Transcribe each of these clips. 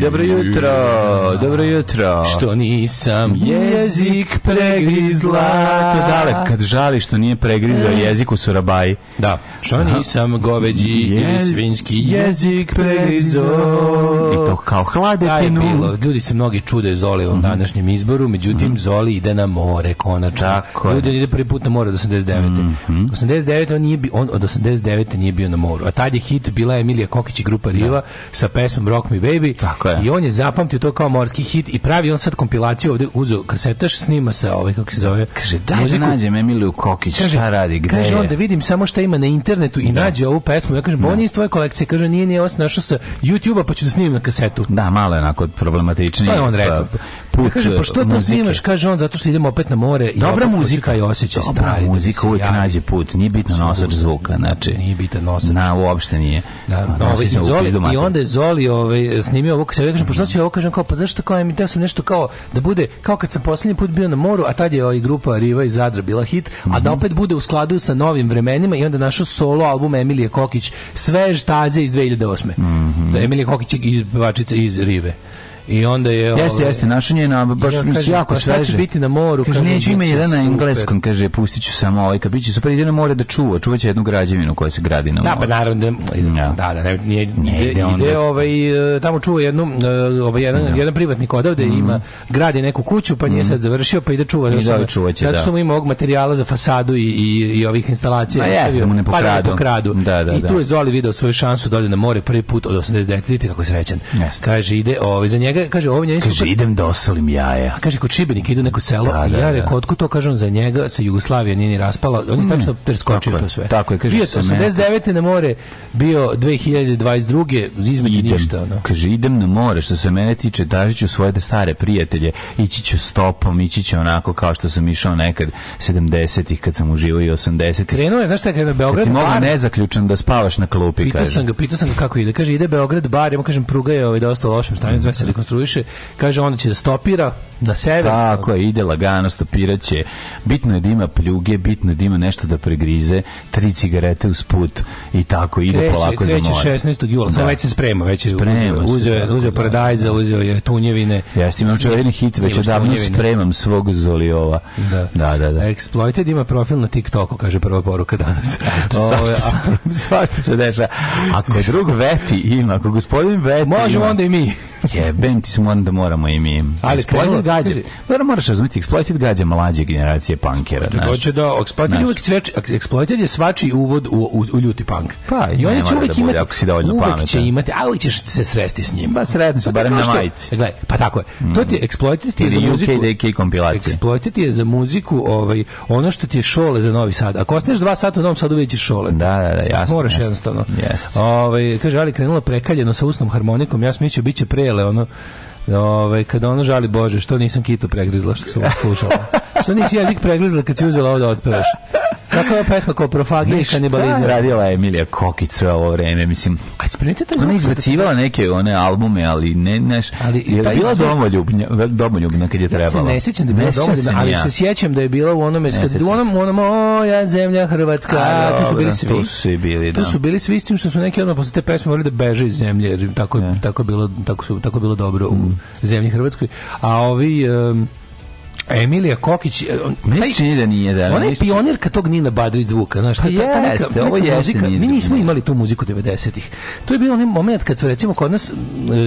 Dobro jutro, dobro jutro. Što nisam jezik pregrizla. To dale, kad žali što nije pregrizao mm. jezik u Surabaji. Da. Očani sam goveđi ili svinjski jezik pregrizo. I to kao hladetinu. bilo? Ljudi se mnogi čude Zoli u mm -hmm. današnjem izboru, međutim mm -hmm. Zoli ide na more konačno. Tako Ljudi ide prvi put na more od 89. Mm -hmm. 89. On, nije, bio, on od 89. nije bio na moru. A tad je hit bila Emilija Kokić i grupa da. Riva da. sa pesmom Rock Me Baby. Tako je. I on je zapamtio to kao morski hit i pravi on sad kompilaciju ovde uzo kasetaš snima se ovaj kako se zove. Kaže daj da nađem Emiliju Kokić, kaže, šta radi, gde Kaže je? on da vidim samo šta ima na internetu internetu i da. nađe ovu pesmu, ja kažem, da. on iz tvoje kolekcije, kaže, nije, nije, ovo našao sa YouTube-a, pa ću da snimim na kasetu. Da, malo je onako problematični. Pa je on pa- rekao put. Ja pa što to snimaš? Kaže on, zato što idemo opet na more. I Dobra i muzika je osjećaj stari. Dobra muzika uvijek javi. nađe put. Nije bitno nosač zvuka. Znači, nije bitno nosač. Na, uopšte nije. Da, da, ovaj, Zoli, I onda je Zoli ovaj, snimio ovo. Kaže, kažem, pa što mhm. će ovo? Kažem, kao, pa zašto mi emiteo sam nešto kao, da bude, kao kad sam posljednji put bio na moru, a tad je ovaj grupa Riva i Zadra bila hit, a da mhm. opet bude u skladu sa novim vremenima i onda našo solo album Emilije Kokić, svež taze iz 2008. Mm -hmm. Emilije Kokić iz, iz Rive. I onda je Jeste, ovaj, jeste, našo na baš ja, kaže, jako pa sveže. Će biti na moru, kaže, neću ima jedan na engleskom, kaže pustiću samo ovaj kapić, super ide na more da čuva, čuvaće jednu građevinu koja se gradi na da, moru. Da, pa naravno, da, da, da, ne, nije, ne ide, ide, ide ovaj e, tamo čuva jednu e, ovaj jedan ja. Da. jedan privatnik odavde mm ima gradi neku kuću, pa nije mm sad završio, pa ide čuva, I da, čuvaće, zato da. što mu ima ovog materijala za fasadu i i, i ovih instalacija, pa stavio, mu ne pokradu. Da, da, da, I tu je Zoli video svoju šansu da ode na more prvi put od 89 kako srećan. Kaže ide, ovaj za njega, kaže, ovo njega... Kaže, kaže idem da osolim jaja. Kaže, kod Šibenik idu neko selo, da, da, ja rekao, da. otkud to kažem za njega, sa Jugoslavije nije ni raspala, on je mm, tačno preskočio to sve. Tako je, kaže, bio 89. na more, bio 2022. između ništa. Ono. Kaže, idem na more, što se mene tiče, tražit svoje da stare prijatelje, ići ću stopom, ići ću onako kao što sam išao nekad 70-ih, kad sam uživao i 80-ih. Krenuo je, znaš šta je krenuo Beograd? Kad si mogao nezaključan da spavaš na klupi, pitao kaže. Sam ga, pitao sam ga kako ide, kaže, ide Beograd bar, ja mu kažem, pruga je ovaj dosta lošem stanju, mm, rekonstruiše, kaže onda će da stopira na sever. Tako je, ide lagano, stopiraće. Bitno je da ima pljuge, bitno je da ima nešto da pregrize, tri cigarete uz put i tako ide kreće, polako kreće za more. 16. jula, sad da. već se sprema, već je sprema uzeo, uzeo, uzeo, uzeo da. paradajza, uzeo je tunjevine. Jeste, imam čovjerin hit, već odavno spremam svog Zoliova. Da. da, da, da. Exploited ima profil na TikToku, kaže prva poruka danas. Ove, svašta se, ovaj, se deša. Ako drug Veti ima, ako gospodin Veti Možemo onda i mi. Jebem ti smo onda moramo i mi. Ali Exploited da gađa. Mora, moraš razumjeti, Exploited gađa mlađe generacije punkera. To da dođe do Exploited, uvijek sveči, Exploited je svači uvod u, u, u ljuti punk. Pa, i oni će uvijek da imati, ako si dovoljno uvek pametan. će imati, ali ćeš se sresti s njim. Ba, pa, sretno pa se, barem na majici. E, gledaj, pa tako je. To ti je mhm. ti je za muziku. UK kompilacije. Exploited je za muziku ovaj, ono što ti je šole za Novi Sad. Ako ostaneš dva sata u Novom Sadu, vidjet ćeš šole. Da, da, da, jasno. Moraš jednostavno. Ovaj, kaže, ali krenula prekaljeno sa usnom harmonikom, ja smiću, bit će pre bele, ono, Ove, kad ona žali Bože, što nisam kitu pregrizla što sam slušala. Što nisi jezik preglizla kad si uzela ovo da otpevaš? Kako je pesma kao profagija i kanibalizam? radila Emilija Kokić sve ovo vreme, mislim. A spremite to Ona izbacivala neke one albume, ali ne, neš, ali je da bila domoljubna, domoljubna kad je trebala. Ja se ne sjećam da je bila domoljubna, ali se sjećam da je bila u onome, kad, u onom, onom, moja zemlja Hrvatska, a, tu su bili svi. Tu su bili, da. Tu su bili svi, s tim što su neki odmah posle te pesme morali da beže iz zemlje, jer tako, da. tako, bilo, tako, su, tako bilo dobro u mm. zemlji Hrvatskoj. A ovi... Um, Emilija Kokić, e, mislim čini pa da nije da. Ona je pionirka tog Nina Badrić zvuka, znaš, pa ta, jeste, ovo je muzika. Mi nismo imali tu muziku 90-ih. To je bio onaj moment kad su recimo kod nas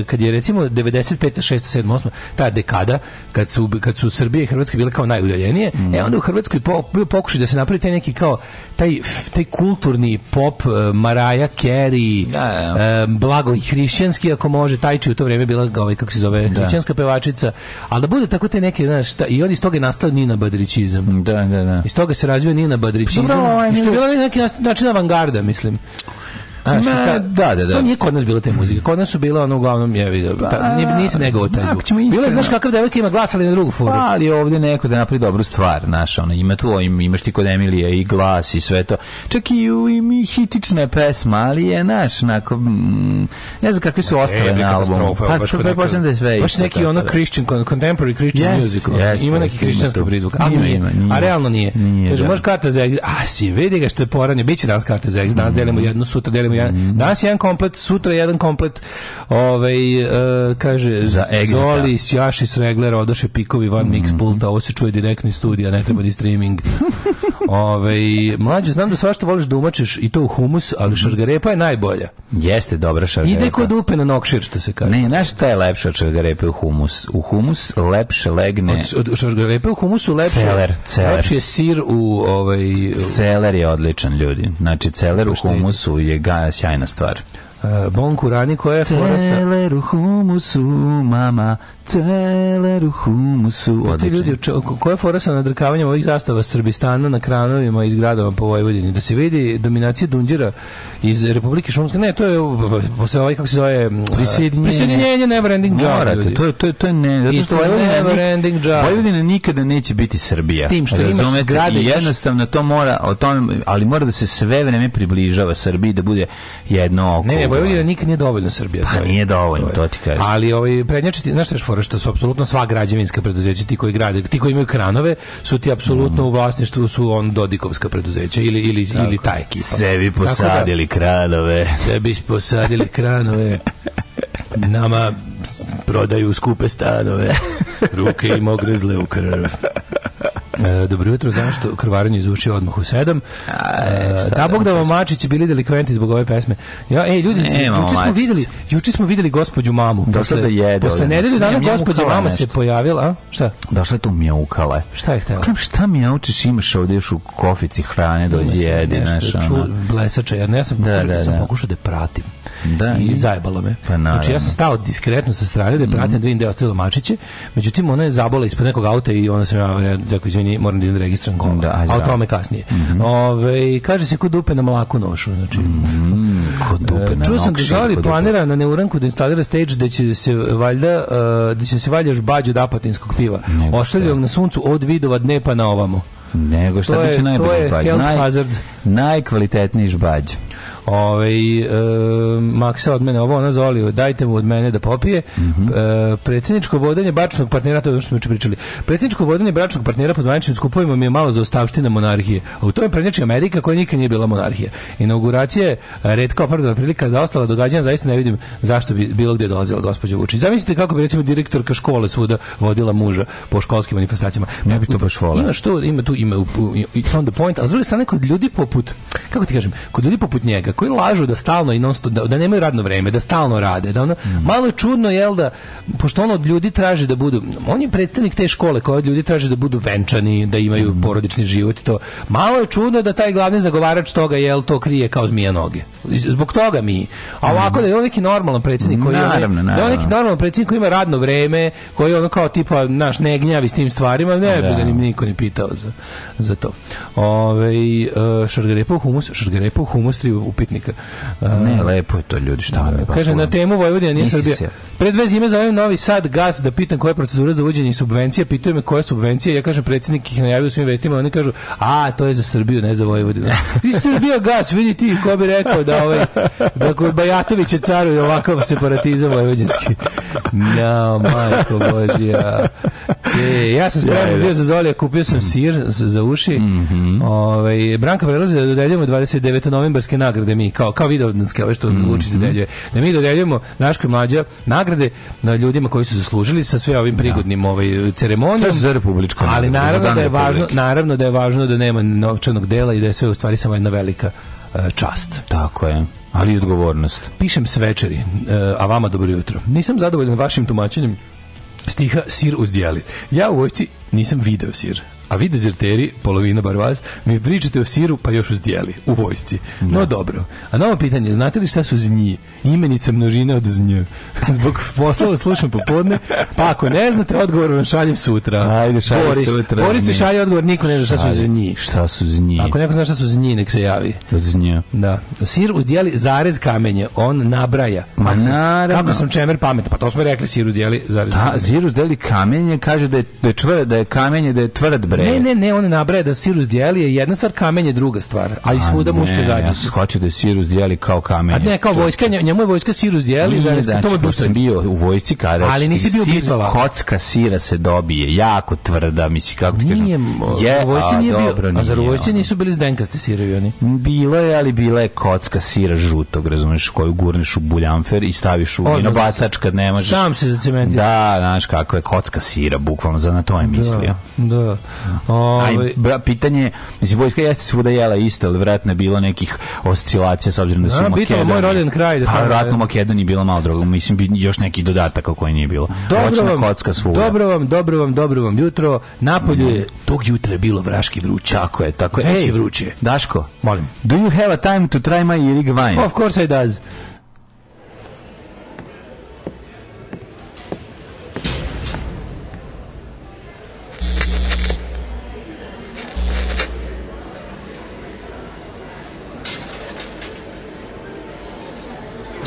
kad je recimo 95. 6. 7. 8. ta dekada kad su kad su Srbija i Hrvatska bile kao najudaljenije, mm. e onda u Hrvatskoj po, bio pokušaj da se napravi taj neki kao taj taj kulturni pop e, Maraja Carey, da, da. Um, blago i hrišćanski ako može, Tajči u to vreme bila ovaj kako se zove, da. hrišćanska pevačica, al da bude tako te neke, znaš, ta, i oni iz toga je nastao Nina Badrićizam. Da, da, da. Iz toga se razvio Nina Badrićizam. Dobro, pa, ovaj, što je bila neki način avangarda, mislim. Ma, da, da, da. To nije kod nas bila ta muzika. Kod nas su bila ono uglavnom je vidio. Ta, pa, pa, nije, nisi negovao taj zvuk. Bila znaš kakav devojka ima glas ali na drugu foru. Pa, ali ovde neko da napravi dobru stvar, naša ona ima tu, imaš ti kod Emilije i glas i sve to. Čak i u i hitična pesma, ali je naš onako mm, ne znam kakvi su e, ostale na albumu. Pa baš da sve. Baš neki ono da. Christian contemporary Christian yes, music. Yes, ima neki hrišćanski prizvuk. A nije, a realno nije. Kaže da. možeš karta za a si vidi ga što je poranje, biće danas karta za danas mm. delimo jednu, sutra delimo kupimo jedan. Mm. Danas jedan komplet, sutra jedan komplet. Ovaj uh, kaže za Zoli, da. Sjaši Sregler, reglera, odoše pikovi van mm. mix mhm. pulta, ovo se čuje direktno iz studija, ne treba ni streaming. Ove, ovaj, mlađe, znam da svašta voliš da umačeš i to u humus, ali mhm. šargarepa je najbolja. Jeste dobra šargarepa. Ide kod upe na nokšir, što se kaže. Ne, znaš šta je lepša od šargarepe u humus? U humus lepše legne... Od, od šargarepe u humusu lepše... Celer, celer. Lepši je sir u... Ovaj, u... Celer je odličan, ljudi. Znači, celer u humusu je ga, sjajna stvar uh, Bonku Rani koja je fora sa... Celeru humusu, mama, celeru humusu. Odlično. Ljudi, koja je fora sa nadrkavanjem ovih zastava Srbistana na kranovima iz gradova po Vojvodini? Da se vidi dominacija Dunđira iz Republike Šumske. Ne, to je posle ovaj, kako se zove... Prisjedinjenje. Prisjedinjenje, never ending job. Morate, to, je, to, je, to je ne... Zato što Vojvodina, never ending job. Vojvodina nikada neće biti Srbija. S tim što Razumete, imaš zgrade... Jednostavno to mora, o tome, ali mora da se sve vreme približava Srbiji, da bude jedno oko. Ne, ne, Vojvodina nikad nije dovoljno Srbija. Pa nije dovoljno, to ti kažem. Ali ovaj prednjačiti, znaš šta je fora što su apsolutno sva građevinska preduzeća ti koji grade, ti koji imaju kranove, su ti apsolutno mm. u vlasništvu su on Dodikovska preduzeća ili ili Tako. ili ta ekipa. Sebi da- posadili da, kranove. Sebi posadili kranove. Nama prodaju skupe stanove. Ruke im ogrezle u krv. E, dobro jutro, zašto krvarenje iz uši odmah u sedam? E, da bog da vam mačići bili delikventi zbog ove pesme. Ja, ej, ljudi, juče smo videli, juče smo videli gospođu mamu. Došla da jede. Posle nedelju dana gospođa mama nešto. se pojavila, a? Šta? Došla tu mjaukala. Šta je htela? Kako šta mjaučiš, imaš ovdje još u kofici hrane, dođi jedi, znaš, ono. Blesača, jer ja sam pokušao da, da, Sam pokušao da pratim. Da, i zajebalo me. Pa znači ja sam stao diskretno sa strane da pratim mm. da vidim da je ostavila mačiće, međutim ona je zabola ispod nekog auta i ona se ja rekao meni moram da idem registrem gola. Da, ajde, a o da. tome kasnije. Mm -hmm. Ove, kaže se kod dupe na mlaku nošu. Znači, mm -hmm. Ko dupe e, na Čuo sam da Zoli planira na Neuranku da instalira stage da će se valjda, uh, da će se valja još bađu od apatinskog piva. Ostavljam na suncu od vidova dne pa na ovamo. Nego šta biće najbolji žbađ? Naj, najkvalitetniji žbađ. Ovaj e, Maksa od mene, ovo ona zoli, dajte mu od mene da popije. Mm -hmm. e, predsjedničko vodenje bračnog partnera, to je ono što smo pričali. Predsjedničko vodenje bračnog partnera po zvaničnim skupovima mi je malo za ostavština monarhije. A u tome prednjači Amerika koja nikad nije bila monarhija. Inauguracija Inauguracije redka opravdana prilika za ostala događanja, zaista ne vidim zašto bi bilo gdje dolazila gospođa Vučić. Zamislite kako bi recimo direktorka škole svuda vodila muža po školskim manifestacijama. Ne bi to baš volio. Ima što, ima tu, ima, on the point, a s druge strane kod ljudi poput, kako ti kažem, kod ljudi poput njega, koji lažu da stalno i non da, da nemaju radno vreme, da stalno rade, da ono, mm. malo je čudno jel da pošto on od ljudi traži da budu, on je predstavnik te škole koja od ljudi traži da budu venčani, da imaju mm. porodični život i to. Malo je čudno da taj glavni zagovarač toga jel to krije kao zmija noge. Zbog toga mi. A ovako mm. da je on neki normalan predsjednik koji naravno, je, da je neki normalan predsjednik koji ima radno vreme, koji ono kao tipa naš ne gnjavi s tim stvarima, ne bi ga da. niko ni pitao za, za to. Ove, šargarepo humus, šargarepo humus tri u upitnika. Ne, lepo je to ljudi, šta vam je pa Kaže, na temu Vojvodina nije Srbija. Se. Pred dve zime zovem Novi Sad gas da pitam koja je procedura za uvođenje subvencija, pitaju me koja je subvencija, ja kažem predsjednik ih najavio svim vestima, oni kažu, a, to je za Srbiju, ne za Vojvodinu. Ti Srbija gas, vidi ti, ko bi rekao da ovaj, da koji Bajatović je caruje ovakav separatizam vojvođanski. No, majko Božja. E, ja sam spremio, da. bio za Zolija, kupio sam mhm. sir za uši. Mm -hmm. Ove, ovaj, Branka prelaze da dodeljujemo 29. novembarske nagrade da mi kao kao video ove što mm -hmm. deljuje, da mi dodeljujemo našoj mlađa nagrade na ljudima koji su zaslužili sa sve ovim da. prigodnim ovaj ceremonijom. za republičko. Ali naravno da je važno, naravno da je važno da nema novčanog dela i da je sve u stvari samo jedna velika e, čast. Tako je. Ali i odgovornost. Pišem s večeri, e, a vama dobro jutro. Nisam zadovoljan vašim tumačenjem stiha Sir uz dijeli. Ja u vojci nisam video sir. A vi dezerteri, polovina bar vas, mi pričate o siru pa još uzdjeli u vojsci. No da. dobro. A novo pitanje, znate li šta su znji? Imenica množine od znj. Zbog poslova slušam popodne, pa ako ne znate odgovor vam šaljem sutra. Ajde, šaljem Boris, sutra. Boris mi. šalje odgovor, niko ne zna šta su znji. Šta su znji? Ako neko zna šta su znji, nek se javi. Od znja. Da. Sir uzdjeli zarez kamenje, on nabraja. Ma naravno. Kako sam čemer pametno, pa to smo rekli, sir uzdjeli zarez da, Sir uzdjeli kamenje, kaže da je, da je, čvrd, da je kamenje, da je tvrd bre bre. Ne, ne, ne, on nabraja da Sirus Dijeli je jedna stvar, kamen je druga stvar, a i svuda a ne, muške zadnje. Ja sam shvatio da je Sirus Dijeli kao kamen. A ne, kao to... vojska, njemu je vojska Sirus Dijeli, zavis, znači, to je sam bio u vojsci kada ali nisi bio bitvala. Kocka sira se dobije, jako tvrda, misli, kako ti kažem. Nije, je, vojsci nije bio, a zar u vojsci nisu bili zdenkaste sirevi oni? Bila je, ali bila je kocka sira žutog, razumeš, koju gurneš u buljamfer i staviš u vino bacač kad ne možeš. Sam se zacementira. Da, znaš kako je kocka sira, bukvalno, za na to je da, mislio. Da, da. Ove, ovaj- bra, pitanje, mislim, vojska jeste svuda jela isto, ali vjerojatno je bilo nekih oscilacija s obzirom da su a, u Makedoniji. moj rodin kraj. Da pa, vratno u Makedoniji bilo malo drugo. Mislim, bi još nekih dodataka koji nije bilo. Dobro vam, kocka svuda. Dobro vam, dobro vam, dobro vam jutro. Napolju je, tog jutra je bilo vraški vruće. Tako je, tako je. Veći vruće. Daško, molim. Do you have a time to try my Irig wine? Of course I does.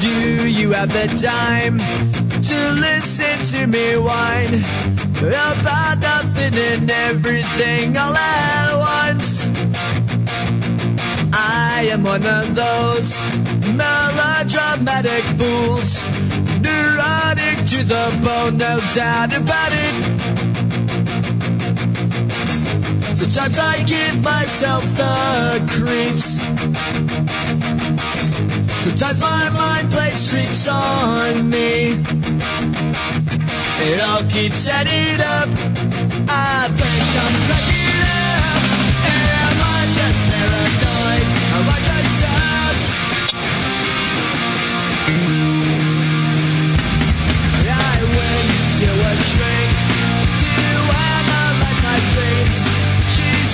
Do you have the time to listen to me whine about nothing and everything all at once? I am one of those melodramatic fools, neurotic to the bone, no doubt about it. Sometimes I give myself the creeps. Sometimes my mind plays tricks on me. It all keeps adding up. I think I'm cracking up. am I just paranoid? Am I just stuck? I went to a shrink.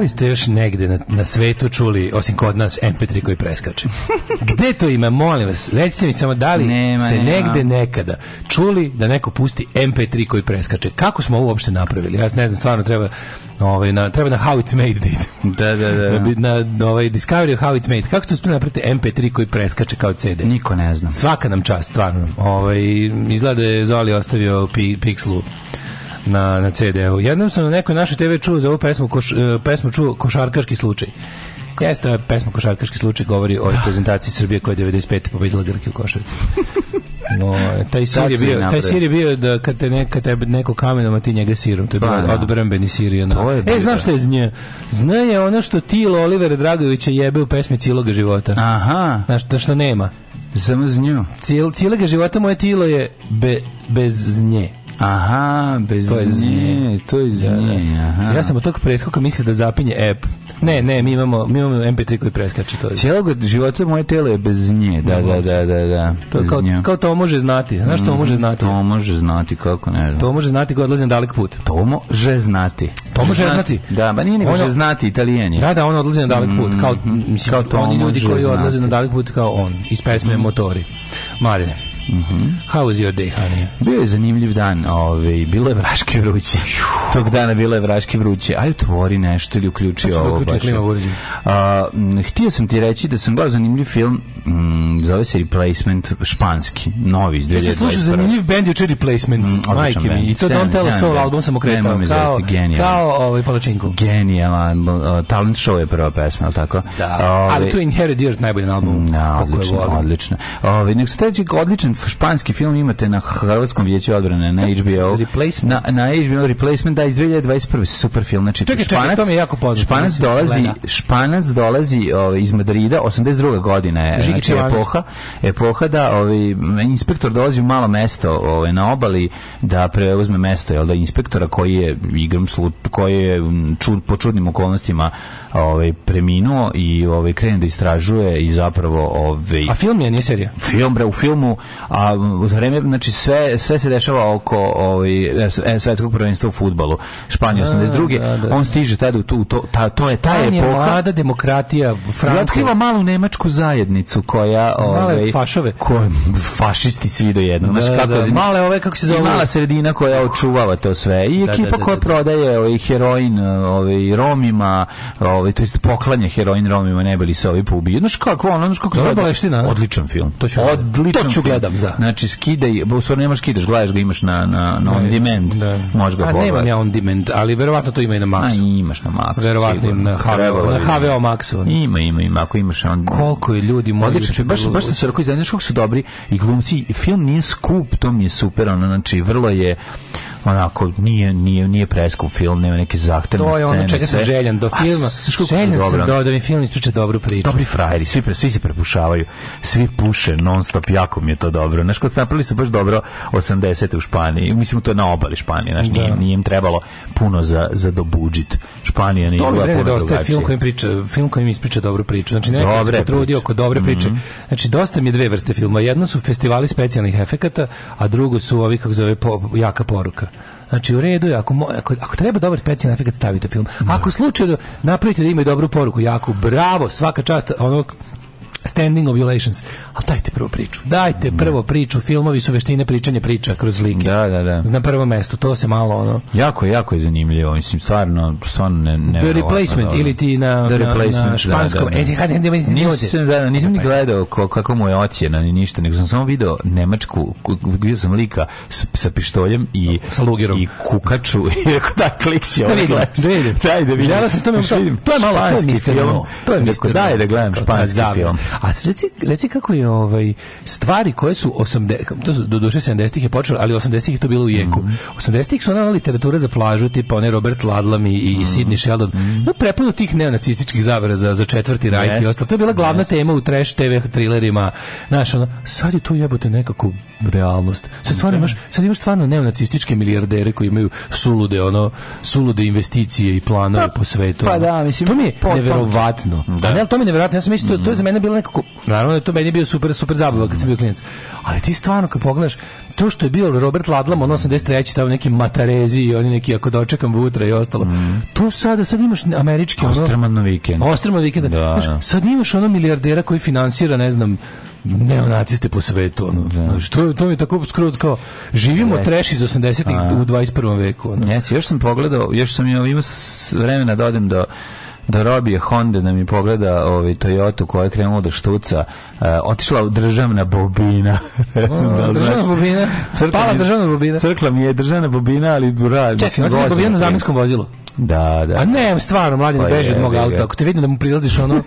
li ste još negde na, na svetu čuli, osim kod nas, MP3 koji preskače? Gde to ima, molim vas? Recite mi samo da li nema, ste nema. negde nekada čuli da neko pusti MP3 koji preskače? Kako smo ovo uopšte napravili? Ja ne znam, stvarno treba ovaj, na, treba na How It's Made da Da, da, da. da. da na, na ovaj Discovery of How It's Made. Kako ste uspili napraviti MP3 koji preskače kao CD? Niko ne zna. Svaka nam čast, stvarno. Ovaj, izgleda da je Zoli ostavio pi, Pixlu na, na CD-u. Jednom sam na nekoj našoj TV čuo za ovu pesmu, koš, e, pesmu čuo košarkaški slučaj. Jeste, pesma Košarkaški slučaj govori o da. prezentaciji Srbije koja je 95. pobedila Grke u Košarci. No, taj sir je bio, taj sir je bio da kad te neka te neko kamenom a ti njega sirom. To je bio pa, da. odbrambeni sir je E, znam da. što je nje. Zna je ono što ti Oliver Dragovića jebe u pesmi cilog života. Aha. Znaš, to što nema. Samo z nju. cilog života moje tilo je be, bez nje. Aha, bez to je nje, nje. to je iz da, da. nje. Aha. Ja sam od tog preskoka mislio da zapinje app. Ne, ne, mi imamo, mi imamo MP3 koji preskače to. Cijelog života moje telo je bez nje. Da, da, da, da, da. To kao, nje. kao to može znati. Znaš to može mhm, znati? To može znati, kako ne znam. To može znati ko odlazi na dalek put. To može znati. To može znati. Da, ba nije nego može znati italijeni. Da, da, on odlazi na dalek put. Kao, mhm, mislim, kao to oni ljudi koji odlaze na dalek put kao on. Iz pesme mhm. Motori. Marine. Mm -hmm. How was your day, honey? Bio je zanimljiv dan, ovaj, bilo je vraške vruće. Tog dana bilo je vraške vruće. Aj otvori nešto ili uključi Tačno ovo. uključi Klima A, htio sam ti reći da sam gledao zanimljiv film, m, zove se Replacement, španski, novi iz 2021. Ja sam slušao zanimljiv band juče Replacement, mm, majke mi. I to Don't Tell Us All album sam okretao. Nema kao, kao ovaj palačinku. Genijalan. Talent show je prva pesma, ali tako? Da, ove, ovaj, ali tu Inherit Dirt najbolji album. Na, mm, odlično, odlično. Ove, ovaj, nek se odličan španski film imate na Hrvatskom vijeću odbrane, na HBO. Na, na HBO Replacement, da, iz 2021. Super film. Znači, čekaj, čekaj, španac, to mi je jako poznat. Španac dolazi, španac dolazi ovaj iz Madrida, 82. godina znači, je, Žigić znači, epoha, epoha da ovaj inspektor dolazi u malo mesto ovaj na obali da preuzme mesto jel, da, inspektora koji je igram igrom koji je čud, po čudnim okolnostima ovaj preminuo i ovaj krene da istražuje i zapravo ovaj A film je, nije serija. Film bre u filmu a za vreme znači sve sve se dešava oko ovaj e, svetskog prvenstva u fudbalu. Španija 82. Da, da, On stiže tada u tu to ta, to je ta Španija, epoha mlada demokratija Franko. I otkriva malu nemačku zajednicu koja ovaj fašove. Ko fašisti svi do jednog. Da, znači kako da, male ove kako se zove mala sredina koja očuvava to sve. I da, ekipa da, koja prodaje ovaj heroin ovaj Romima, ovaj, ovaj to jest da poklanje heroin Romima ne bili se ovi poubiju. Znaš kako on, znaš kako Dobra Odličan film. To ću, Odličan to ću gledam film. za. Znači skidaj, bo u stvari nemaš kidaš, gledaš ga imaš na na na on ne, demand. Ne. Možeš ga pogledati. A nemam ja on demand, ali verovatno to ima i na Maxu. A imaš na Maxu. Verovatno na HVO, na HVO Maxu. Ima, ima, ima, ako imaš on. Koliko je ljudi moji. Odličan, da baš baš se rekao, znaš kako su dobri i glumci. Film nije skup, to mi je super, ono znači vrlo je onako nije nije nije preskup film, nema neke zahtevne scene. To je ono čega sam željan do filma. Željan sam do, da-, da mi film ispriča dobru priču. Dobri frajeri, svi pre, svi se prepušavaju, svi puše non stop, jako mi je to dobro. Znaš, kad napravili su baš dobro 80 u Španiji. Mislim to je na obali Španije, znaš, nije, da. nije im trebalo puno za za dobudžit. Španija nije bila puno dosta da je film kojim priča, film kojim ispriča dobru priču. Znači neko se potrudio oko dobre priče. Mm -hmm. Znači dosta mi je dve vrste filma. Jedno su festivali specijalnih efekata, a drugo su ovi kako zove po, jaka poruka. Znači u redu je ako, ako, ako treba dobar specijalni efekat stavite film. Ako slučajno da napravite da imaju dobru poruku, jako bravo, svaka čast, onog Standing Ovulations. Ali dajte prvo priču. Dajte prvo priču. Filmovi su veštine pričanja priča kroz slike. Da, da, da. Na prvo mesto. To se malo ono... Jako, jako je zanimljivo. Mislim, stvarno, stvarno ne... ne The Replacement ili ti na, The na, na da, španskom. Da, da, da. Nisam, da, nisam ni gledao kako mu je ocjena ni ništa, nego sam samo video Nemačku, vidio sam lika s, sa pištoljem i... Sa Lugerom. I kukaču. I rekao, da, klik si da ovo. Da vidim, da vidim. Daj, da vidim. Ja sam to, to je malo, to je misterno. To je misterno. Daj da gledam španski film. A reci, reci kako je ovaj, stvari koje su 80, to su do duše 70-ih je počelo, ali 80-ih to bilo u jeku. Mm -hmm. 80-ih su ona literatura za plažu, tipa one Robert Ladlam i, i mm -hmm. Sidney Sheldon. Mm -hmm. No, tih neonacističkih zavera za, za četvrti raj i ostalo. To je bila glavna yes. tema u trash TV trilerima. Znaš, ono, sad je to jebote nekako realnost. Sad, stvarno da. imaš, sad imaš stvarno neonacističke milijardere koji imaju sulude, ono, sulude investicije i planove pa, po svetu. Pa da, mislim, to mi je neverovatno. Da. A ne, to mi je neverovatno. Ja sam isto, to je za mene bila nekako, naravno da to meni bio super, super zabava kad sam bio klinac. Ali ti stvarno kad pogledaš, to što je bio Robert Ladlam, on 83. tamo neki matarezi i oni neki ako dočekam vutra i ostalo. Mm. To sada, sad imaš američki... Ostrman na vikend. Ostrman vikend Da, znaš, sad imaš ono milijardera koji finansira, ne znam, neonaciste po svetu ono. Da. Što to mi je tako skroz kao živimo Jesi. treš iz 80-ih u 21. veku ono. Jesi, još sam pogledao, još sam imao ima vremena da odem do da robije Honda nam da je pogleda ovaj Toyota koja je krenula da štuca, uh, otišla u državna bobina. ne da državna bobina. Pala mi, državna bobina. Crkla mi je državna bobina, ali mislim da je bobina na zamenskom vozilu. Da, da. A ne, stvarno, mladen pa beži od mog auta. Ako te vidim da mu prilaziš ono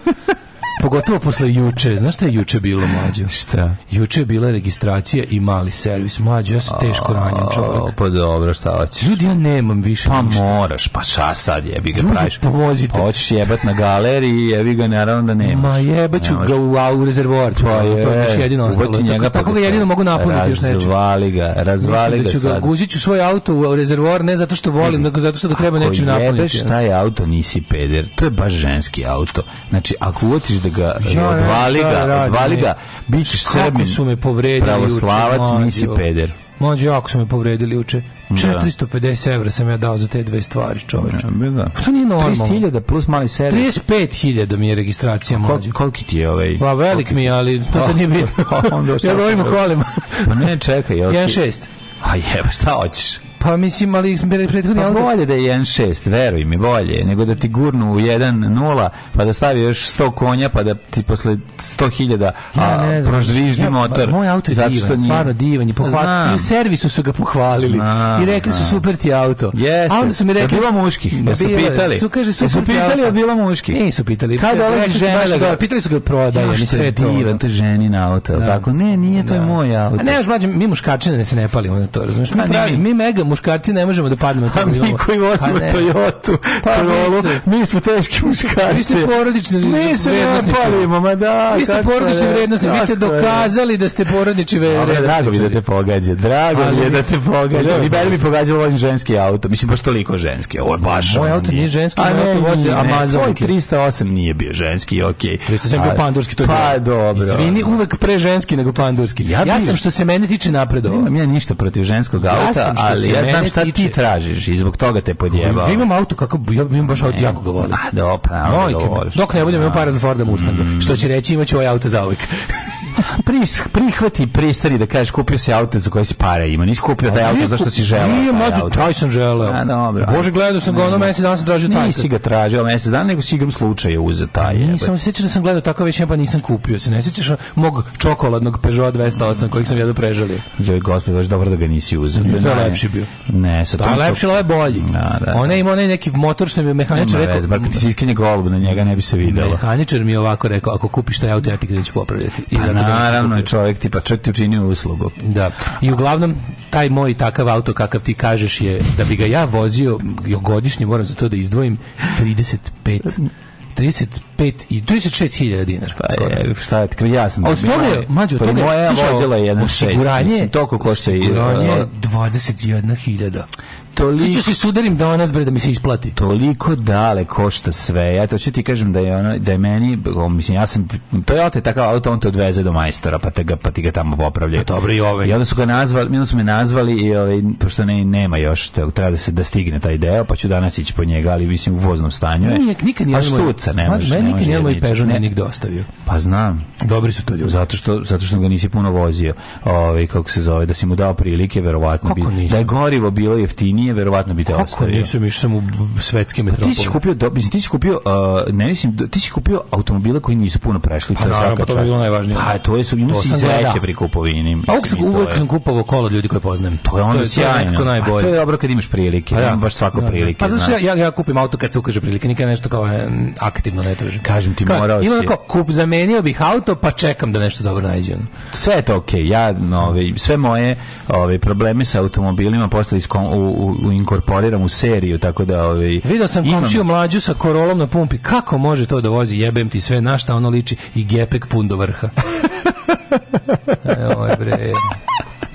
Pogotovo posle juče. Znaš šta je juče bilo mlađo? Šta? Juče je bila registracija i mali servis. Mlađo, ja sam teško ranjen čovjek. Pa dobro, šta hoćeš? Ljudi, ja nemam više Pa ništa. moraš, pa šta sad jebi ga Ljudi, praviš? pomozite. Hoćeš jebat na galeriji, jebi ga naravno da nemaš. Ma jebaću Nemaš. ga u, u rezervoar. Pa je, to je baš jedino ostalo. Ubati njega Tako, pa tako da ga da se jedino mogu napuniti još nečim. Razvali ga, razvali Mislim da ga ću ga, sad. guzit svoj auto u rezervoar, ne zato što volim, nego zato što ga treba Ako nečim jebeš napuniti. taj auto, nisi peder. To je baš ženski auto. Znači, ako uvotiš da ga, ja, odvali ga, odvali ga, bit ćeš srbin. su me povredili Pravoslavac, uče, nisi peder. Mlađi, jako su me povredili uče. 450 da. evra sam ja dao za te dve stvari, čoveče. Da, da. To nije normalno. 30.000 plus mali servis. 35.000 mi je registracija, mlađi. Kol, koliki ti je ovaj? Pa velik koliki? mi je, ali to oh, sad nije bitno. ja govorim o kolima. Pa ne, čekaj. Ja 1.6. A jeba, šta hoćeš? Pa mislim, ali prethodni pa auto... bolje da je 1.6, veruj mi, bolje, nego da ti gurnu u 1.0, pa da stavi još 100 konja, pa da ti posle 100.000 ja, prožviždi ja, motor. Moj auto je divan, stvarno divan. Je pohval... I u servisu su ga pohvalili. Znam, I rekli su, super ti auto. Jeste. A onda su mi da rekli... Da bilo muških, da su pitali. Su, kaže, super su pitali, a bilo muških. Nisu pitali. kad dolazi žena da Pitali su ga prodaje, mi sve to. Divan, to je ženin auto. Da. Tako, ne, nije, to je da. moj auto. A ne, još mlađe, mi muškačine ne se ne palimo na to, razumiješ? Mi, mi mega muškarci ne možemo da padnemo. A mi koji vozimo Toyota, pa, pa Corolla, mi smo teški muškarci. Vi ste porodični mi se ne palimo, ma da. Vi ste porodični vrednosti, vi ste dokazali da ste porodični vrednosti. Drago mi da te pogađa, drago mi je da te pogađa. Ni beri mi da pa pogađalo volim ženski auto, mislim baš toliko ženski, ovo je baš. Moj auto nije ženski, moj auto vozi Amazonke. 308 nije bio ženski, okej. 307 bio pandurski, to je Pa dobro. Svini uvek pre ženski nego pandurski. Ja sam što se mene tiče napredovao. Nemam ja ništa protiv ženskog auta, ali ja znam šta tiče. ti tražiš i zbog toga te podjebao. Ja imam auto kako ja imam baš auto jako ga volim. A do, pravo. Da dok ne budem imao para za Forda Mustanga, što će reći imaću ovaj auto za uvijek. Pris, prihvati, pristari da kažeš kupio si auto za koje si para ima. Nisi kupio taj auto zašto si želeo. Nije mlađo, taj sam želeo. A, dobro. Bože, gledao sam ga ono mesec dana sam tražio taj. Nisi ga tražio mesec dana, nego si igram slučaja uzeo taj. Nisam se da sam gledao tako već pa nisam kupio. Se ne sjećaš mog čokoladnog Peugeot 208 kojeg sam ja do prežalio. Joj, gospod, baš dobro da ga nisi uzeo. To je lepši bio. Ne, sa to. lepši, ovaj bolji. Da, da, da. Ona ima onaj neki motor što bi mehaničar rekao. Bar ti si golub na njega ne bi se videlo. Mehaničar mi je ovako rekao, ako kupiš taj auto ja ti ga neću popravljati. I pa Da Naravno, je čovjek tipa pa čovjek ti učinio uslugu. Da. I uglavnom, taj moj takav auto kakav ti kažeš je, da bi ga ja vozio, godišnje moram za to da izdvojim 35 35 i 36 hiljada dinara. Pa je, šta je, tako ja sam... Od toga je, mađo, od pa toga je, slušaj, osiguranje, toliko košta i... Osiguranje 21 hiljada toliko... Ti ćeš se sudarim ona bre, da mi se isplati. Toliko dale košta sve. Ja to ću ti kažem da je, ona da je meni, mislim, ja sam, Toyota je takav auto, on te odveze do majstora, pa, te ga, pa ti ga tamo popravlja. Pa dobro i ove. I onda su ga nazvali, onda su me nazvali i ovaj, pošto ne, nema još, treba da se da stigne taj deo, pa ću danas ići po njega, ali mislim u voznom stanju je. Nikad, nikad nije. A štuca, ne može. Meni nikad nije moj Peugeot ne nikdo ostavio. Pa znam. Dobri su to ljudi. Zato što zato što ga nisi puno vozio. Ovaj kako se zove, da si mu dao prilike, verovatno bi. Da je gorivo bilo jeftinije, ranije verovatno bi te Kako da. Nisam išao sam u svetske metropole. Pa ti si kupio, do, mislim, ti si kupio, uh, ne mislim, ti si kupio automobile koji nisu puno prešli. Pa naravno, pa to bi bilo najvažnije. Pa to je, su, imao si sreće pri kupovini. A uvek sam, uvek sam kupovao kola od ljudi koje poznajem. To je ono sjajno. To je dobro kad imaš prilike, ja, pa da. baš svako da, prilike. Pa zato ja, ja, ja kupim auto kad se ukaže prilike, nikad nešto kao e, aktivno ne tražim. Kažem ti, morao si. Ima onako, kup, zamenio bih auto, pa čekam da nešto dobro nađem. Sve je to okej. Ja, ove, ovaj, sve moje ove, ovaj, probleme sa automobilima postali u, u, inkorporiram u seriju, tako da ovaj Video sam komšiju mlađu sa korolom na pumpi. Kako može to da vozi? Jebem ti sve na šta ono liči i gepek pun do vrha. Evo, bre.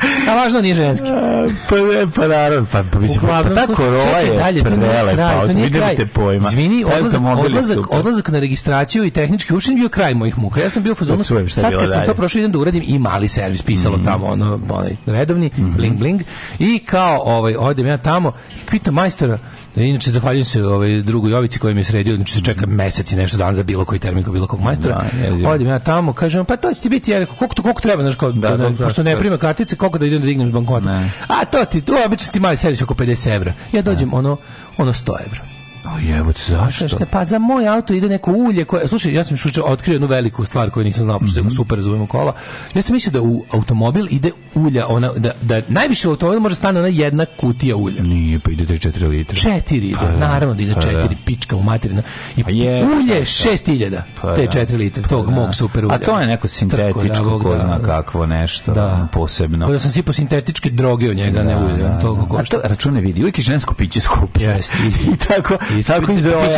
A važno nije ženski. A, pa, pa naravno, pa, pa mislim, pa Uglavnom, pa ta korola je dalje, prelepa, kraj, to nije pa, kraj. pojma. Zvini, odlazak, odlazak, odlazak, na registraciju i tehnički učin bio kraj mojih muka. Ja sam bio fazonu, da sad kad dalje. sam to prošao idem da uradim i mali servis, pisalo mm -hmm. tamo, ono, onaj redovni, mm -hmm. bling bling, i kao, ovaj, odem ja tamo, i pitam majstora, E, inače, zahvaljujem se ovaj, drugoj Jovici koja mi je sredio, znači se čeka mesec i nešto dan za bilo koji termin kod bilo kog majstora. Da, Odim ja tamo, kažem, pa to će ti biti, ja rekao, koliko, to, koliko treba, znaš, kao, da, da, pošto ne prima kartice, koliko da idem da dignem iz bankomata. A to ti, to obično ti mali servis oko 50 evra. Ja dođem, ono, ono 100 evra. A pa jebote, zašto? Šta, pa za moj auto ide neko ulje koje... Slušaj, ja sam šučao, otkrio jednu veliku stvar koju nisam znao, pošto mm -hmm. super razumemo kola. Ja sam mislio da u automobil ide ulja, ona, da, da najviše u automobil može stane ona jedna kutija ulja. Nije, pa ide 3-4 litra. 4 ide, pa, da, naravno da ide 4, pa, da. pička u materina. I pa je, ulje 6000, pa, pa, te 4 da. litre, pa tog da. mog super ulja. A to je neko sintetičko, ko zna kakvo nešto da. posebno. Kada sam sipao sintetičke droge u njega, ne ulje, toliko košta. A to račune vidi, uvijek je žensko piće skuplje. Jeste. I tako, i tako i za ovaj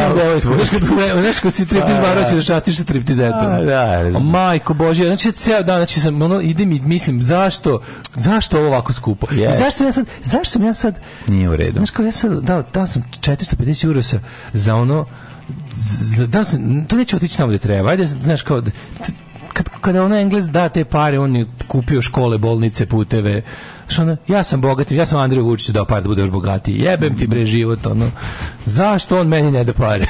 Znaš kad znaš kad si triptiz barao pa, ćeš da. da častiš sa za pa, Da, majko božja, znači ceo dan znači sam ono idem i mislim zašto zašto ovo ovako skupo? Yes. zašto sam ja sad zašto sam ja sad nije u redu. Znaš kao ja sad dao, dao sam 450 € za ono za, dao sam, to neće otići tamo gde treba. Ajde, znaš kao kad, kada ono Englez da te pare, on je kupio škole, bolnice, puteve, Što ja sam bogatim, ja sam Andriju Vučiću dao par da bude još bogatiji. Jebem ti bre život, ono. Zašto on meni ne da pare?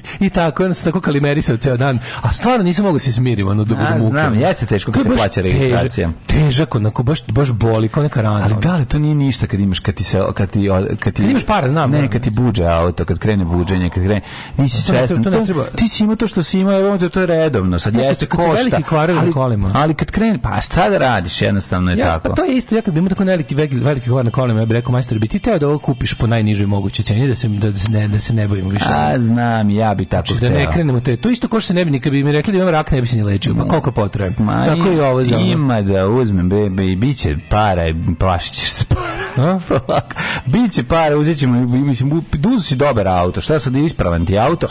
I tako, on se tako kalimerisao ceo dan. A stvarno nisam mogao da se smirim, ono, dobro muke. Znam, jeste teško kad se plaća registracija. Težak, onako, baš, baš boli, kao neka rana. Ali da li to nije ništa kad imaš, kad ti se, kad ti, kad ti... Kad imaš para, znam. Ne, kad ti buđe auto, kad krene buđenje, kad krene... Nisi svestan. To, ti si imao to što si imao, to je redovno. Sad jeste košta. Ali, ali kad krene, pa šta da radiš, jednostavno je tako. Pa to je isto, ja kad bi imao tako veliki, veliki kvar na kolima, ja bih rekao, majstor, bi ti teo da ovo kupiš po najnižoj mogućoj ceni, da se, da, ne, da se ne bojimo više. A, znam, ja ja bi tako znači, da ne krenemo te. To isto ko što se ne bi nikad bi mi rekli da imam rak ne bi se ni lečio. Pa mm. koliko potreban. Tako i ovo za. Ima da uzmem bebe i biće para, i plašićeš se para. biće para, uzećemo ćemo, mislim, duzu da si dobar auto, šta sad ispravan ti auto,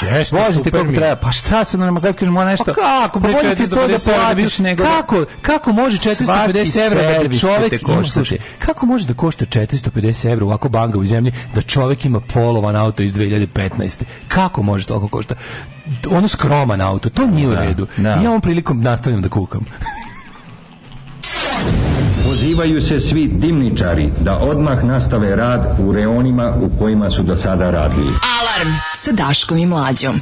vozite kako mi. treba, pa šta se nam, kako kažemo nešto, pa kako, pa bolje ti da platiš nego... Da- kako, kako može 450 evra da čovek ima, slušaj, kako može da košta 450 evra ovako banga u zemlji, da čovjek ima polovan auto iz 2015. Kako može toliko koliko košta. Ono skroman auto, to nije u da, redu. Da. Ja on prilikom nastavljam da kukam. Pozivaju se svi dimničari da odmah nastave rad u reonima u kojima su do sada radili. Alarm sa Daškom i Mlađom.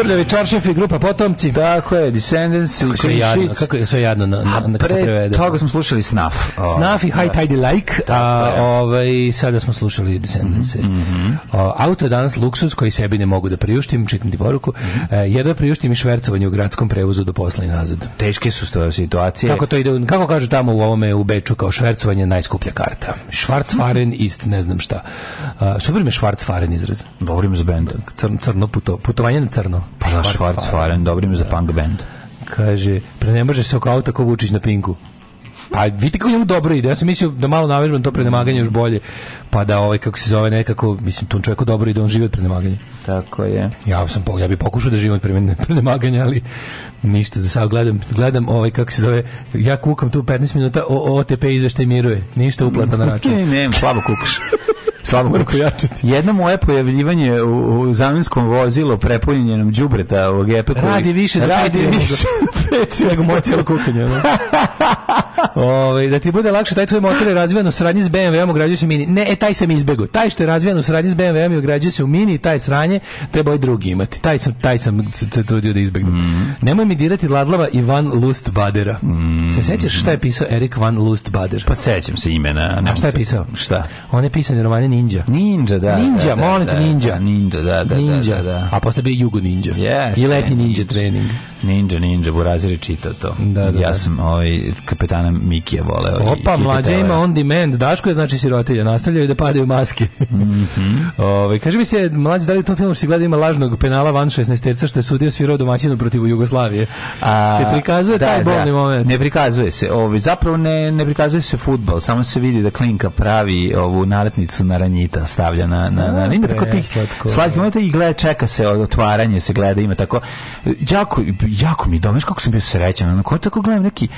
Koprljavi Čaršaf i grupa Potomci. Tako je, Descendants, kako je jadno, kako je sve jadno na, na, na se prevede. toga smo slušali Snuff. Oh, Snuff i High da. Tidy Like, a ovaj, sada smo slušali Descendants. Mm -hmm. o, auto je danas luksuz koji sebi ne mogu da priuštim, čitam ti poruku. Mm -hmm. e, jedva priuštim i švercovanje u gradskom prevozu do posla i nazad. Teške su stvari situacije. Kako to ide, kako kažu tamo u ovome u Beču kao švercovanje najskuplja karta. Schwarzfahren mm -hmm. ist ne znam šta. Uh, Super mi Schwarzfahren izraz. Dobrim za bend. Crn, crno puto, putovanje na crno. Pa za Schwarzfahren, dobrim za punk band. Kaže, pre ne možeš se oko auta ko Vučić na pinku. A pa, vidite kako njemu dobro ide. Ja sam mislio da malo navežbam to prenemaganje još bolje. Pa da ovaj, kako se zove, nekako, mislim, tom čovjeku dobro ide, on živi od prenemaganja. Tako je. Ja sam, ja bih pokušao da živim od prenemaganja, ali ništa, za sad gledam, gledam ovaj, kako se zove, ja kukam tu 15 minuta, o, OTP izveštaj miruje. Ništa uplata na račun. ne, ne, slabo kukaš. Samo moram pojačati. Jedno moje pojavljivanje u, u zamjenskom vozilu prepoljenjenom đubreta u GP koji... Radi više za radi više. nego moje cijelo kukanje. Ovaj da ti bude lakše taj tvoj motor je razvijen u saradnji s BMW-om, ugrađuje se u Mini. Ne, e taj sam izbegao. Taj što je razvijen u saradnji s BMW-om i ugrađuje se u Mini, taj sranje treba i drugi imati. Taj sam taj sam se trudio da izbegnem. Mm. Nemoj mi dirati Ladlava i Van Lust Badera. Mm. Se sećaš šta je pisao Erik Van Lust Bader? Pa sećam se imena. A šta je pisao? Šta? On je pisao romane Ninja. Ninja, da. Ninja, da, da, molim te da, Ninja. Ninja, da, da, ninja. da, da. A posle bio Jugo Ninja. Yes, I letni Ninja trening. Ninja, Ninja, Burazir je čitao to. Da, da, ja sam ovaj kapetana Miki Mikija voleo. Opa, mlađe ima on demand, Daško je znači sirotilja, nastavljaju da padaju maske. mm -hmm. Ove, kaže mi se, mlađe, da li u tom filmu se gleda ima lažnog penala van 16 terca što je sudio svirao domaćinu protiv Jugoslavije? A, se prikazuje da, taj da. bolni da, moment? Ne prikazuje se. Ove, zapravo ne, ne prikazuje se futbal, samo se vidi da Klinka pravi ovu naletnicu na ranjita, stavlja na... na, na, na ima tako tih slatkih momenta i gleda, čeka se otvaranje, se gleda, ima tako... Jako, jako mi domeš kako sam bio srećan, koji tako gledam neki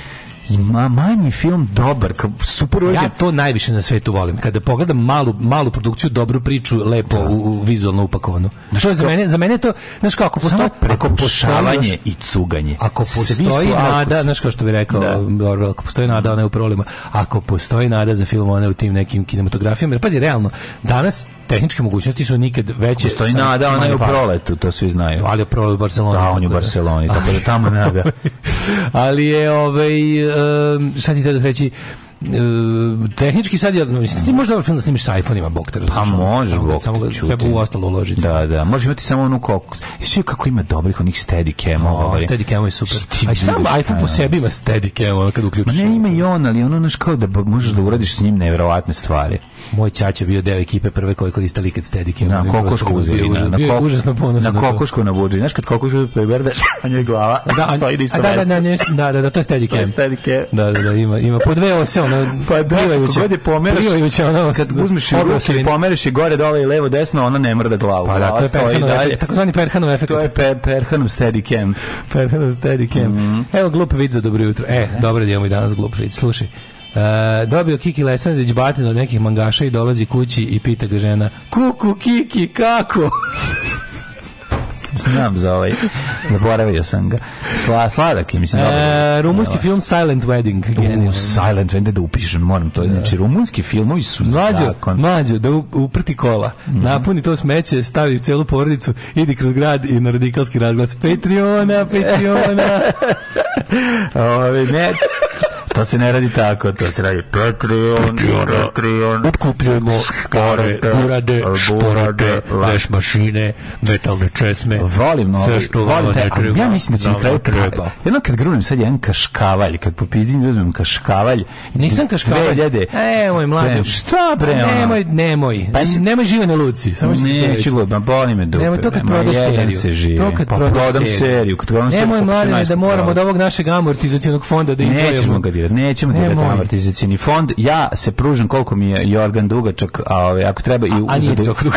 ima manji film dobar, super urađen. Ja to najviše na svetu volim, kada pogledam malu, malu produkciju, dobru priču, lepo da. u, u, vizualno upakovanu. Znaš, to, za mene, za mene to, znaš kako, postoji, ako postoji, i cuganje. Ako postoji nada, znaš kao što bi rekao da. Orwell, ako postoji nada, ona je u prolima. Ako postoji nada za film, ona je u tim nekim kinematografijama. Jer, pazi, realno, danas tehničke mogućnosti su nikad veće. Postoji nada, ona je u proletu, to svi znaju. Ali je u proletu u Barceloni. Da, on je u da- Barceloni, tako da tamo nada. ali je, ovaj, 呃，三级台灯开机。E, tehnički sad je, mislim, ti možda film da snimiš sa iPhone-ima, bok te razumiješ. Pa možeš, bok Samo ga treba u ostalo uložiti. Da, da, možeš imati samo onu koliko. I svi kako ima dobrih onih steadicam-a. O, ovaj? steadicam je super. Steve A i sam iPhone po da. sebi ima steadicam, ono kad uključiš. Ma ne ima i on, ali ono, znaš, kao da možeš da uradiš s njim nevjerovatne stvari. Moj ćaća bio deo ekipe prve koji koriste liket steadicam. Na da, kokošku uzeli. Na, da, na, bio užasno ponosan. Na kokošku navuđi. Znaš, kad kokošku preberda, a njoj glava da, stoji na isto mesto. Da, da, da, da, to je steadicam. Da, da, da, ima, ima po dve ose, ono pa da, plivajuće. Kad je pomeraš, ono, kad uzmeš ruke i i gore, dole i levo, desno, ona ne mrda glavu. Pa da, to je Perhanov efekt, takozvani Perhanov efekt. To je pe, Perhanov steadicam. Perhanov steadicam. Mm. Evo glup vid za dobro jutro. E, dobro da imamo i danas glup vid. Slušaj, Uh, dobio Kiki Lesanović batinu od nekih mangaša i dolazi kući i pita ga žena Kuku Kiki, kako? Znam za ovaj. Zaboravio sam ga. Sla, sladak je, mislim. E, dobro, rumunski film Silent Wedding. U, Silent Wedding, da upišem, moram to. Znači, rumunski filmovi su mlađo, zakon. Mlađo, da uprti kola. Mm -hmm. Napuni to smeće, stavi celu porodicu, idi kroz grad i na radikalski razglas. Petriona, Petriona. Ove, ne, To se ne radi tako, to se radi Patreon, Patreon. Da. Otkupljujemo stare burade, šporate, veš mašine, metalne česme. Volim novi, sve što volim te, treba, ja mislim da će mi da kraju treba. Jedno kad grunim sad jedan kaškavalj, kad popizdim i uzmem kaškavalj. Nisam kaškavalj. Ljede, e, moj mlađe. Šta bre? Pa ono? Nemoj, nemoj. Pa si, nemoj živane luci. Samo neću luci, boli me dupe. Nemoj to kad prodaš seriju. To pa kad prodam seriju. Kad Nemoj mlađe da moramo od ovog našeg amortizacionog fonda da izdvojimo. Nećemo ga jer nećemo dirati da amortizacioni fond. Ja se pružam koliko mi je Jorgan dugačak, a ove, ako treba i a,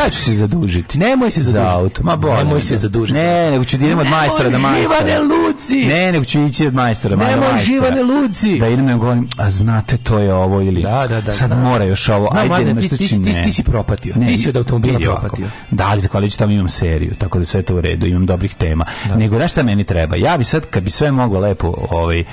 a ću se zadužiti. Nemoj se zadužiti. Za auto. Ma bolje. Nemoj da se zadužiti. Ne, nego ću da idem od majstora do majstora. Živane Luci! Ne, nego ću ići od majstora. Nemoj Živane Luci! Da idem nego govorim, a znate to je ovo ili da, da, da, sad da. mora još ovo. Znam, Ajde, ti, ti, ti, ti, si propatio. Ne, ti si od automobila propatio. Da, ali zahvaljujući tamo imam seriju, tako da sve to u redu, imam dobrih tema. Nego, znaš šta meni treba? Ja bi sad, kad bi sve moglo lepo, ovaj,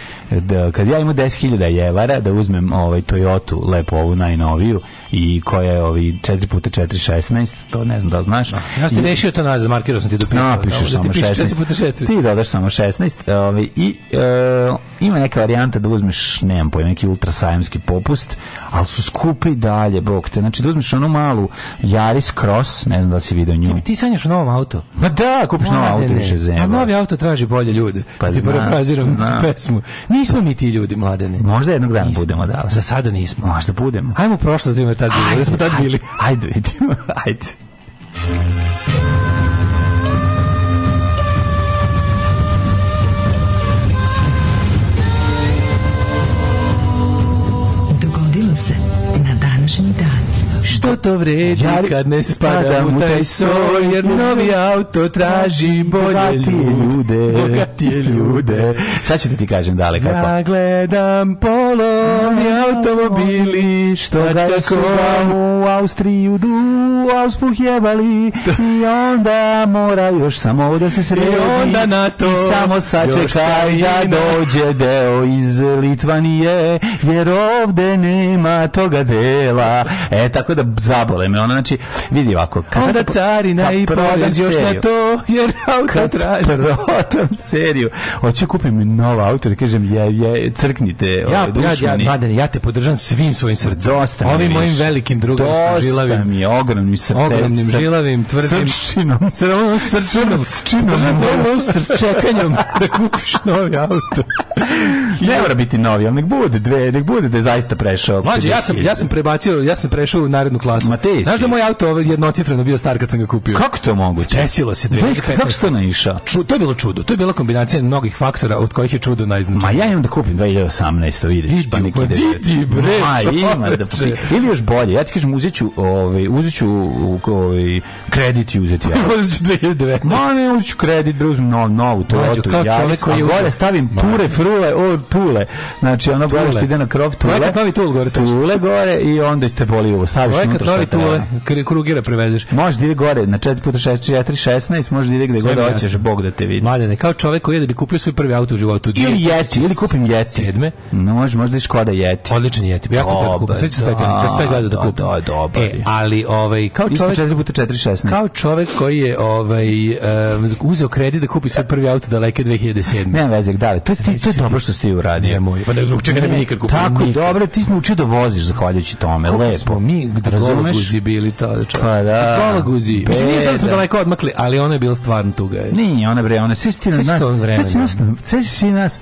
kad ja imam 10 hiljada jevara da uzmem ovaj Toyotu, lepo ovu najnoviju, i koja je ovi 4 puta 4 16, to ne znam da znaš. Da, ja ste rešio to nazad, markirao sam ti dopisao. Napišeš da, samo 16. Da puta 4. Ti dodaš samo 16. Ovi, I e, ima neka varijanta da uzmeš, nemam pojem neki ultrasajemski popust, ali su skupi dalje, bok te. Znači da uzmeš onu malu Yaris Cross, ne znam da si video nju. Ti, ti sanjaš u novom auto? Ma da, kupiš novo auto više zemlja. A novi auto traži bolje ljude. Pa ti parafraziram pesmu. Nismo mi ti ljudi, mladene. Možda jednog dana budemo, da. Za sada nismo. Možda budemo. ajmo prošlost da tad bili? Ajde, da smo tad bili? Ajde, vidimo, ajde. Dogodilo se na današnji dan. Što to vredi ja, kad ne spadam u taj soj, jer novi auto traži bolje bogatije ljude. Bogatije ljude. Sad ću da ti kažem dale kako. Ja gledam polovni automobili, što kako u Austriju du u auspuh jebali da. i onda mora još samo da se sredi I onda na to i samo sačekaj da dođe deo iz Litvanije jer ovde nema toga dela e tako da zabole me ona znači vidi ovako kad onda carina i prolaz još seriju. na to jer auta traži protam seriju hoću kupim nov auto i kažem je, je, crknite ja, ovaj, ja, ja, ja, ja te podržam svim svojim srcem ovim mojim velikim drugom žilavim mi je ogromni ogromnim srce, žilavim tvrdim srčinom srčinom srčinom srčinom da kupiš novi auto ne mora biti novi, al nek bude dve, nek bude da je zaista prešao. Mlađe, ja sam, ja sam prebacio, ja sam prešao u narednu klasu. Ma te Znaš da moj auto ovaj jednocifreno bio star kad sam ga kupio? Kako to moguće? Desilo se. Dve, kako ste naišao? Ču, to je bilo čudo. To je bila kombinacija mnogih faktora od kojih je čudo najznačajnije. Ma ja imam da kupim 2018, vidiš. Idi, pa neki pa idi, bre. Ma, ima da, ili još bolje, ja ti kažem, uzeću, ovaj, uzeću ovaj, kredit i uzeti. Ja. 2019. Ma ne, uzeću kredit, bre, uzmem novu, novu Toyota. Kao čovjek koji je Gore stavim pure frule, o, Tule. Znači, ono gore što ide na krov Tule. Projekat novi Tule gore. Staviš. Tule gore i onda te boli uvo. Staviš Projekat novi Tule, krugira prevezeš. Možeš da ide gore, na 4x4, 16, možeš da ide gde god hoćeš, Bog da te vidi. Mladene, kao čovek koji je da bi kupio svoj prvi auto u životu. Ili jeti, ili kupim jeti. Sedme. No, može, možda i Škoda jeti. Odličan jeti. Ja sam to kupio. Sve se da se da taj gleda da kupim. Da, dobar. E, ali ovaj kao čovek 4x4, 16. Kao čovek koji je ovaj um, uzeo kredit da kupi svoj prvi auto daleke 2007. Nema veze, da, to je to je dobro što ste nije uradio. Nije Pa ne, drug čega ne bi nikad kupio. Tako, nikad. dobro, ti si naučio da voziš zahvaljujući tome, Kako lepo. Smo mi da gdje bili tada čak. Pa da. da Gola guzi. Mislim, nije sad da smo daleko odmakli, ali ona je bila stvarno tuga. Nije, ona bre, ona, sve si ti nas, sve si nas, sve si nas,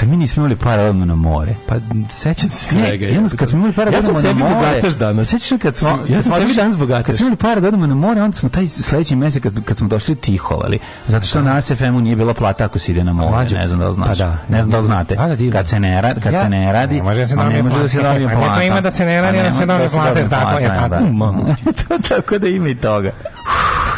da mi nismo imali para odmah na more. Pa sećam se svega. Ne, kad smo imali para ja da sam sebi bogataš danas. Sećam kad smo, no, ja sam sebi danas bogataš. Kad smo imali para da odmah na more, onda smo taj sledeći mesec kad, kad smo došli tihovali. Zato što da. na SFM-u nije bila plata ako se ide na more. Mlađe, ne znam da li pa znaš. Pa da, ne znam da li znate. Pa da, divno. Kad se ne, radi, kad ja, se ne radi, ne može da se dobije da plata. Da se dobije pa plata. to ima da se ne radi, da se dobije plata. Tako je, tako. Tako da ima i toga.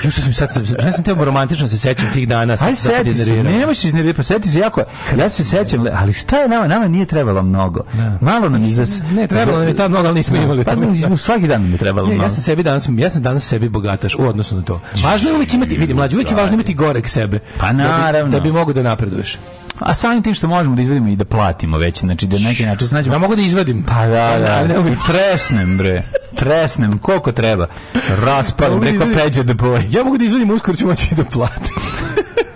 Jo što sam sad ja sam teo romantično se sećam tih dana. Aj seti se, ne možeš iznervirati, pa seti se jako. Ja se sećam ali, ali šta je nama? Nama nije trebalo mnogo. Da. Malo nam je za... Ne, trebalo nam je tad mnogo, ali nismo da. imali. Pa, ne, svaki dan nam je trebalo mnogo. Ja sam sebi danas, ja sam danas sebi bogataš u odnosu na to. Važno je uvijek imati, vidi, mlađi, uvijek je važno imati gorek sebe. Pa da naravno. Da bi, da bi mogo da napreduješ. A samim tim što možemo da izvedimo i da platimo već, znači da neki način znači Ja mogu da izvadim. Pa da, pa da, da. Tresnem bre. Tresnem koliko treba. Raspalim, rekao peđe da boje. Ja mogu da izvadim uskoro ću moći da platim.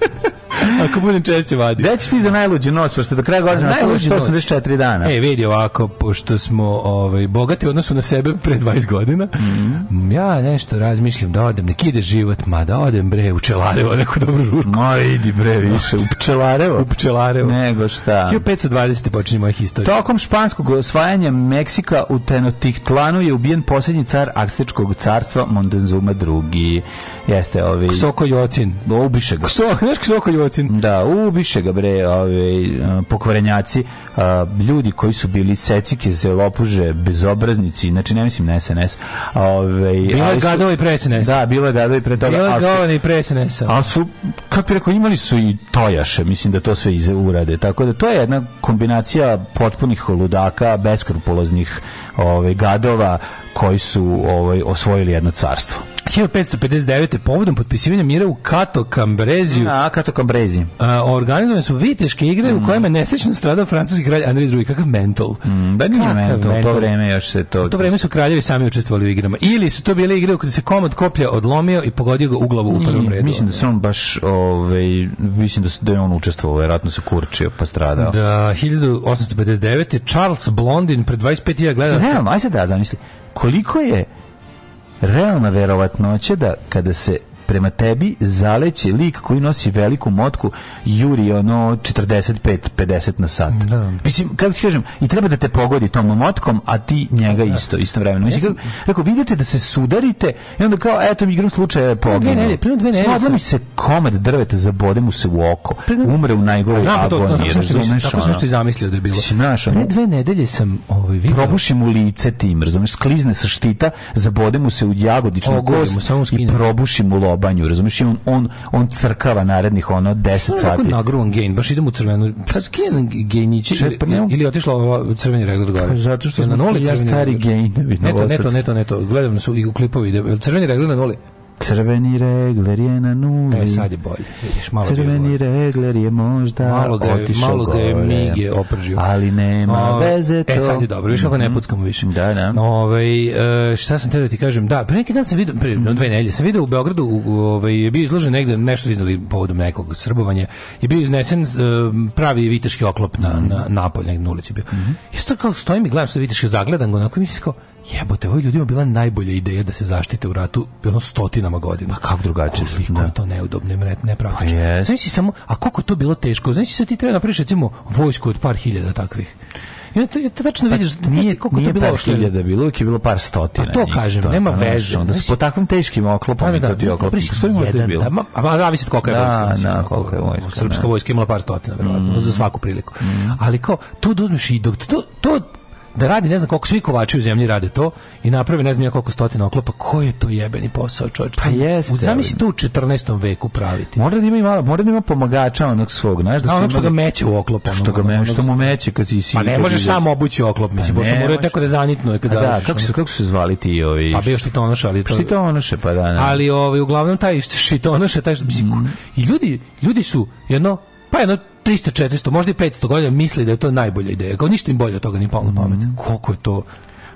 Ako budem češće vadio. Gde ćeš ti za najluđi nos, pošto do kraja godine ostalo 184 dana? E, vidi ovako, pošto smo ovaj, bogati u odnosu na sebe pre 20 godina, mm -hmm. ja nešto razmišljam da odem, nek ide život, ma da odem bre u Čelarevo, neku dobru žurku. Ma, idi bre više, u Pčelarevo. u Pčelarevo. Nego šta. 1520. počinje moja historija. Tokom španskog osvajanja Meksika u Tenochtitlanu je ubijen posljednji car Akstičkog carstva Montezuma II. Jeste ovi... Ksoko Jocin. Ubiše ga. Ksoko, znaš Ksoko Jocin? Jelcin. Da, ubiše ga bre, ovaj pokvarenjaci, ljudi koji su bili secike, zelopuže, bezobraznici, znači ne mislim na SNS. Ovaj bilo je gadovi pre SNS. Da, bilo je gadovi pre toga. Bilo je gadovi pre SNS. A su kako bi rekao, imali su i tojaše, mislim da to sve iz urade. Tako da to je jedna kombinacija potpunih ludaka, beskrupuloznih ovaj gadova koji su ovaj osvojili jedno carstvo. 1559. povodom potpisivanja mira u Kato Kambreziju. Na, Kato Kambrezi. A, organizovane su viteške igre mm. u mhm. kojima je nesrećno stradao francuski kralj Andri II. Kakav mental. Mm, da nije Kakav mental, mental, to vreme još se to... U to vreme su kraljevi sami učestvovali u igrama. Ili su to bile igre u kojoj se komad koplja odlomio i pogodio ga u glavu u prvom redu. Mislim da se on baš, ovaj, mislim da, su, da je on učestvovao, vjerojatno se kurčio pa stradao. Da, 1859. Charles Blondin pred 25.000 gledalaca. Realno, aj sad da zamisli, koliko je realna verovatnoća da kada se prema tebi zaleće lik koji nosi veliku motku juri ono 45-50 na sat. Da. Mislim, kako ti kažem, i treba da te pogodi tom motkom, a ti njega da. isto, isto vremeno. Mislim, kako, rekao, vidite da se sudarite i onda kao, eto, igrom slučaja je poginuo. Dve nelje, dve nelje. Odla se komad drvete, zabode mu se u oko. Umre u najgoroj pa agoniji. Tako sam što i zamislio da je bilo. Znaš, ono, Pre dve nedelje sam ovaj, video. Probuši mu lice tim, razumiješ, sklizne sa štita, zabode mu se u jagodičnu kost i probuši mu lob obanju, razumiješ, on, on, on crkava narednih ono 10 sati. Kako nagruvan gain, baš idem u crvenu. Kad pa Kijan gejnići ili, otišla ova crveni regler gore. Pa zato što ja, da na noli ja stari to, ne to, ne to, gledam su i u klipovi, da- crveni regler na noli. Crveni regler je na nuli. E, sad je bolje. Vidiš, malo da Crveni je regler je možda malo ga da je, otišao Malo ga da je mige opržio. Ali nema o, veze e, to. E, sad je dobro. Viš kako ne mhm. puckamo više. Da, da. Ove, ovaj, šta sam te da ti kažem? Da, pre neki dan sam vidio, pre mhm. dve nelje, sam vidio u Beogradu, ovaj, je bio izložen negde, nešto iznali povodom nekog srbovanja, je bio iznesen e, pravi viteški oklop na, mm na napolje, negde na ulici bio. Mm -hmm. Isto kao stojim i gledam što viteški zagledan, onako mislim kao, jebote, ovo je ljudima bila najbolja ideja da se zaštite u ratu ono stotinama godina. Pa kako drugačije? Koliko da. to neudobno i ne Yes. Pa znaš samo, a koliko to bilo teško? Znaš si sad ti treba napriš recimo vojsku od par hiljada takvih. I onda ti tačno pa, vidiš da nije, koliko nije to bilo ošlo. Nije par bilo, uvijek je bilo par stotina. A pa to kažem, to, nema pa, veze. Onda su po takvim teškim oklopom i to ti da oklopom. Jedan, je bilo. Da, ma, a zavisi od koliko je da, vojska. Da, da, koliko je vojska. Srpska da. vojska imala par stotina, verovatno, mm. za svaku priliku. Mm. Ali kao, to da uzmeš i dok, to, to da radi ne znam koliko svi kovači u zemlji rade to i naprave ne znam koliko stotina oklopa koji je to jebeni posao čovjek pa jeste zamisli to u 14. veku praviti mora da ima i malo mora da ima pomagača onog svog znaš da, da onog što ga meće u oklop ono, što ga me, što mu meće kad si pa ne možeš samo obući oklop mislim pa pošto mora neko da zanitno kad da kako se kako se zvali ti ovi pa bio što to onoš ali to onoše pa da ne. ali ovaj uglavnom taj što to onoše taj mm. i ljudi ljudi su jedno pa jedno 300, 400, možda i 500 godina misli da je to najbolja ideja. Kao ništa im bolje od toga ni palo na pamet. Mm. Koliko je to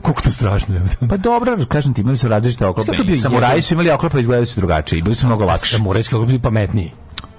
Kako to strašno je. pa dobro, kažem ti, imali su različite oklope. Samuraji su imali oklope, izgledali su drugačije i bili su mnogo lakši. Samurajski oklopi pametniji.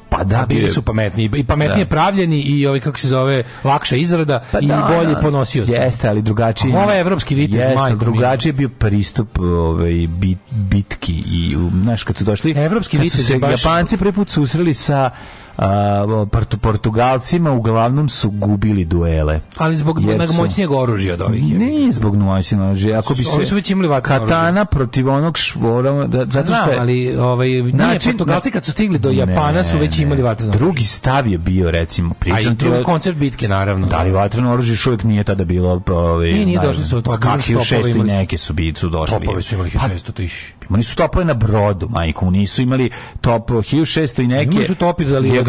Pa da, bili su pametniji. i pametnije da. pravljeni i ovaj kako se zove lakša izrada pa i da, bolji da. ponosioci. Jeste, ali drugačiji. Ovaj evropski vitez jeste, drugačiji je bio pristup ovaj bit, bitki i znaš kad su došli evropski vitez Japanci prvi put susreli sa a, Portu, Portugalcima uglavnom su gubili duele. Ali zbog najmoćnijeg oružja od ovih. Je. Ne zbog najmoćnijeg oružja. Ako bi se su već imali katana oružje. protiv onog švora, da, zato što je, ali ovaj, nije, način, Portugalci kad su stigli do Japana ne, su već imali vatreno oružje. Drugi stav je bio, recimo, pričan. A i koncept bitke, naravno. Da, li vatreno oružje još uvijek nije tada bilo... Ovaj, nije, nije da, došli su od toga. Kakvi u šestu i neke su, bicu su došli. Topovi su imali 1600 tiš. Oni su topove na brodu, majko. Nisu imali top 1600 i neke. Imali su topi za je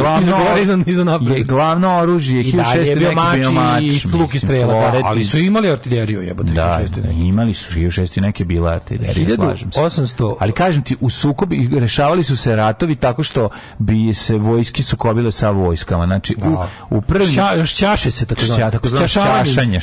glavno je glavno oružje 1600 je bio mač i luk i strela da, ali su imali artiljeriju jebote da, imali su 1600 neke bila artiljerija slažem se 800 ali kažem ti u sukobi rešavali su se ratovi tako što bi se vojski sukobile sa vojskama znači da. u, prvi prvim Šća, šćaše se tako znači tako šćašanje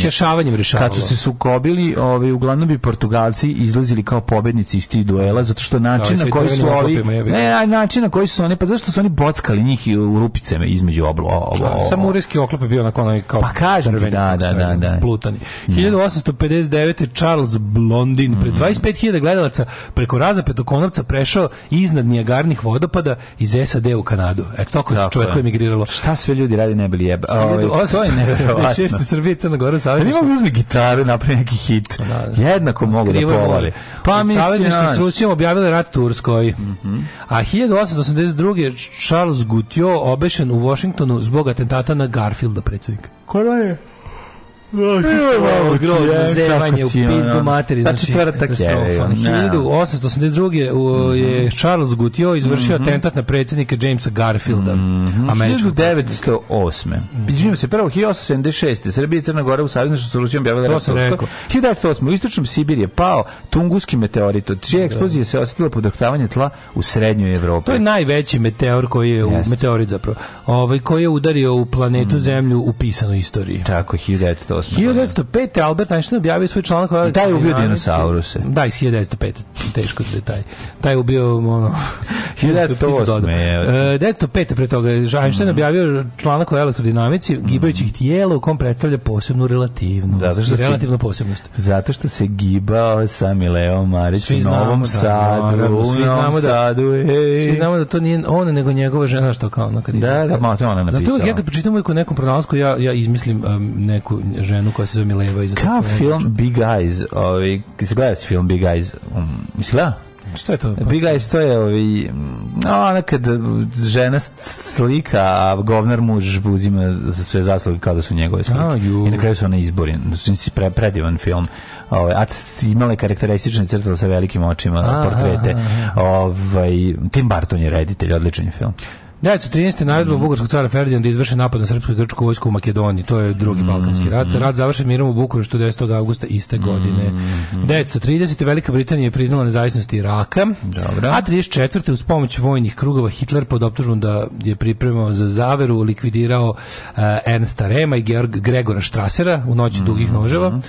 šćašavanjem rešavalo kad su se sukobili ovaj uglavnom bi Portugalci izlazili kao pobednici iz tih duela zato što način na koji su da ovi ne način na koji su oni pa zašto su oni bocka uskakali njih u rupicama između oblo. oblo. Samo ureski oklop je bio na onaj kao... Pa kažem ti, da, da, da, da. Plutani. 1859. Da. Charles Blondin pred 25.000 mhm. gledalaca preko raza petokonopca prešao iznad Nijagarnih vodopada iz SAD u Kanadu. E, tako se čovjek emigriralo. Šta sve ljudi radi ne bili jeba. To je nevjerovatno. Srbije, Crna Gora, pa Savjezništvo. Ali mogu uzme gitaru, napravi neki hit. Pa da, da. Jednako mogu da povali. Pa mi s Rusijom objavili rat Turskoj. Mhm. A 1882. Charles zgutio obešen u Washingtonu zbog atentata na Garfielda predsednik. Koja je? Ovo grozno zevanje u pizdu materi. Znači, pa četvrtak je. 1882. Znači, da. je mhm. Charles Gutiot izvršio mhm. atentat na predsjednika Jamesa Garfielda. 1908. Mhm. Izvinjamo se, prvo 1876. Srbija i Crna Gora u savezništvu s Rusijom objavila rat 1908. U istočnom Sibir je pao tunguski meteorit. Od čije da. eksplozije se osetilo podoktavanje tla u srednjoj Evropi. To je najveći meteor koji je, u, meteorit zapravo, ovaj, koji je udario u planetu Zemlju u pisanoj istoriji. Tako, 1908 žalosno. 1905. Albert Einstein objavio svoj članak o Taj je ubio dinosauruse. Da, iz 1905. Teško da je taj. Taj je ubio, ono... 1908. Je. Uh, 1905. pre toga. Einstein mm. objavio članak o elektrodinamici mm. gibajućih tijela u kom predstavlja posebnu relativnost. Zato što relativno posebnost. Zato što se gibao sam i Leo Marić svi u Novom da, Sadu. Naravno, svi znamo da, sadu, ej. Svi znamo da to nije on, nego njegova žena što kao ono kad Da, da, da, ma, to ona napisala. Zato ja kad pročitam uvijek o nekom pronalasku, ja, ja izmislim um, neku ženu koja se zove Mileva. Iz Kao film Big Eyes, ovaj, se gleda film Big Eyes, um, gleda? Šta je to? Pa Big Eyes to je ovi, no, ona kad žena slika, a govnar muž uzima za sve zasluge kao da su njegove slike. A, I na kraju su ona izbori. Znači, pre, predivan film. Ove, ovaj, a imala je karakteristične crte sa velikim očima, a, portrete. A, a, Ovaj, Tim Barton je reditelj, odličan je film. 1913. naredba mm. bugarskog cara Ferdinanda da izvrše napad na srpsku i grčku vojsku u Makedoniji. To je drugi mm. balkanski rat. Rat završen mirom u Bukureštu 10. augusta iste mhm. godine. Mm. 1930. Velika Britanija je priznala nezavisnost Iraka. Dobro. A 34. uz pomoć vojnih krugova Hitler pod optužbom da je pripremao za zaveru likvidirao uh, Ernsta Rema i Georg Gregora Strassera u noći dugih mhm. noževa.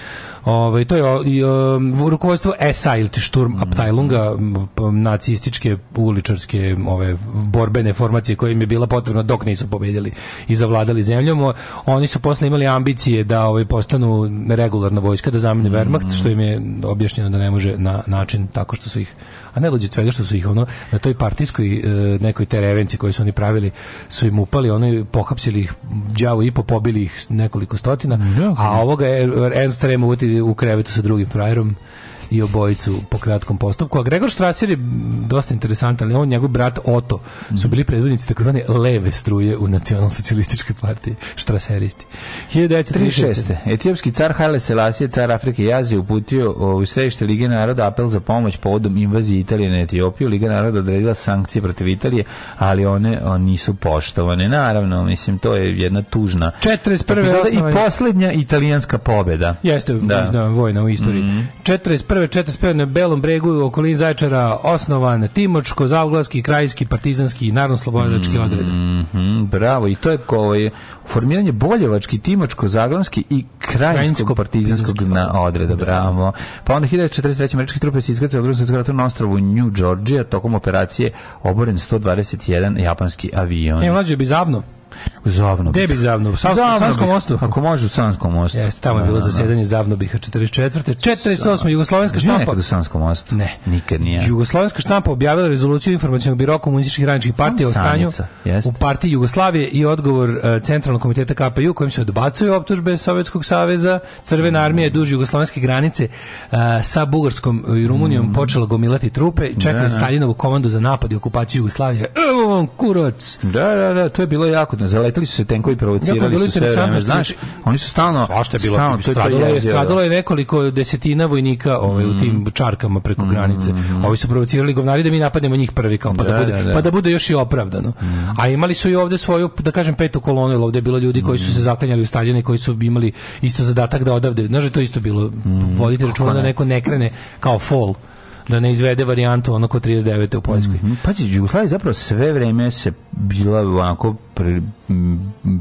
Ove, ovaj, to je o, i, um, rukovodstvo SA ili Sturm Abteilunga mhm. nacističke uličarske ove borbene formacije koja im je bila potrebna dok nisu pobedili i zavladali zemljom. Oni su posle imali ambicije da ovaj postanu regularna vojska, da zamene mm. Wehrmacht, što im je objašnjeno da ne može na način tako što su ih a ne dođe svega što su ih ono na toj partijskoj e, nekoj terevenci koji su oni pravili su im upali, oni pohapsili ih đavo i popobili ih nekoliko stotina, a ovoga je Ernst Remo u krevetu sa drugim frajerom i obojicu po kratkom postupku. A Gregor Strasser je dosta interesantan, ali on njegov brat Oto su bili predvodnici takozvane leve struje u nacionalsocijalističkoj partiji, Strasseristi. 1936. Etiopski car Haile Selassie, car Afrike i Azije, uputio u središte Lige naroda apel za pomoć povodom invazije Italije na Etiopiju. Liga naroda odredila sankcije protiv Italije, ali one on nisu poštovane. Naravno, mislim, to je jedna tužna 41. Epizoda. i posljednja italijanska pobeda. Jeste, da vojna u istoriji. Mm -hmm. 41. 1941. 45. na Belom bregu u okolini Zaječara osnovan Timočko, Zauglavski, Krajski, Partizanski i Narodno-slobodački odred. Mhm, bravo, i to je kao ovaj, formiranje Boljevački, Timočko, Zaglavski i Krajinskog partizanskog na odreda, bravo. Pa onda 1943. američke trupe se iskrcao u drugom svjetskom ratu na ostrvu New Georgia tokom operacije oboren 121 japanski avion. E, mlađe, bizabno. Zavno. Gde bi Zavno? U Sanskom mostu? Ako može u Sanskom mostu. Jeste, tamo je bilo da, da, da. zasedanje Zavno Biha 44. 48. Jugoslovenska štampa. u Sanskom mostu? Ne. Nikad nije. Jugoslovenska štampa objavila rezoluciju informacionog biro komunističkih radničkih partija o stanju u partiji Jugoslavije i odgovor e, Centralnog komiteta KPJ kojim se odbacuju optužbe Sovjetskog saveza, Crvena mm. armija je duž jugoslovenske granice e, sa Bugarskom i Rumunijom mm. počela gomilati trupe i čekali Staljinovu komandu za napad i okupaciju Jugoslavije. Evo vam kurac! Da, da, da, to je bilo jako zaletili su se tenkovi provocirali su sve vreme, znaš, oni su stalno, svašta je bilo, stalno, stradalo, je, stradalo je nekoliko desetina vojnika ovaj, u tim mm. čarkama preko mm-hmm. granice. Ovi su provocirali govnari da mi napadnemo njih prvi, kao, pa, da, da bude, da, da. pa da bude još i opravdano. Mm. A imali su i ovde svoju, da kažem, petu kolonu, ovde je bilo ljudi koji su mm. se zaklanjali u Staljine, koji su imali isto zadatak da odavde, znaš, to isto bilo, vodite računa da neko ne krene kao fall da ne izvede varijantu onako 39. u Poljskoj. Mm -hmm. Pazi, Jugoslavija zapravo sve vreme se bila onako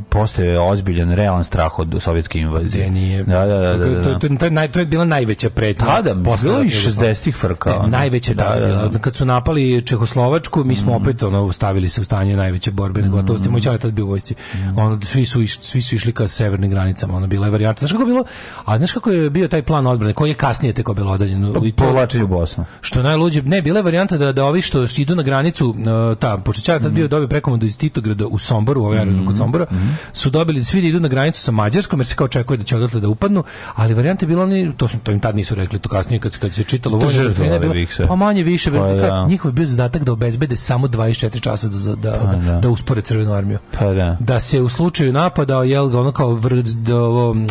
postoje ozbiljan realan strah od sovjetske invazije. nije. Da, da, da, da, To, da. to, to, naj, to je bila najveća pretnja. Pa da, da, bilo je 60-ih frka. Ne, najveća da, da, da, Kad su napali Čehoslovačku, mi smo mm. opet ono, stavili se u stanje najveće borbene mm. gotovosti. Moj čar je tad bio u Mm. Ono, svi, su iš, svi su išli ka severnim granicama. Ono, bila je varijanta. Znaš kako bilo? A znaš kako je bio taj plan odbrane? Koji je kasnije teko bilo odaljen? Pa povlačenje u Bosnu. Što najluđe. Ne, bila je varijanta da, da ovi što idu na granicu, e, ta, pošto čar je tad mm. bio dobio da prekomandu iz Titograda u Sombor Comboru, ovaj aerodrom kod mhm, Sombora, mhm. su dobili svi da idu na granicu sa Mađarskom jer se kao očekuje da će odatle da upadnu, ali varijante bilo oni to su to im tad nisu rekli to kasnije kad, kad se čitalo vojno pa manje više pa, da. njihov je bio zadatak da obezbede samo 24 časa da da, pa, da. da uspore crvenu armiju. Pa, da. da. se u slučaju napada jel ga ono kao vrh, da,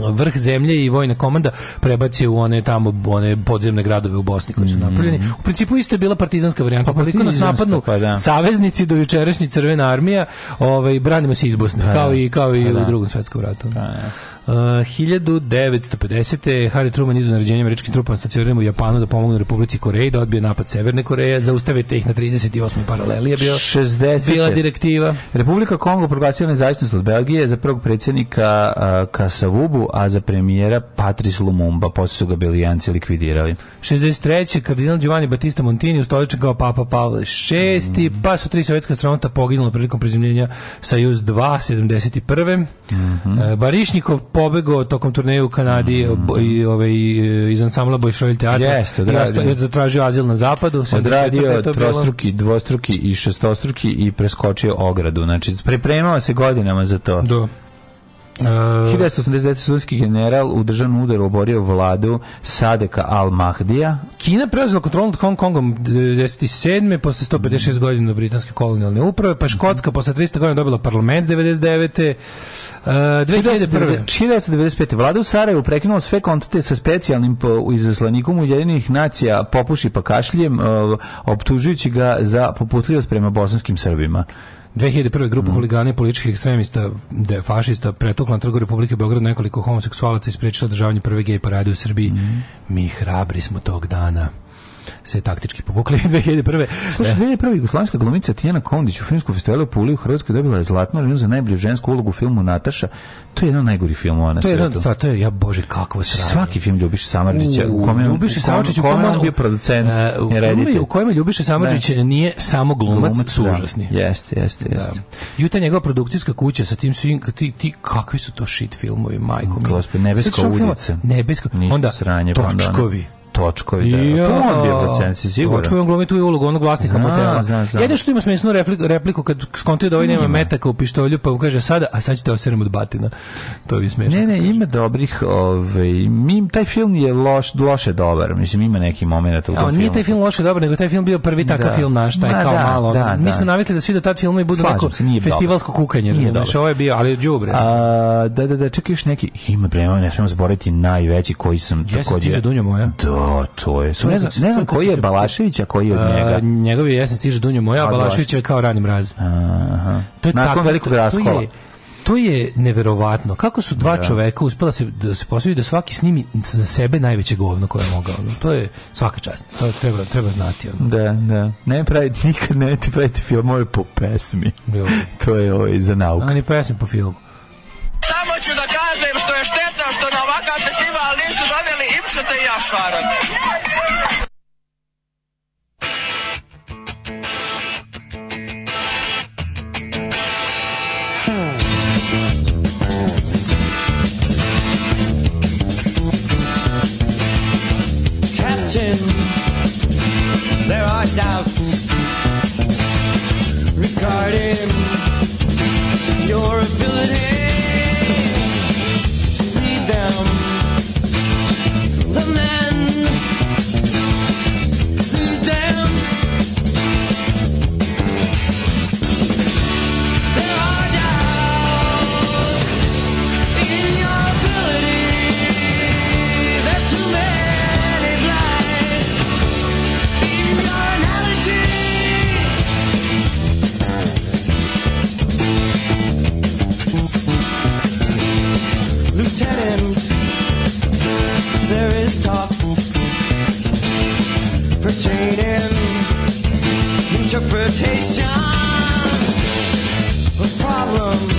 vrh zemlje i vojna komanda prebaci u one tamo one podzemne gradove u Bosni koji su mhm. napravljeni. U principu isto je bila partizanska varijanta. Pa, koliko nas napadnu pa da. saveznici do jučerašnji crvena armija, ovaj branimo se iz Bosne, da, kao da. i, kao i pa u da. drugom svetskom ratu. Pa 1950. Harry Truman izvan naređenja američkim trupama stacioniran u Japanu da pomognu Republici Koreji da odbije napad Severne Koreje, zaustavite ih na 38. paraleli je bio 60. bila direktiva. Republika Kongo proglasila nezavisnost od Belgije za prvog predsjednika uh, Kasavubu, a za premijera Patrice Lumumba, posle su ga Belijanci likvidirali. 63. kardinal Giovanni Battista Montini ustoličen kao Papa Pavle VI, mm. pa su tri sovjetska astronauta poginula prilikom prezimljenja Sajuz 2, 71. Mm -hmm. Uh, Barišnikov pobegao tokom turneja u Kanadi mm. i ovaj e, iz ansambla Bolšoj teatra. Jeste, da. Ja zatražio azil na zapadu, se odradio trostruki, dvostruki i šestostruki i preskočio ogradu. Znači pripremao se godinama za to. Da. Uh, 1989. sudanski general u državnom udaru oborio vladu Sadeka al-Mahdija. Kina preuzela kontrolu nad Hong Kongom 1997. posle 156 mm. godina britanske kolonialne uprave, pa Škotska posle 300 godina dobila parlament 99. Uh, 2001. 1995. vlada u Sarajevu prekinula sve kontakte sa specijalnim po, izaslanikom Ujedinjenih nacija popuši pa uh, optužujući ga za poputljivost prema bosanskim Srbima. 2001. grupa mm. huligana i političkih ekstremista, de, fašista, pretukla na trgu Republike Beograd nekoliko homoseksualaca i sprečila državanje prve gej parade u Srbiji. Mm. Mi hrabri smo tog dana se taktički povukli 2001. Slušaj, 2001. Da. Jugoslavijska glumica Tijana Kondić u filmskom festivalu Puli u Hrvatskoj dobila je zlatnu nagradu za najbolju žensku ulogu u filmu Nataša. To je jedan najgori film ona na To je jedan, to je, ja bože, kakvo sranje. Svaki film Ljubiša Samardžića, u, u kome Ljubiša u kome, u kome on bio producent, uh, u filmu u kome Ljubiša Samardžić da. nije samo glumac, glumac su da. užasni. Jeste, jeste, jeste. Da. I ta njegova produkcijska kuća sa tim svim, ti, ti kakvi su to shit filmovi, majko mi. Gospod, nebeska ulica. Nebeska, onda sranje, točkovi. Točko je da. da. To on bio procenci sigurno. Točko je on tu ulogu onog vlasnika zna, motela. Jedno što ima smisnu repliku, repliku kad skonti da ovaj nema metaka u pištolju pa mu kaže sada, a sad ćete oserem od batina. To bi smešno. Ne, ne, ima dobrih, ovaj, mi taj film je loš, loše dobar. Mislim ima neki momenat u tom filmu. nije taj film loše dobar, nego taj film bio prvi da. takav da. film naš, taj Ma, kao da, malo. Da, da, mi smo navikli da svi do tad filmovi budu neko festivalsko kukanje, razumiješ, ovo je bio, ali đubre. da, da, da, čekaj neki. Ima bre ne smemo zaboraviti najveći koji sam takođe. Jesi ti moja? Da, O, to je. ne znam, ne znam koji je Balašević, a koji je od njega. Njegovi jesen stiže Dunjo moja, a Balašević je kao ranim raz. Aha. To je Nakon tako, velikog raskola to je neverovatno kako su dva da. čoveka uspela se da se posvidi da svaki snimi za sebe najveće govno koje je mogao. Ono. To je svaka čast. To je, treba treba znati ono. Da, da. Ne pravi, nikad ne ti praviti filmove po pesmi. To je ovaj za nauku. Ani pesmi po filmu. Samo ću da kažem što je šteta što na ovakav festival nisu doveli Ipšete i Jašara. Captain, there are doubts interpreting interpretation of problems.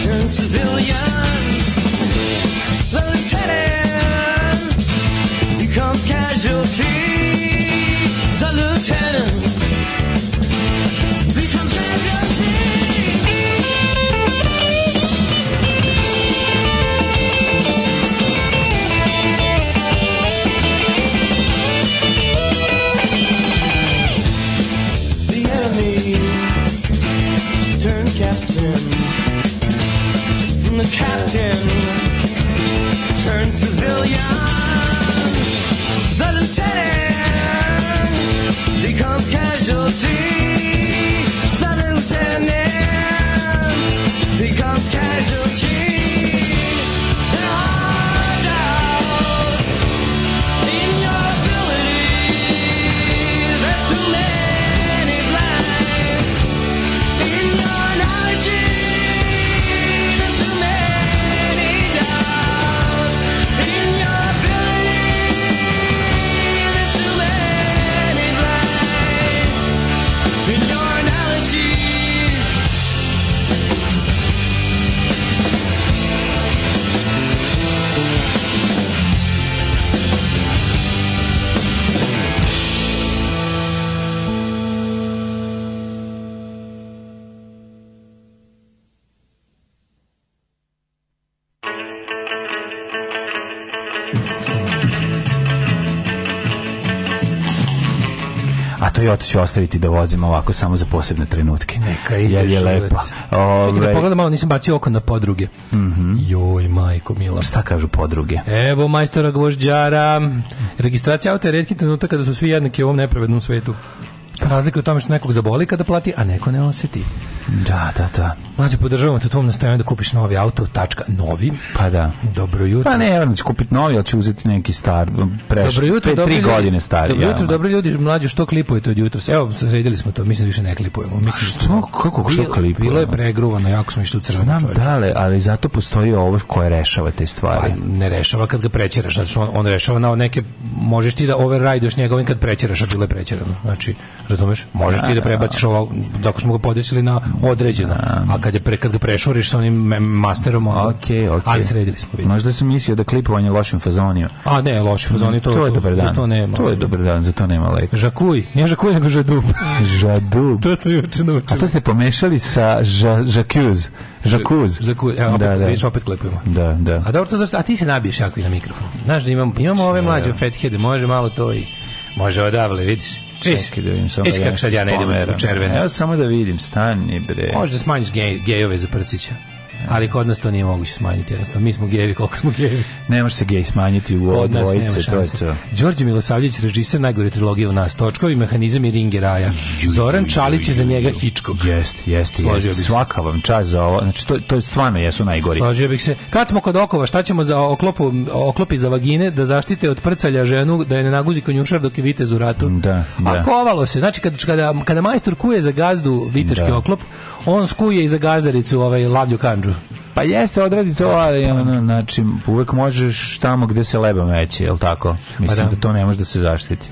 Turn civilian. ću ostaviti da vozim ovako samo za posebne trenutke. Neka ide je život. lepa. Ove... Čekaj da ovaj- pogledam, malo nisam bacio oko na podruge. Mm -hmm. Joj, majko mila. Šta kažu podruge? Evo, majstora gvožđara. Registracija auta je redki trenutak kada su svi jednaki u ovom nepravednom svetu. Razlika je u tome što nekog zaboli kada plati, a neko ne osjeti. Da, da, da. Mlađe, podržavamo te tvojom nastojanju da kupiš novi auto, tačka, novi. Pa da. Dobro jutro. Pa ne, ja ću kupiti novi, ali ću uzeti neki star, preš, dobro jutro, pet, tri ljudi, godine stari. Dobro jutro, da. dobro ljudi, mlađe, što klipujete od jutra? Evo, sredili smo to, mislim da više ne klipujemo. Mislim, da što, što, kako, što klipujemo? Bilo je pregruvano, jako smo išli u crveno Znam čovječe. dale, ali zato postoji ovo koje rešava te stvari. Pa, ne rešava kad ga prećeraš, znači on, on rešava na neke, možeš ti da overrideš njegovim kad prećeraš, a bilo je prećerano. Znači, razumeš? Možeš ti da prebaciš ovo, dok smo ga podesili na određena. Da. A kad je pre kad ga prešuriš sa onim masterom, onda, okay, okay. ali sredili smo vidjeti. Možda se mislio da klipovanje lošim fazonima. A ne, loši fazoni to, to je dobar dan. to nema. To je dobar dan, za to nema lek. Žakuj, ne žakuj, nego žadub. žadub. to se juče naučio. A to ste pomešali sa ža, žakuz. Žakuz. Žakuz, evo, da, opet, da. Viš, da. opet klipujemo. Da, da. A dobro to zašto, a ti se nabiješ jako i na mikrofon. Znaš da imamo, imamo ove znači, mlađe da. fatheade, može malo to i može odavle, vidiš. Čis, čekaj da vidim samo. Eš da kako sad ja ne idem u crvene. Evo samo da vidim, stani bre. Možda smanjiš gej, gejove za prcića. Ali kod nas to nije moguće smanjiti, jednostavno. Mi smo gejevi koliko smo gejevi. Ne može se gej smanjiti u ovo dvojice, to je to. Đorđe Milosavljević, režiser najgore trilogije u nas, Točkovi, Mehanizam i Ringe Raja. Zoran Čalić je za njega Hičkog. Jest, jest, jest. Svaka vam čast za ovo. Znači, to, to stvarno jesu najgori. Složio bih se. Kad smo kod okova, šta ćemo za oklopu, oklopi za vagine, da zaštite od prcalja ženu, da je ne naguzi konjušar dok je vitez u ratu? Da, da. A kovalo se. Znači, kada, kada, kada majstor kuje za gazdu viteški da. oklop, on skuje i za gazdaricu ovaj lavlju kanđu. Pa jeste, odradi to, pa, ali pa, ono, da. znači, uvek možeš tamo gde se leba meće, je jel tako? Mislim pa da. da to ne može da se zaštiti.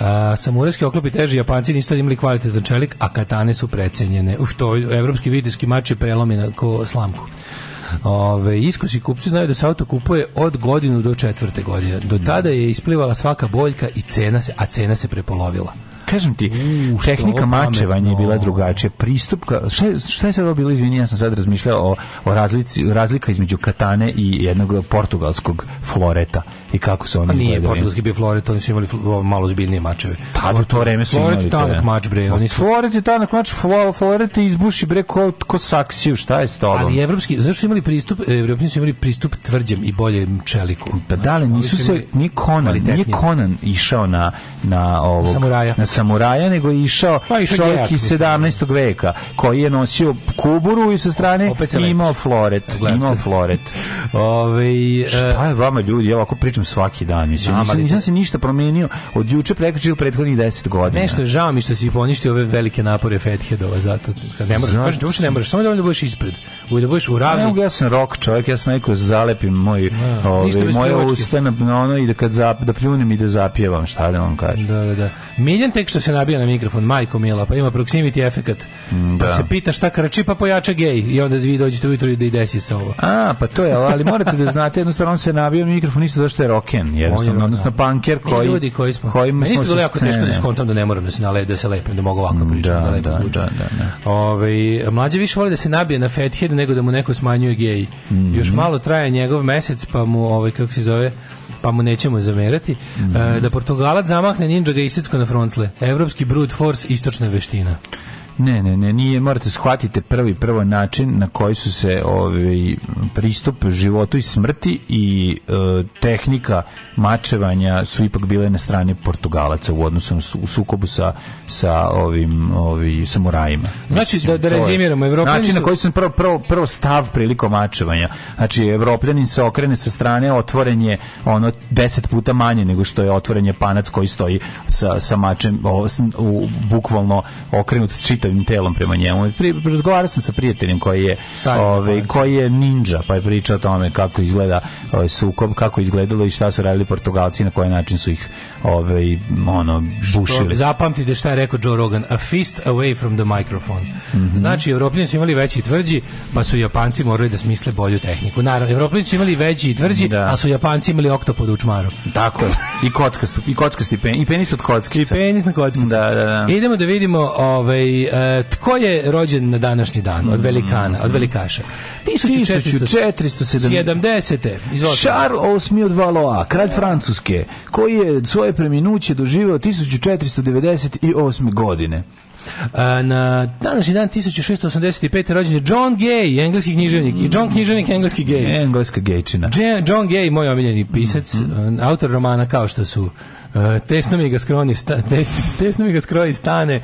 A, samurajski oklopi teži Japanci nisu imali kvalitetan čelik, a katane su precenjene. Uf, to evropski viteški mač je prelomljen ko slamku. Ove, iskusni kupci znaju da se auto kupuje od godinu do četvrte godine. Do tada je isplivala svaka boljka i cena se, a cena se prepolovila kažem ti, U, tehnika mačevanja je bila drugačija. Pristup, ka, šta, je, šta je sad bilo, izvini, ja sam sad razmišljao o, o razlici, razlika između katane i jednog portugalskog floreta i kako se oni izgledali. Nije portugalski bio floret, oni su imali malo zbiljnije mačeve. Pa do to vreme su floret imali. Floret je mač, bre. Oni su... Floret je tanak mač, floret je izbuši, bre, ko, ko saksiju, šta je s tobom? Ali evropski, zašto su imali pristup, evropski su imali pristup tvrđem i boljem čeliku. Pa da, da li, nisu se, nije Conan, nije Conan išao na, na ovog, samuraja. na samuraja, nego je išao pa, čovjek iz 17. veka, koji je nosio kuburu i sa strane imao floret. Imao floret. Ove, Šta je vama ljudi? Ja ovako pričam svaki dan. Mislim, da, nisam, nisam se ništa promijenio od juče preko prethodnih 10 godina. Nešto je žao mi što si poništio ove velike napore Fethedova zato. Kad ne moraš, kažeš, uopšte ne moraš, samo da budeš ispred. Uvijek da budeš u ravni. Ne, ja sam rok čovjek, ja sam neko da zalepim moj, da, ove, ovaj, moje usta na ono i da, kad zap, da pljunem i da zapjevam, šta da vam kažem. Da, da, da. Miljan tek lik što se nabija na mikrofon, majko mila, pa ima proximity efekat. Mm, pa da. Pa se pita šta krči, pa pojača gej. I onda vi dođete ujutro i da i desi se ovo. A, pa to je, ali morate da znate, jednostavno on se nabija na mikrofon, ništa zašto je roken, jednostavno, odnosno da. panker koji... Mi ljudi koji smo... Koji pa Meni isto bilo jako teško da skontam da ne moram da se nale, da se lepim, da mogu ovako pričati, da, da lepo da, da, da, da, Ove, ovaj, mlađe više voli da se nabije na fethead nego da mu neko smanjuje gej. Mm -hmm. Još malo traje njegov mesec, pa mu, ovaj, kako se zove, pa mu nećemo zamerati, mm -hmm. da Portugalac zamahne ninja ga na froncle. Evropski brute force, istočna veština. Ne, ne, ne, nije, morate shvatiti prvi prvo način na koji su se ovaj pristup životu i smrti i e, tehnika mačevanja su ipak bile na strani Portugalaca u odnosu na su, sukobu sa sa ovim ovim samurajima. Znači Mislim, da da rezimiramo, evropljani način su... na koji sam prvo, prvo, prvo stav priliko mačevanja. Znači evropljanin se okrene sa strane otvorenje ono 10 puta manje nego što je otvorenje panac koji stoji sa sa mačem o, s, u, bukvalno okrenut čitav čitavim telom prema njemu. Pri, razgovarao sam sa prijateljem koji je Stari, ove, ovaj, koji je ninja, pa je pričao o tome kako izgleda ovaj sukob, kako izgledalo i šta su radili Portugalci na koji način su ih ovaj ono bušili. Zapamtite šta je rekao Joe Rogan, a fist away from the microphone. Mm -hmm. Znači Evropljani su imali veći i tvrđi, pa su Japanci morali da smisle bolju tehniku. Naravno, Evropljani su imali veći i tvrđi, da. a su Japanci imali oktopod u čmaru. Tako I kockastu, i kockasti pen, i penis od kockica. I penis na kockica. Da, da, da. E, idemo da vidimo ovaj uh, tko je rođen na današnji dan od mhm. velikana, od velikaša. 1470. Izvolite. Charles VIII od Valois, kralj Francuske, koji je svoje svoje preminuće doživeo 1498. godine. Na današnji dan 1685. rođen je John Gay, engleski književnik. I John književnik, engleski gej. Engleska gejčina. John Gay, moj omiljeni pisac, mm autor romana kao što su E, tesno mi ga skroni, sta, tes, tesno mi ga skroji stane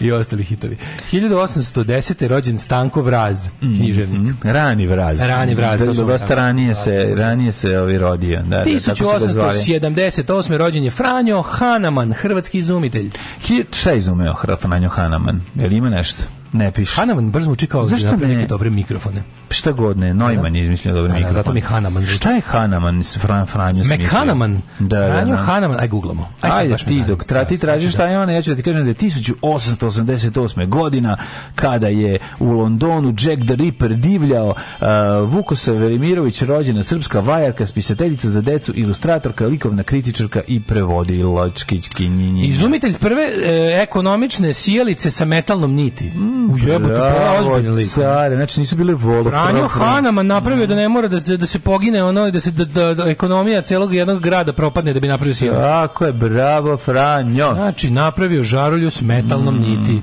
i ostali hitovi. 1810. rođen Stanko Vraz, književnik. Mm -hmm. Rani Vraz. Rani Vraz. Da, dosta ranije se, ranije se ovi rodio. Da, 1878. Da, rođen je Franjo Hanaman, hrvatski izumitelj. Hit, šta je izumeo Franjo Hanaman? Je li ima nešto? Ne piše. Hanaman brzo zvuči kao da Zašto da ne? neke dobre mikrofone. Pa šta god ne, Neumann je izmislio dobre mikrofone. Da, zato mi Hanaman. Šta je Hanaman? Fran, Franju smislio. McHanaman. Da, da, Franjo da. Hanaman. Aj, googlamo. Aj, Ajde, ti, dok tra, ti tražiš šta je ona, ja ću da ti kažem da je 1888. godina kada je u Londonu Jack the Ripper divljao uh, Vukosav Verimirović, rođena srpska vajarka, spisateljica za decu, ilustratorka, likovna kritičarka i prevodilačkić. Izumitelj prve e, ekonomične sjelice sa metalnom niti. Mm U jebote, ozbiljan lik. Care, znači nisu bile volo. Franjo Hanama napravio da ne mora da, da se pogine ono da se da, da, da ekonomija celog jednog grada propadne da bi napravio sjelicu. Tako je, bravo Franjo. Znači napravio žarulju s metalnom mm -hmm. niti.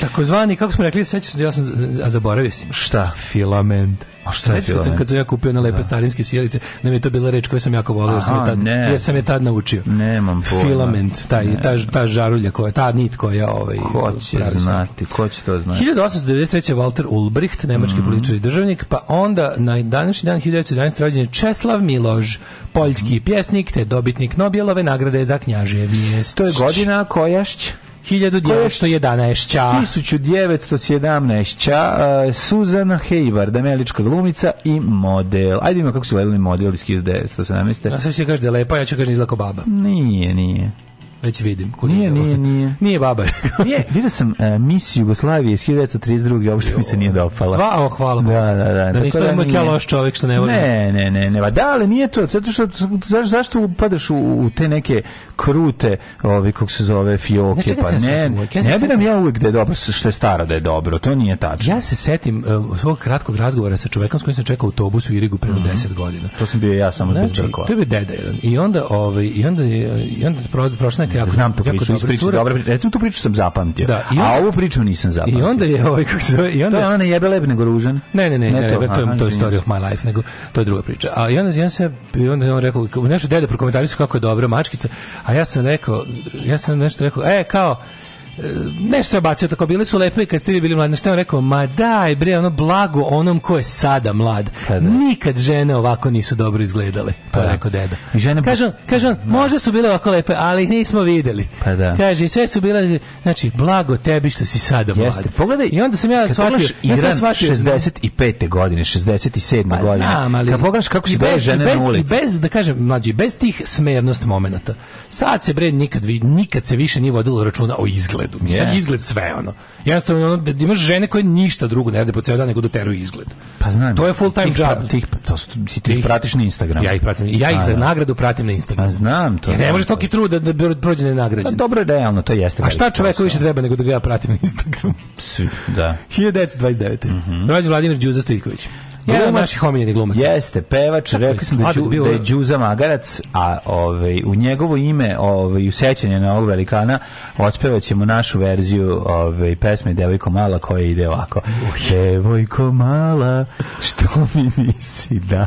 Takozvani, kako smo rekli, sećaš se, ja sam a zaboravio si. Šta? Filament. A šta je bilo? Kad sam ja kupio na lepe da. starinske sjelice, nam je to bila reč koju sam jako volio, jer sam je tad, jer sam je tad naučio. Nemam pojma. Filament, taj, ne. ta, ta žarulja koja, ta nit koja... Ovaj, ko će znati, ko će to znati? 1893. Walter Ulbricht, nemački mm političar i državnik, pa onda na današnji dan 1911. rođen je Česlav Miloš, poljski mm pjesnik te dobitnik Nobelove nagrade za knjaževije. To je godina kojašć? 1911. 1917. Susan Suzana Hejvar, damelička glumica i model. Ajde ima kako se gledali model iz 1917. A sve se kaže da je lepa, ja ću kaže da izlako baba. Nije, nije. Već vidim. Kud nije, nije, nije. Nije baba. nije, vidio sam uh, e, mis Jugoslavije iz 1932. Uopšte mi se nije dopala. Stva, hvala Bogu. Da, da, da. Da nismo da imamo loš čovjek što ne volim. Ne, ne, ne, ne. Da, ali nije to. Zato što, zaš, zašto upadaš u, u te neke krute, ovi, kako se zove, fioke? Ne, pa ne, ne, ja ne bi nam ja uvijek da je dobro, što je staro da je dobro. To nije tačno. Ja se setim uh, svog kratkog razgovora sa čovekom s kojim sam čekao autobus u Irigu prema mm -hmm. 10 godina. To sam bio ja samo znači, bez brkova. To je bio deda jedan. I onda, ovaj, i onda, i onda, i onda, i onda, i onda, i onda, i onda znate, jako, znam tu jako priču, dobra cura. Dobra, recimo tu priču sam zapamtio. Da, on, a ovu priču nisam zapamtio. I onda je ovaj kako se zove, i onda to je ona jebe leb nego ružan. Ne, ne, ne, ne, ne to, to, je to je story of my life, nego to je druga priča. A i onda ja se i onda je on rekao nešto deda prokomentarisao kako je dobra mačkica, a ja sam rekao, ja sam nešto rekao, e kao E, nešto se bacio tako bili su lepe kad ste vi bili mladi šta je on rekao ma daj bre ono blago onom ko je sada mlad pa da. nikad žene ovako nisu dobro izgledale to pa je da. rekao deda žene kažu, kažu, kaže da. možda su bile ovako lepe ali ih nismo videli pa da. kaže sve su bile znači blago tebi što si sada mlad Jeste. pogledaj i onda sam ja shvatio ja sam shvatio 65. godine 67. Pa, godine znam, ali, kad pogledaš kako se daju žene bez, na ulici i bez da kažem mlađi bez tih smernost momenata sad se bre nikad nikad se više nije vodilo računa o izgledu izgledu. Mislim, yeah. izgled sve, ono. Jednostavno, ono, da imaš žene koje ništa drugo ne rade po ceo dan nego da teruju izgled. Pa znam. To je full time tih, job. Tih, to, ti, ti da ih pratiš na Instagram. Ja ih pratim. Ja ih pa za da. nagradu pratim na Instagram. Pa znam to. Ja ne može toki trud da, da prođe nenagrađen. Pa dobro realno, to jeste. A šta čoveku više treba nego da ga ja pratim na Instagram? Svi, da. 1929. Mm -hmm. Rođen Vladimir Đuza Stojković. Jedan glumač, glumac. Jeste, pevač, rekli smo da, bio... da je Đuza Magarac, a ovaj, u njegovo ime ovaj, u sećanje na ovog velikana otpevaćemo našu verziju ovaj, pesme Devojko Mala koja ide ovako. Devojko Mala, što mi nisi da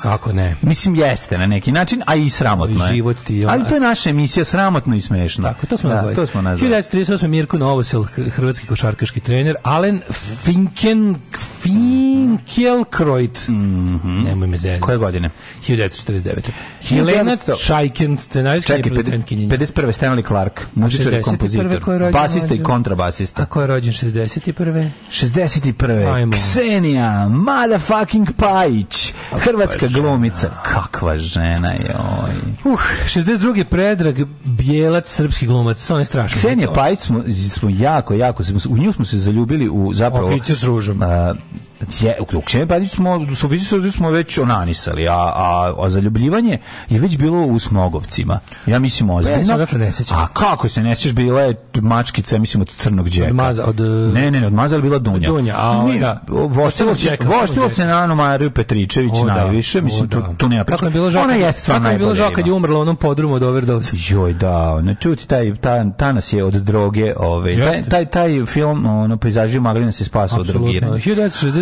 kako ne? Mislim jeste na neki način, a i sramotno je. Život ti, Ali to je naša emisija sramotno i smešno. Tako, to smo da, nazvali. To smo nazvali. 1938. Mirko Novosel, hrvatski košarkaški trener, Alen Finken Finkelkrojt. Mm -hmm. Nemoj me zezati. Koje godine? 1949. Jelena Čajken, scenarijska Čekaj, 51. Stanley Clark, muzičar i kompozitor. Basista i kontrabasista. A ko je rođen 61. 61. Ajmo. Ksenija, motherfucking Pajić, hrvatska žena. glumica. Kakva žena je, oj. Uh, 62. Predrag Bjelac, srpski glumac. On je strašan. Ksenija Pajić smo, smo jako, jako, smo, u nju smo se zaljubili u zapravo... Oficir s ružom. Uh, Znači, je, u Ksenopadiću smo, u smo već onanisali, a, a, a zaljubljivanje je već bilo u Smogovcima. Ja mislim pa ozbiljno. A kako se ne sećaš, bila je mačkica, mislim, od crnog džeka. Od od... Ne, ne, ne, od bila Dunja. Dunja, a Nije, da. Voštilo, se, voštilo se na Anu Mariju Petričević o, da, najviše, mislim, o, da. tu, tu nema priča. je bilo žao, Ona jeste stvarno najbolje. je bilo žao kad je umrla onom podrumu od overdose. Joj, da, ne čuti, taj, ta, tanas je od droge, ovaj taj, taj, taj film, ono, pejzaži Maglina se spasao od drogiranja.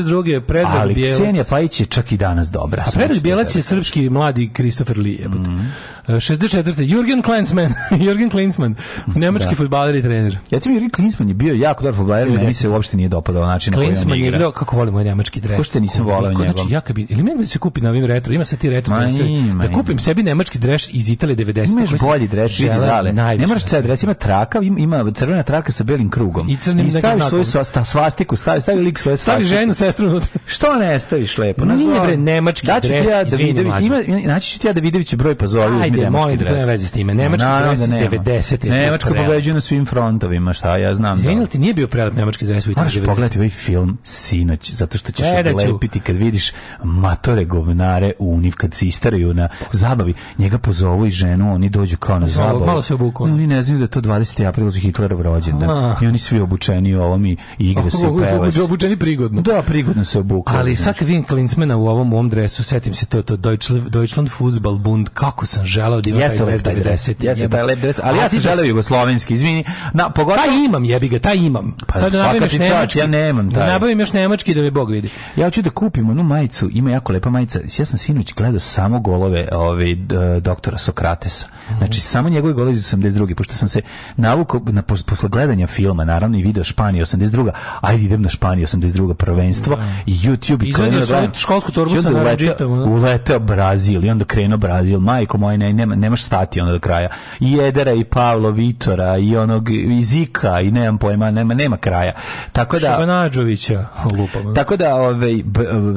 62. Predrag Ali Bjelac. Ali Ksenija Pajić je čak i danas dobra. A Predrag Bjelac je srpski mladi Christopher Lee. Mm -hmm. 64. Jurgen Klinsmann. Jurgen Klinsmann. Nemački da. futbaler i trener. Ja ti mi Jurgen Klinsmann je bio jako dobar futbaler, ali mi se uopšte nije dopadao način na koji on igra. je igrao, kako volim nemački dres. Kušte nisam volao njegov. Znači, ja kad bi, ili negdje se kupi na ovim retro, ima sad ti retro. Ma, ima, da kupim sebi nemački dres iz Italije 90. Imaš bolji dres, vidi dale. Ne moraš ceo dres, ima traka, ima crvena traka sa belim krugom. I crnim I stavi svoju svastiku, stavi, stavi lik svoje stavi ženu, astronauta. Što ne staviš lepo? Na Nije bre nemački da dres. Ja da vidim, ima naći ću ti ja da vidim će broj pozovi. Ajde, moj to Ne veze s time. Nemački no, dres da iz 90. Nemačka pobeđuje na svim frontovima, šta ja znam. Izvinite, da... ti nije bio prelep nemački dres u Italiji. pogledati ovaj film sinoć, zato što ćeš odlepiti kad vidiš matore govnare u univ kad se istaraju na zabavi. Njega pozovu i ženu, oni dođu kao na zabavu. Malo se obuku. Oni ne znaju da to 20. april za Hitlerov rođendan. I oni svi obučeni ovom i igre se pevaju. Obučeni prigodno. Da, prigodno neugodno se obukao. Ali sad kad vidim Klinsmana u ovom mom dresu, setim se to, to Deutschland, Deutschland Bund, kako sam želeo da imam Jeste taj, taj dres 90. Jeste taj lep dres, ali ja sam da želeo jugoslovenski, izvini. Na, pogotovo... Taj imam, jebi ga, taj imam. Pa, sad da nabavim još nemački. Ja nemam da taj. Da nabavim još nemački da me Bog vidi. Ja hoću da kupim onu majicu, ima jako lepa majica. Ja sam sinoć gledao samo golove ove, doktora Sokratesa. Znači, mhm. samo njegove golove iz 82. Pošto sam se navukao na, posle gledanja filma, naravno, i video Španija 82. Ajde idem na Španije 82. prvenstvo i YouTube i krenuo da, da školsku torbu sa naranđitom. Uleteo Brazil i onda krenuo Brazil. Majko moj, ne, nema, nemaš stati onda do kraja. I Edera i Pavlo Vitora i onog i Zika i nemam pojma, nema, nema kraja. Tako da... Šabanađovića lupam. Tako da, ovaj, e,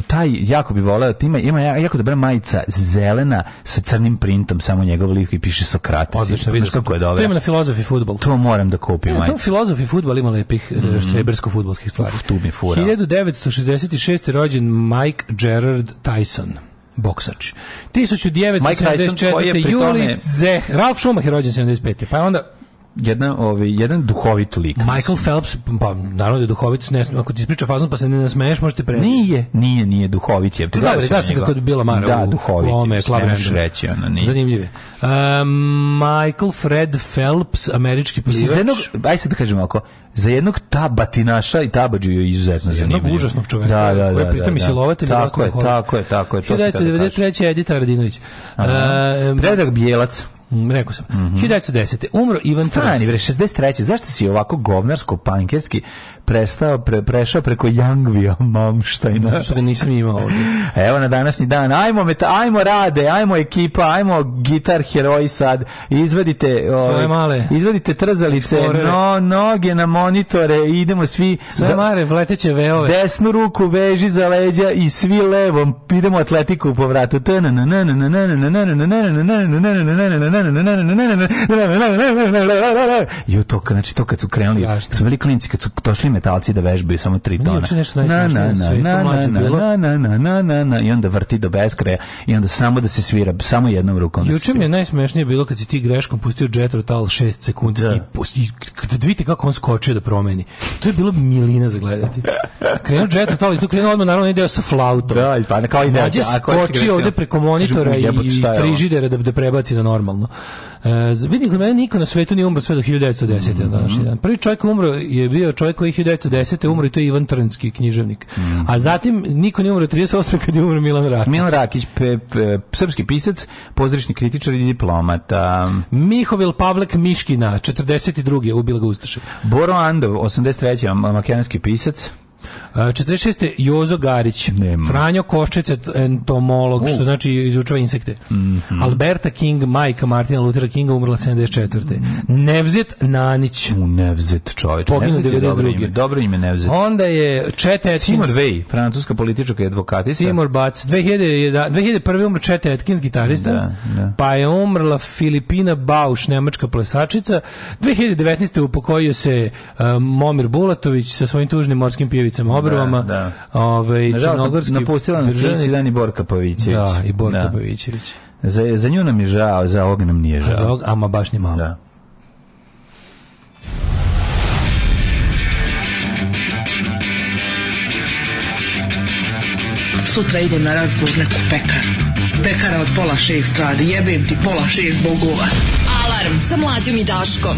taj jako bi voleo, ima, ima jako dobra majica zelena sa crnim printom, samo njegov lik i piše Sokrates. Odlično, vidiš kako je dobro. To ima na filozofi futbol. To moram da kupim. Ja, e, to filozofi futbol ima lepih mm. štrebersko-futbolskih stvari. Uf, tu mi fura. 1960 66. rođen Mike Gerard Tyson boksač. 1974. Mike Tyson, koji je Juli Zeh, Ralf Schumacher rođen 75. Pa onda jedna, ovaj, jedan duhovit lik. Michael mislim. Phelps, pa naravno da je duhovit, ne, ako ti ispriča fazon pa se ne nasmeješ, možete pre... Nije, nije, nije duhovit. Je, da, da, da sam kako je bila Mara da, u, duhovit, u ovome Club reći, ona, nije. Zanimljivo. Um, Michael Fred Phelps, američki plivač. Mislim, jednog, aj sad da kažem ovako, za jednog tabatinaša i tabađu je izuzetno zanimljivo. Jednog užasnog čoveka. Da, da, da. Koji pritom da, da. i silovatelj. Tako je, tako je, tako je. 1993. Edita Radinović. Uh, Predrag Bijelac. Mm, rekao sam. Mm -hmm. 1910. Umro Ivan Stani, bre, 63. Zašto si ovako govnarsko pankerski prestao pre, prešao preko Jangvija Mamštajna? Zašto ga nisam imao ovdje? Evo na današnji dan. Ajmo meta, ajmo rade, ajmo ekipa, ajmo gitar heroji sad. Izvadite svoje male. Izvadite trzalice, Explorere. no, noge na monitore i idemo svi Sve za mare vleteće veove. Desnu ruku veži za leđa i svi levom idemo atletiku po vratu. Ju to kad znači to kad su krenuli, kad su bili klinci, kad su došli metalci da vežbaju samo 3 tona. Na na na na na na na na i onda vrti do beskraja i onda samo da se svira samo jednom rukom. Juče mi je najsmešnije bilo kad si ti greškom pustio Jet Tal 6 sekundi i pusti kad vidite kako on skočio da promeni. To je bilo milina za gledati. Krenuo Jet Tal i tu krenuo odmah naravno ide sa flautom. Da, pa kao i Mađe skočio ovde preko monitora i frižidera da, da prebaci na normalno. Uh, vidim kod mene niko na svetu nije umro sve do 1910. Mm -hmm. dan. Prvi čovjek umro je bio čovjek koji je 1910. umro i to je Ivan Trnski, književnik. Mm -hmm. A zatim niko nije umro 38. kad je umro Milan Rakić. Milan Rakić, pe, pe, srpski pisac, pozdravišni kritičar i diplomata. Mihovil Pavlek Miškina, 42. ubila ga Ustaša. Boro Andov, 83. makedonski pisac. 46. Jozo Garić, Nema. Franjo Koščec, entomolog, uh. što znači izučava insekte. Mm -hmm. Alberta King, majka Martina Luthera Kinga, umrla 74. Mm -hmm. Nevzet Nanić. U Nevzet, čoveč. Poginu 92. Dobro ime, dobro ime Nevzet. Onda je Chet Atkins. Seymour Vej, francuska politička i advokatica. Seymour Bac. 2001. 2001. umro Chet Atkins, gitarista. Da, da. Pa je umrla Filipina Bauš, nemačka plesačica. 2019. upokojio se uh, Momir Bulatović sa svojim tužnim morskim pjevi Mitricama Obrovama. Da, da. Ovaj, Crnogorski... Napustila nas državni... dan i Borka Pavićević. Da, i Borka da. Pavićević. Za, za nju nam je žao, za ovog nam nije žao. A za ovog, ama baš ni malo. Da. Sutra idem na razgovor neku pekar. Pekara od pola šest radi, jebem ti pola šest bogova. Alarm sa mlađom i Daškom.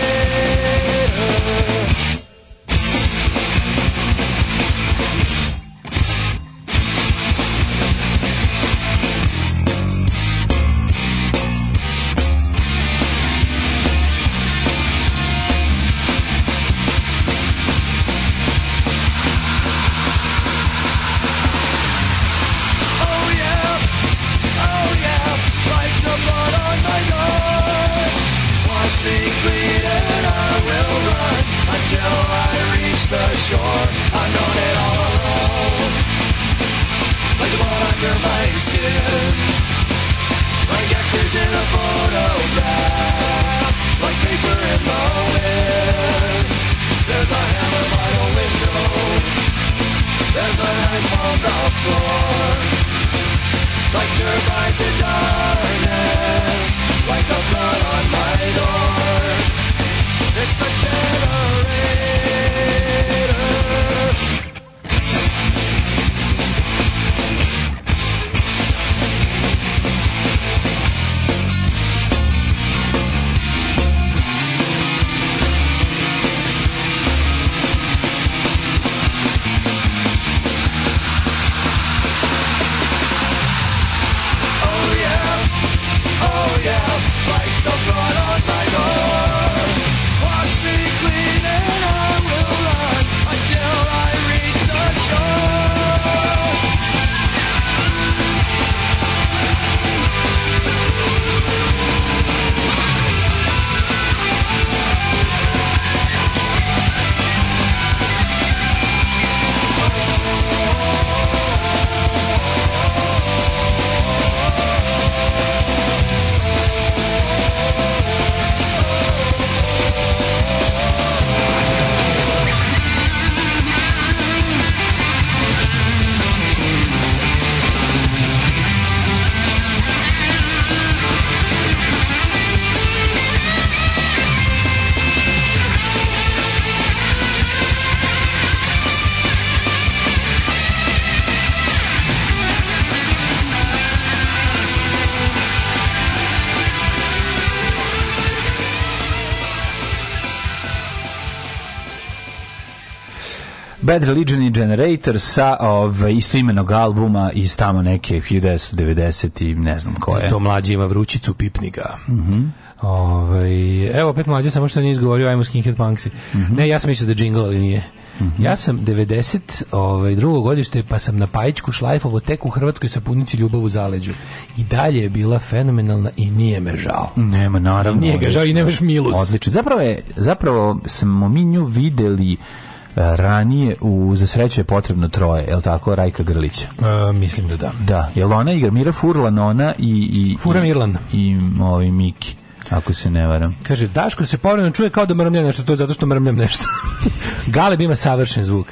the shore. I've known it all along. Like the blood under my skin. Like actors in a photograph. Like paper in the wind. There's a hammer by the window. There's a knife on the floor. Like turbines in darkness. Like the blood on my door. It's the generation. Bad Religion i Generator sa ove, ovaj, istoimenog albuma iz tamo neke 1990 i ne znam koje. To mlađi ima vrućicu pipniga. Mhm. Mm Ovaj evo opet mlađe samo što nije izgovorio ajmo skinhead punksi. Mm -hmm. Ne, ja sam mislio da jingle ali nije. Mm -hmm. Ja sam 90, ovaj drugo godište, pa sam na Pajićku šlajfovo tek u Hrvatskoj sapunici ljubav u zaleđu. I dalje je bila fenomenalna i nije me žao. Nema, naravno. I nije ga žao i nemaš milus. Odlično. Zapravo, je, zapravo smo mi nju videli E, ranije u za sreću je potrebno troje, je tako Rajka Grlić? E, mislim da da. Da, jel ona igra Mira Furlan ona i i Fura Mirlan i, i ovi Miki. Ako se ne varam. Kaže, Daško se povremeno čuje kao da mrmljam nešto, to je zato što mrmljam nešto. Galeb ima savršen zvuk.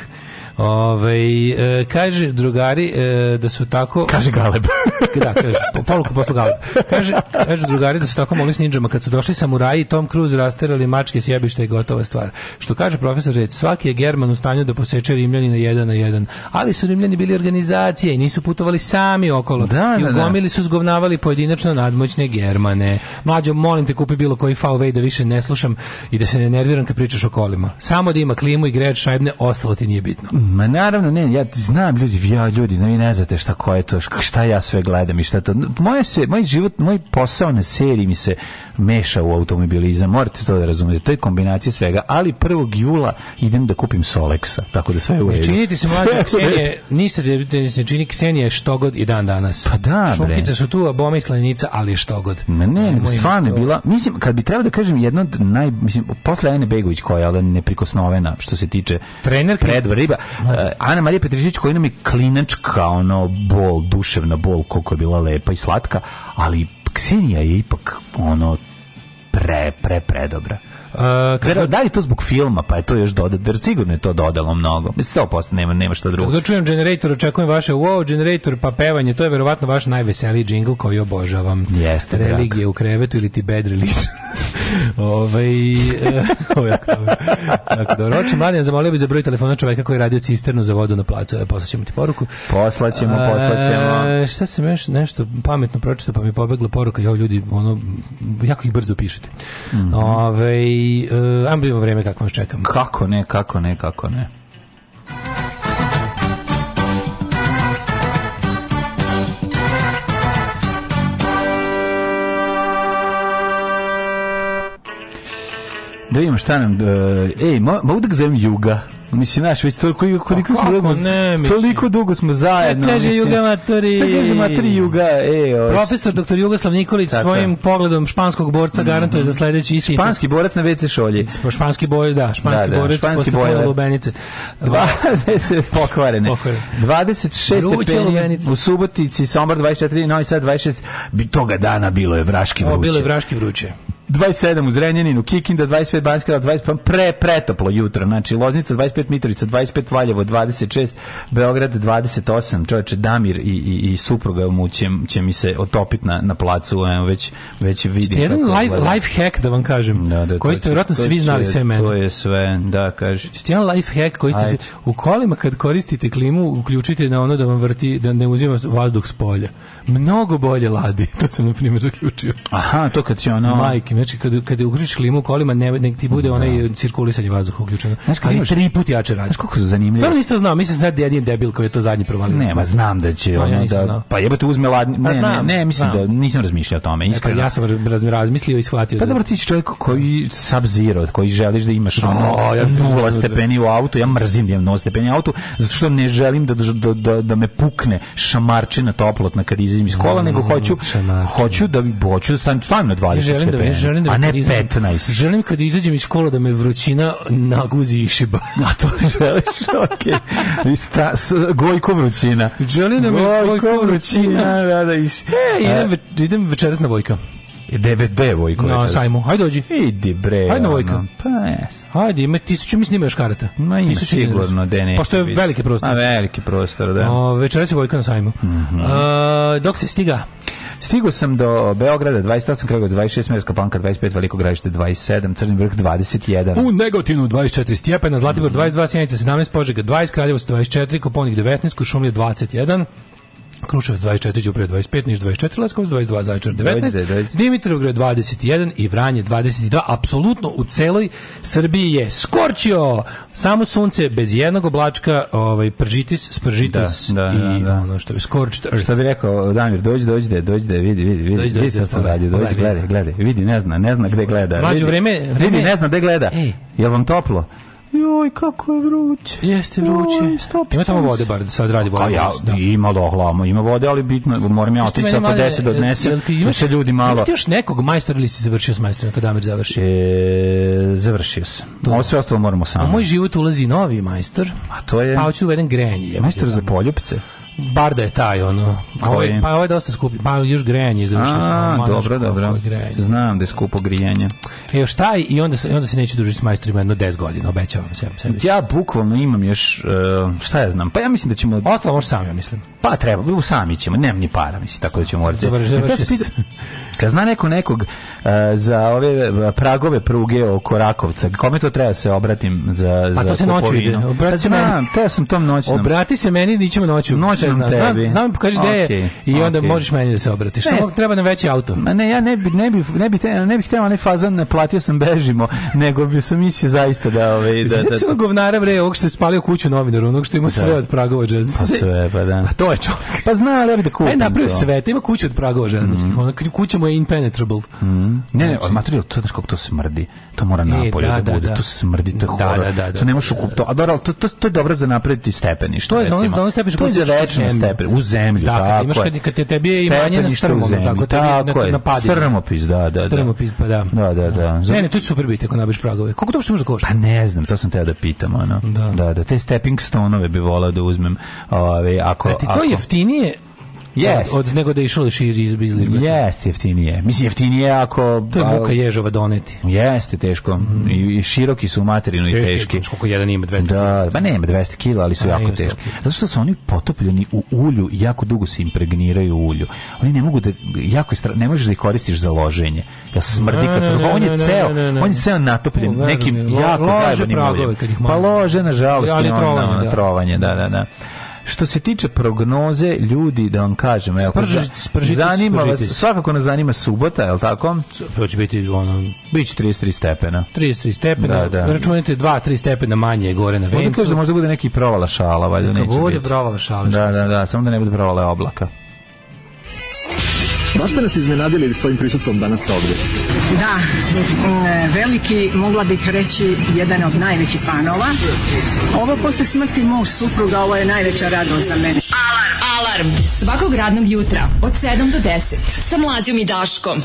Ove, e, kaže drugari e, da su tako... Kaže Galeb. da, kaže, poruku poslu Galeb. Kaže, kaže drugari da su tako mogli s ninđama. Kad su došli samuraji, Tom Cruise rasterali mačke s jebišta i gotova stvar. Što kaže profesor Žeć, svaki je German u stanju da poseče Rimljani na jedan na jedan. Ali su Rimljani bili organizacije i nisu putovali sami okolo. Da, I ugomili da, da. su zgovnavali pojedinačno nadmoćne Germane. Mlađo, molim te, kupi bilo koji VW da više ne slušam i da se ne nerviram kad pričaš o kolima. Samo da ima klimu i grejač šajbne, ostalo ti nije bitno. Mhm. Ma naravno, ne, ja znam ljudi, ja ljudi, ne, vi ne znate šta ko je to, šta ja sve gledam i šta to. Moje se, moj život, moj posao na seriji mi se meša u automobilizam, morate to da razumete, to je kombinacija svega, ali 1. jula idem da kupim Solexa, tako da sve je u redu. Činiti se mlađe Ksenije, ništa da, da se čini Ksenije što god i dan danas. Pa da, bre. Šunkice su tu, a bome i slanica, ali što god. Ne, ne, stvarno je bila, mislim, kad bi trebalo da kažem jedno od naj, mislim, posle Ane Begović koja je neprikosnovena što se tiče trener predvriba, E, Ana Marija Petrižić koja nam je klinačka, ono, bol, duševna bol, koliko je bila lepa i slatka, ali Ksenija je ipak, ono, pre, pre, pre dobra. Uh, Zero, da li to zbog filma, pa je to još dodalo, jer sigurno je to dodalo mnogo. Mislim, 100% nema, nema što drugo. Kad čujem generator, očekujem vaše wow, generator, pa pevanje, to je verovatno vaš najveseliji džingl koji obožavam. Jeste. Da. Religije u krevetu ili ti bed release. Ove, ove, ovaj, eh, dobro. Oči mladen, zamolio bi za broj telefona čoveka koji je radio cisternu za vodu na placu. E, poslaćemo ti poruku. Poslaćemo, eh, poslaćemo. E, šta sam još nešto pametno pročitao, pa mi je pobegla poruka. Jo, ljudi, ono, jako ih brzo pišete. Mm -hmm. Ove, ovaj, Ove, uh, ajmo da vreme kako vas čekam. Kako ne, kako ne, kako ne. Da vidimo šta nam... Ej, e, mogu da ga zovem Juga? Mislim, naš, već toliko, pa koliko smo, dugo, ne, toliko dugo smo zajedno. Šta kaže Juga Maturi? Šta kaže Maturi Juga? E, oš... Profesor dr. Jugoslav Nikolić Tako. svojim pogledom španskog borca mm -hmm. garantuje za sledeći istin. Španski borac na WC šolji. Pa španski boj, da, španski da, da, borac španski posle lubenice. Dva, pokvarene. pokvarene. 26 stepeni u Subotici, Sombar 24, Novi Sad 26. Toga dana bilo je vraški vruće. O, bilo je vraški vruće. 27 u Zrenjaninu, Kikinda 25, Banjska 25, pa pre, pretoplo jutro, znači Loznica 25, Mitrovica 25, Valjevo 26, Beograd 28, čovječe Damir i, i, i supruga mu će, će mi se otopiti na, na placu, evo, već, već vidim. Ste jedan life, life hack da vam kažem, da, da, koji ste vjerojatno svi znali sve mene. To je sve, da, kažeš. Ste jedan life hack koji ste, u kolima kad koristite klimu, uključite na ono da vam vrti, da ne uzima vazduh s polja. Mnogo bolje ladi, to sam na primjer zaključio. Aha, to kad će ono... Majke Znači, kada, kada uključiš klimu kolima, ne, ne ti bude da. onaj cirkulisanje vazduha uključeno. Znaš, ali imaš, tri put jače radi. Znaš koliko su zanimljivo? Samo isto znam, mislim sad jedan debil koji je to zadnji provalio. Nema, znam da će, pa ono, da, pa jebote uzme ladni, pa ne, ne, ne, mislim da nisam razmišljao o tome, iskreno. ja sam razmišljao, razmislio i shvatio. Pa da- dobro, ti si čovjek koji sub zero, koji želiš da imaš ono, da, ja nula stepeni u auto, ja mrzim da imam nula stepeni u auto, zato što ne želim da, da, da, me pukne šamarčina toplotna kad izađem iz kola, mm, nego hoću, hoću da, hoću da stanem, stanem na 20 stepeni želim da a ne 15. Izađem, želim kad izađem iz škole da me vrućina naguzi i šiba. A to želiš? ok. Okay. Ista, s, gojko vrućina. Želim da me gojko, gojko vrućina. Da, da, iš, e, idem, ve, idem večeras na Vojka. DVD Vojko no, večeras. Na sajmu, hajde dođi. Idi bre. Hajde na Vojka. pa jes. Hajde, ima tisuću, mi snima još karata. Ma ima tisuću sigurno, da neće Pošto je veliki prostor. A veliki prostor, da. O, večeras je Vojka na sajmu. Mm -hmm. A, dok se stiga, Stigo sam do Beograda 28 Kragujevac 26 Merska Palanka 25 Veliko Gradište 27 Crni vrh 21 U Negotinu 24 Stjepana Zlatibor 22 Sjenica 17 Požega 20 Kraljevo 24 Koponik 19 Kušumlje 21 Kruševac 24, Đubrije 25, Niš 24, Leskovac 22, Zaječar 19, Dimitrovgrad 21 i Vranje 22. Apsolutno u celoj Srbiji je skorčio samo sunce bez jednog oblačka, ovaj pržitis, spržitis da, da, i da, da. ono što bi scorched earth. Šta bi rekao Damir, dođi, dođi, da dođi, dođi, da vidi, vidi, vidi, dođi, dođi, dođi, dođi, dođi, gledaj, gledaj, vidi, ne zna, ne zna gde gleda. Mlađe vreme, vreme, vidi, ne zna gde gleda. Ej. Je vam toplo? Joj, kako je vruće. Jeste vruće. Joj, stop, ima tamo vode, bar da sad radi pa voda. Ja, da. Ima dohlamo, da, ima vode, ali bitno, moram ja otići oko 10 do odnese, jel ti da imaš, da se ljudi malo... Jel ti još nekog majstora ili si završio s majstorom kada Amir završi? E, završio sam. To. Ovo sve ostalo moramo sami. U moj život ulazi novi majstor, a to je... pa hoću uveden grenje. Majstor za poljupce bar da je taj ono. A ovaj, pa ovo je dosta skupi, pa još grejanje završio sam. dobro, dobro. Grejanje. Znam da je skupo grijanje. E još taj i onda se, onda se neću družiti s majstorima jedno 10 godina, obećavam se. Sebi. Ja bukvalno imam još, e, šta ja znam, pa ja mislim da ćemo... Ostalo možeš sam, ja mislim. Pa treba, sami ćemo, nemam ni para, mislim, tako da ćemo morati. E, Kad zna neko nekog uh, za ove pragove pruge oko Rakovca, kome to treba da se obratim za, pa za to se noću ide. Obrati pa se meni. sam tom noćnom. Obrati se meni, nićemo noću. Noć sve znam. Tebi. Znam, znam pokaži gde okay, je i onda možeš meni da se obratiš. Samo treba nam veći auto. Ma ne, ja ne bi ne bi ne bi te, ne bih hteo ne fazan, ne platio sam bežimo, nego bi sam mislio zaista da ove ovaj, da da. Sve da, govnara bre, ovog što je spalio kuću novinaru, onog što ima da. sve od Pragova džez. Pa sve, pa da. Pa to je čovek. Pa zna, ali ja bi da kupim. Aj e, napravio sve, ima kuću od Pragova železničkih. Mm. Ona kuća mu je impenetrable. Mm. Ne, ne, znači, materijal to znači kako to smrdi. To mora e, da, napolje da, da, bude, da. to smrdi, to je horor. Da, da, da, to ne možeš kupiti. A dobro, to, to, to je dobro za napraviti stepenište. To je za ono stepenište koji se tačno stepen, u zemlju, da, tako imaš kad, kad te tebi je imanje na strmom, zemlji, tako, tako je, na, na strmopis, da, da, da, strmopis, pa da. Da, da, da. da. Ne, ne, to je super biti ako nabiš pragove. Koliko to uopšte može da košta? Pa ne znam, to sam teo da pitam, ono. Da, da, da te stepping stonove bi volao da uzmem, ove, ovaj, ako... Eti, to je jeftinije, Yes. Od, od nego da išoliš da iz, iz, iz Jeste, jeftinije. Mislim, jeftinije ako... To je muka ježova doneti. Jeste, teško. Mm. I, I, široki su materijalno i teški. Teški, koliko jedan ima 200 Da, ba nema 200 kg, ali su A, jako teški. Zato što su oni potopljeni u ulju i jako dugo se impregniraju u ulju. Oni ne mogu da... Jako stra... Ne možeš da ih koristiš za loženje. Ja da smrdi kad... On je ceo, on je ceo natopljen nekim jako zajebanim uljem. Pa lože, nažalost, na da. trovanje, da, da, da. Što se tiče prognoze, ljudi, da vam kažem, evo, Sprži, spržite, zanima spržite. vas, svakako nas zanima subota, je li tako? To će biti ono... Biće 33 stepena. 33 stepena, da, da. računajte 2-3 stepena manje gore na vencu. Možda, možda bude neki provala šala, valjda neće bude provala šala. Da, da, da, samo da ne bude provala oblaka. Baš ste nas iznenadili svojim prisustvom danas ovdje. Da, e, veliki, mogla bih reći, jedan od najvećih panova. Ovo posle smrti mog supruga, ovo je najveća radost za mene. Alarm! Alarm! Svakog radnog jutra od 7 do 10 sa mlađom i Daškom.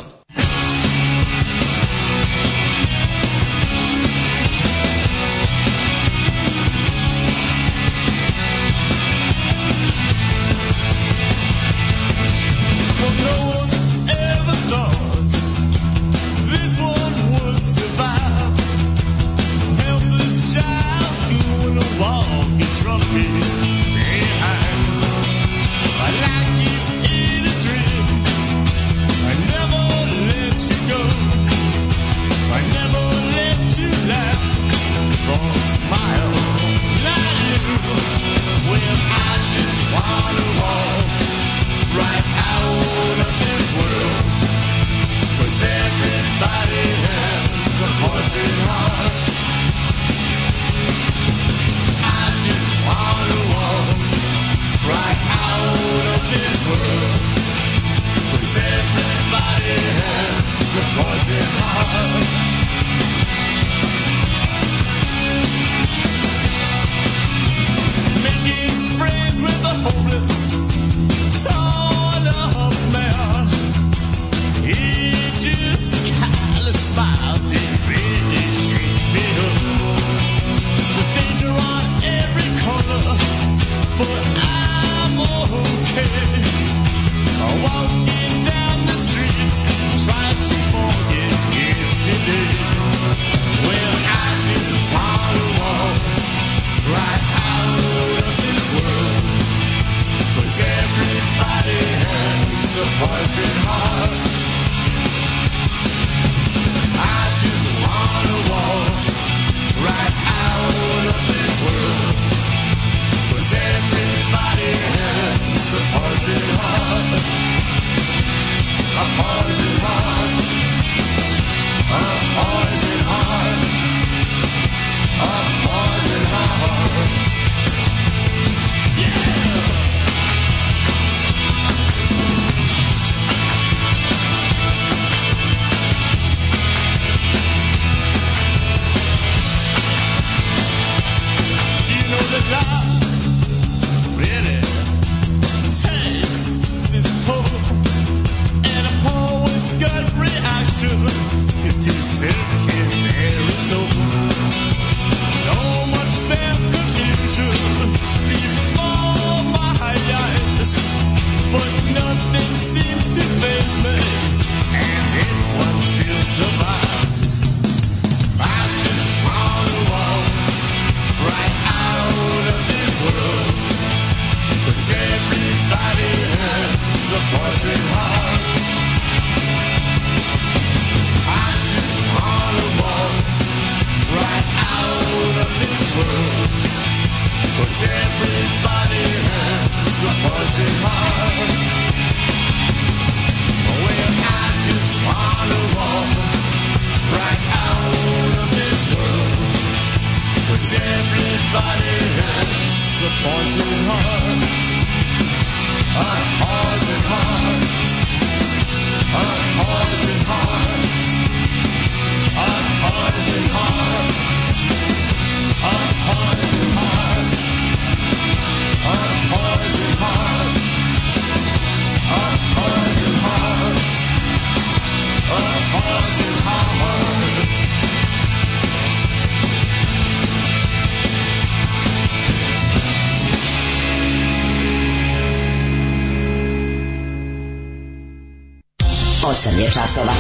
je časova.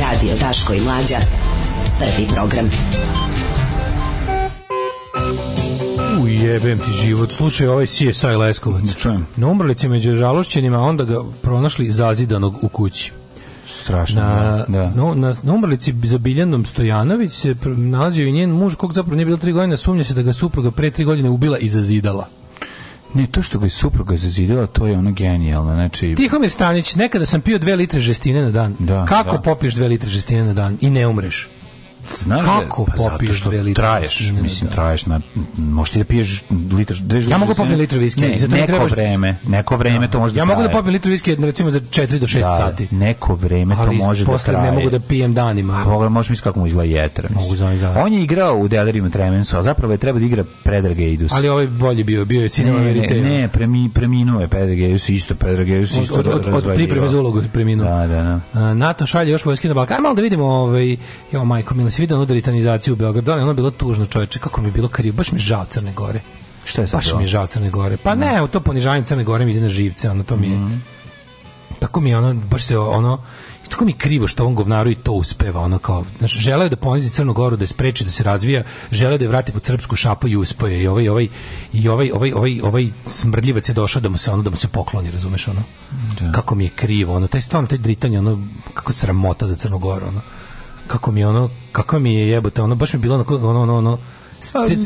Radio Daško i Mlađa. Prvi program. Ujebem ti život. Slušaj ovaj CSI Leskovac. Čujem. Na umrlici među žalošćenima onda ga pronašli zazidanog u kući strašno. Na, da. da. No, na, na umrlici za Biljanom Stojanović se nalazio i njen muž, kog zapravo nije bilo tri godine, sumnja se da ga supruga pre tri godine ubila i zazidala. Ne, to što ga je supruga zazidila, to je ono genijalno. Znači... Tihomir Stanić, nekada sam pio dve litre žestine na dan. Da, Kako da. popiješ dve litre žestine na dan i ne umreš? znaš da kako pa popiješ zato što traješ, istine, mislim da. traješ na možeš ti da piješ litar, dve Ja mogu popiti da litru viskija, ne, zato neko trebaš... vreme, neko vreme to može. Da ja mogu da popijem litru viskija recimo za 4 do 6 da, sati. Neko vreme Ali to može da traje. Ali ne mogu da pijem danima. A pa možeš misliti kako mu izgleda jetra. Mogu On je igrao u Delerima Tremensu, a zapravo je trebao da igra Predrageidus. Ali ovaj bolji bio, bio je Cinema Verite. Ne, ne, premi, preminuo je Predrageidus, isto Predrageidus, isto od, od, od pripreme za ulogu preminuo. Da, da, da. NATO šalje još vojske na Balkan, malo da vidimo ovaj, jo majko, mili, se vidio onu dritanizaciju u Beogradu, ono je bilo tužno čoveče, kako mi je bilo krivo, baš mi žao Crne Gore. Šta je sad Baš mi je žao Crne Gore. Pa da. ne, ne to ponižavanje Crne Gore mi ide na živce, ono to mi je... Mm. Tako mi je ono, baš se ono, tako mi je krivo što on govnaru i to uspeva, ono kao, znači, želeo da ponizi Crnu Goru, da je spreči, da se razvija, želeo da je vrati pod srpsku šapu i uspoje i ovaj, ovaj, i ovaj, ovaj, ovaj, ovaj smrdljivac je došao da mu se, ono, da mu se pokloni, razumeš, ono, da. kako mi je krivo, ono, taj stvarno, taj dritanje, ono, kako sramota za Crnu Goru, ono kako mi ono, kako mi je jebote, ono, baš mi bilo onako, ono, ono, ono,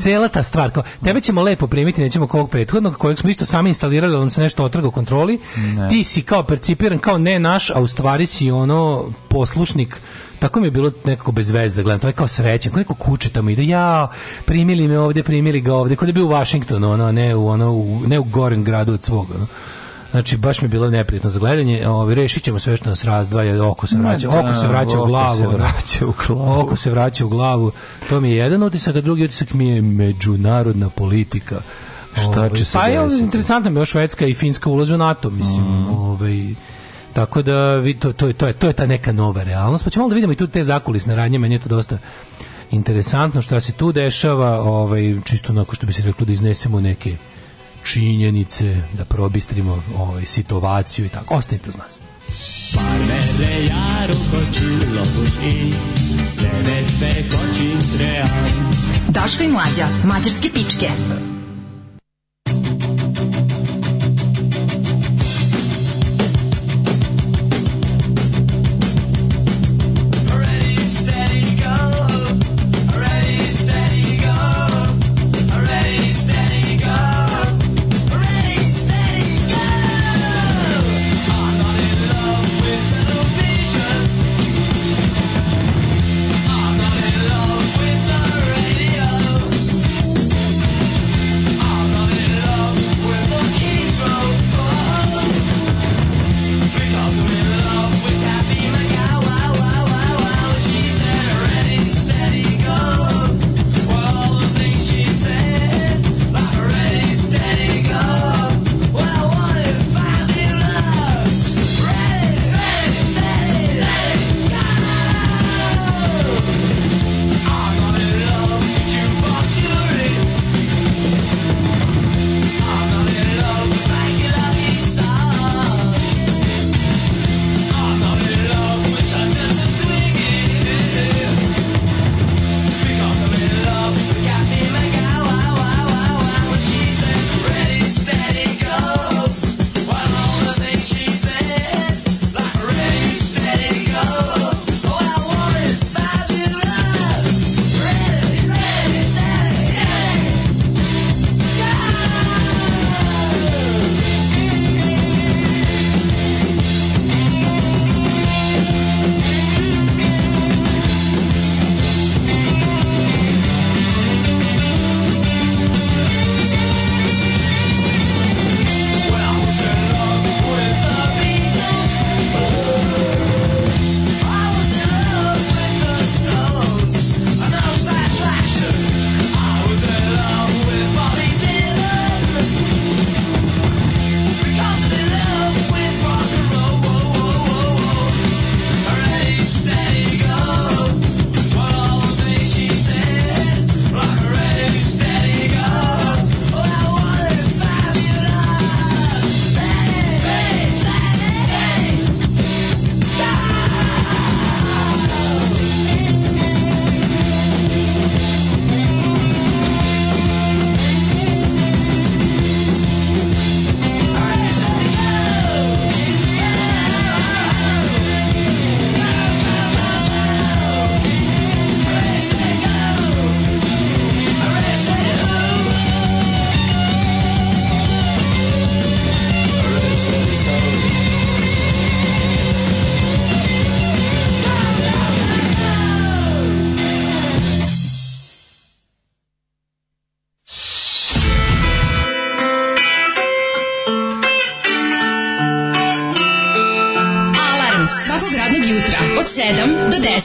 cela ta stvar kao tebe ćemo lepo primiti nećemo kog prethodnog kojeg smo isto sami instalirali ali nam se nešto otrga kontroli ne. ti si kao percipiran kao ne naš a u stvari si ono poslušnik tako mi je bilo nekako bez veze da gledam, to je kao srećan, kao neko kuće tamo ide, ja, primili me ovde, primili ga ovde, kao da bi u Vašingtonu, ono, ne u, ono, u, ne u gorem gradu od svog, ono. Znači, baš mi je bilo neprijatno za gledanje. Ovi, ovaj, rešit sve što nas razdvaja. Oko se vraća, da, oko se vraća u glavu. vraća u glavu. Oko se vraća u glavu. To mi je jedan utisak, a drugi utisak mi je međunarodna politika. Šta ovaj, će se Pa je interesantno mi je Švedska i Finska ulaze u NATO, mislim. Mm. Ovaj, tako da vi, to, to, to, je, to je ta neka nova realnost. Pa ćemo da vidimo i tu te zakulisne radnje, meni je to dosta interesantno šta se tu dešava, ovaj, čisto onako što bi se reklo da iznesemo neke činjenice, da probistrimo ovaj, situaciju i tako. Ostanite uz nas. Parmede jaruko čulo i Daška i mlađa, mađarske pičke.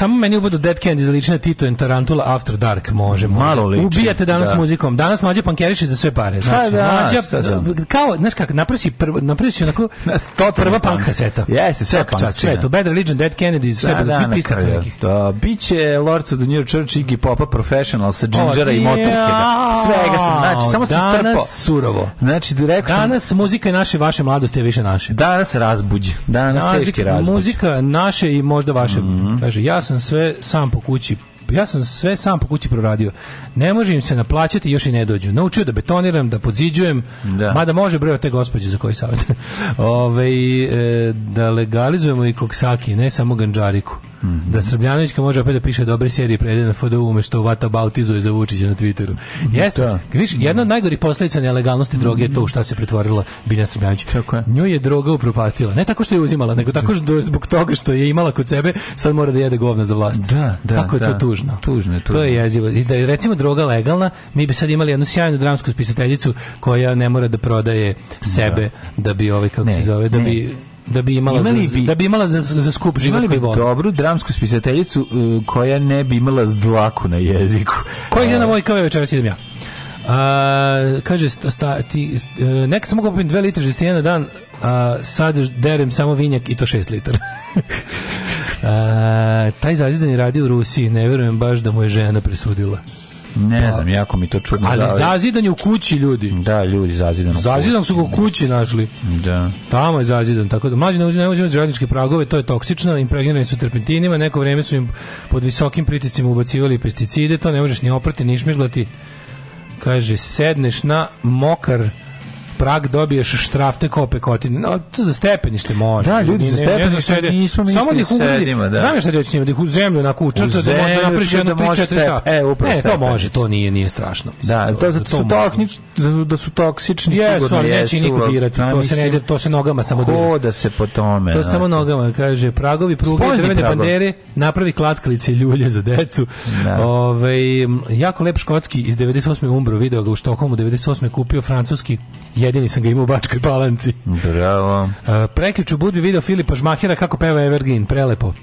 samo meni ubudu Dead Candy za lične Tito and Tarantula After Dark, može. može. Malo liči. Ubijate danas da. muzikom. Danas mlađe pankeriši za sve pare. Znači, da, mlađa, šta kao, znaš kako, napravi prvo, napravi si onako prva punk kaseta. Jeste, sve punk. Čast, sve da. to, Bad Religion, Dead Kennedy, sve da, da, svi su nekih. Da, biće Lords of the New Church, Iggy Popa, Professional sa Gingera i pa, Motorheada. Svega sam, znači, samo sam trpao. Danas surovo. Znači, rekao Danas muzika je naše, vaše mladosti je više naše. Danas razbuđ. Danas teški razbuđ. Muzika naše i možda vaše. Mhm. Kaže, ja sam sve sam po kući ja sam sve sam po kući proradio. Ne može im se naplaćati, još i ne dođu. Naučio da betoniram, da podziđujem, da. mada može broj te gospođe za koji savjet. Ove, ovaj, e, da legalizujemo i koksaki, ne samo ganđariku. Mm -hmm. Da Srbljanovićka može opet da piše dobre serije prede na FDU umešto vata bautizuje za Vučića na Twitteru. Da. Jeste, da. Viš, jedna od najgorih posljedica nelegalnosti droge je to u šta se pretvorila Biljana Srbljanović. Je. Nju je droga upropastila. Ne tako što je uzimala, nego tako što zbog toga što je imala kod sebe, sad mora da jede govna za vlast. Da, da, Kako je da. to tužno tužno. Tužno je, tužno. To je jezivo. I da je recimo droga legalna, mi bi sad imali jednu sjajnu dramsku spisateljicu koja ne mora da prodaje sebe da, da bi ovaj kako ne, se zove, da ne. bi da bi imala imali za, da bi imala za, za skup život koji voli. Dobru dramsku spisateljicu uh, koja ne bi imala zdlaku na jeziku. Koji je e. na moj kao večeras idem ja. A, kaže, sta, ti, e, neka sam mogao popim dve litre žestine dan, a sad derem samo vinjak i to šest litara. A, taj zazidani radio u Rusiji, ne verujem baš da mu je žena presudila. Ne da. znam, jako mi to čudno. Da, ali zazidan je u kući ljudi. Da, ljudi zazidan. Zazidan su ga u kući našli. Da. Tamo je zazidan, tako da mlađi ne uzimaju žradničke pragove, to je toksično, impregnirani su terpentinima, neko vrijeme su im pod visokim pritiscima ubacivali pesticide, to ne možeš ni oprati, ni šmiglati. Kaže, sedneš na mokar prag dobiješ štrafte kao pekotine. No, to za stepenište može. Da, ljudi za stepenište ne, nismo mi Samo da ih da ugradi. Da. Znam šta da ćemo da ih u zemlju na kuću, da možda napraviš jedno tri četiri. E, upravo. Ne, to može, to nije nije strašno. Da, to zato su tohnič, da su toksični sigurno jesu. Neće niko dirati, pa to se ne to se nogama samo dira. Hoda se po tome. To samo nogama, kaže, pragovi pruge, drvene bandere, napravi klackalice i ljulje za decu. Da. Ove, ovaj, jako lep škotski iz 98. umbro video ga u Štokholmu, 98. kupio francuski jedini sam ga imao u Bačkoj Palanci. Bravo. Uh, e, preključu Budvi video Filipa Žmahira kako peva Evergreen, prelepo.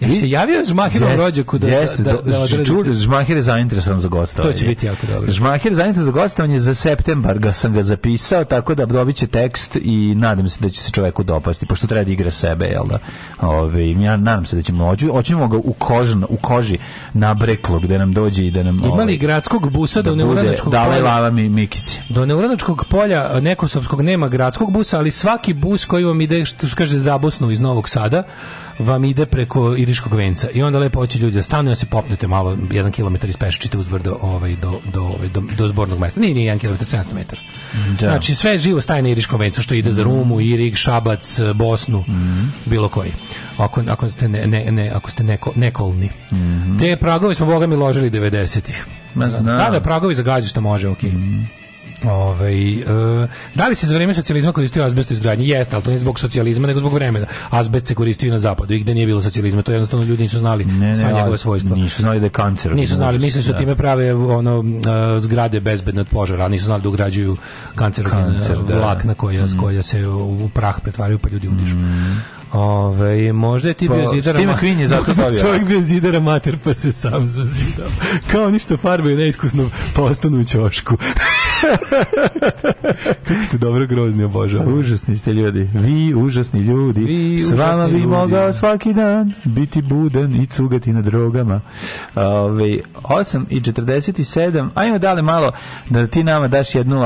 Ja se javio Žmahirom yes, rođaku da, yes, da, da, da čuli, Žmahir je zainteresovan za gostovanje. To će biti jako dobro. Žmahir je zainteresovan za gostovanje, za septembar ga sam ga zapisao, tako da dobit će tekst i nadam se da će se čoveku dopasti, pošto treba da igra sebe, jel da? Ove, ja nadam se da će ođu, oćemo ga u, kožn, u koži na breklo, gde da nam dođe i da nam... Ima li ovaj, gradskog busa da do neuranačkog polja. Dalaj lava mi, Mikici. Do neuranačkog polja Nekosovskog nema gradskog busa, ali svaki bus koji vam ide, što kaže, zabosnu iz Novog Sada, vam ide preko Iriškog venca i onda lepo hoće ljudi da stanu da se popnete malo 1 km ispešite uzbrdo ovaj, do, do, ovaj, do, do zbornog mesta. Nije, nije 1 km, 700 metara. Da. Znači, sve živo staje na Iriškom vencu, što ide za mm. Rumu, Irig, Šabac, Bosnu, mm -hmm. bilo koji. Ako, ako ste, ne, ne, ne ako ste neko, nekolni. Mm -hmm. Te pragovi smo, boga mi, ložili 90-ih. Da, da, pragovi za što može, okej. Okay. Mm -hmm. Ove, ovaj, e, da li se za vreme socijalizma koristio azbest u izgradnji? Jeste, ali to nije zbog socijalizma, nego zbog vremena. Azbest se koristio na zapadu i gde nije bilo socijalizma. To jednostavno ljudi nisu znali ne, ne, sva njegove svojstva. Nisu znali da je kancer. Nisu znali, misle su time prave ono, e, zgrade bezbedne od požara, nisu znali da ugrađuju kancer, kancer e, da. vlakna koja, mm. koja se u prah pretvaraju pa ljudi udišu. Mm. Ove, možda je ti pa, bio zidar Steve McQueen je zato stavio. Čovjek bio zidar amater pa se sam zazidao. Kao ništa farbaju neiskusno pa ostanu u čošku Kako ste dobro grozni, obožavam. Užasni ste ljudi. Vi užasni ljudi. Vi S vama bi ljudi. mogao svaki dan biti buden i cugati na drogama. Ove, 8 i 47. Ajmo dale malo da ti nama daš jednu,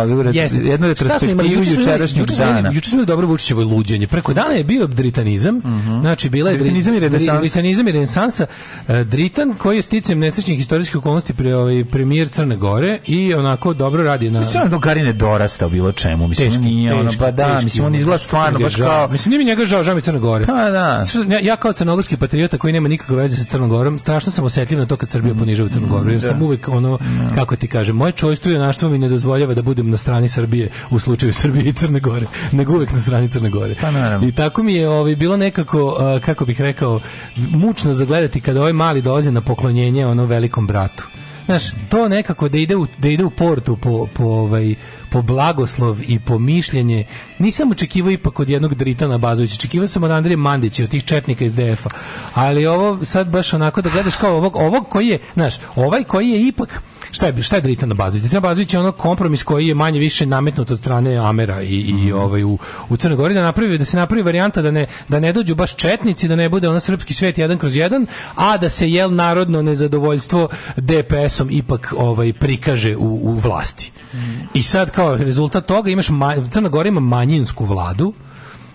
jednu retrospektivu jučerašnjeg dana. Juče smo dobro Vučićevo luđenje. Preko dana je bio Britanija viktorijanizam, mm -hmm. znači bila je viktorijanizam i renesansa, viktorijanizam i renesansa e, Dritan koji je sticem nesrećnih istorijskih okolnosti pre ovaj premijer Crne Gore i onako dobro radi na Mislim da Garine dorastao bilo čemu, mislim teški, nije teški, ono pa da, teški, mislim on izgleda stvarno baš kao mislim nije mi njega žao, žao mi Crne Gore. Pa da. Ja, ja kao crnogorski patriota koji nema nikakve veze sa Crnom Gorom, strašno sam osetljiv na to kad Srbija mm, ponižava Crnu Goru, jer da. sam uvek ono da. kako ti kažem, moje čojstvo i naštvo mi ne dozvoljava da budem na strani Srbije u slučaju Srbije i Crne Gore, nego uvek na strani Crne Gore. Pa, I tako mi je ovaj bilo nekako, uh, kako bih rekao, mučno zagledati kada ovaj mali dolazi na poklonjenje onom velikom bratu. Znaš, to nekako da ide u, da ide u portu po, po, ovaj, po blagoslov i po mišljenje. Nisam očekivao ipak od jednog Dritana Bazovića, očekivao sam od Andrije Mandića, od tih četnika iz DF-a. Ali ovo sad baš onako da gledaš kao ovog, ovog koji je, znaš, ovaj koji je ipak šta je šta je Dritan Bazović? Dritan Bazović je ono kompromis koji je manje više nametnut od strane Amera i, i mhm. ovaj u, u Crnoj Gori da napravi da se napravi varijanta da ne da ne dođu baš četnici, da ne bude ono srpski svet jedan kroz jedan, a da se jel narodno nezadovoljstvo DPS-om ipak ovaj prikaže u, u vlasti. Mhm. I sad kao kao rezultat toga imaš Crna Gora ima manjinsku vladu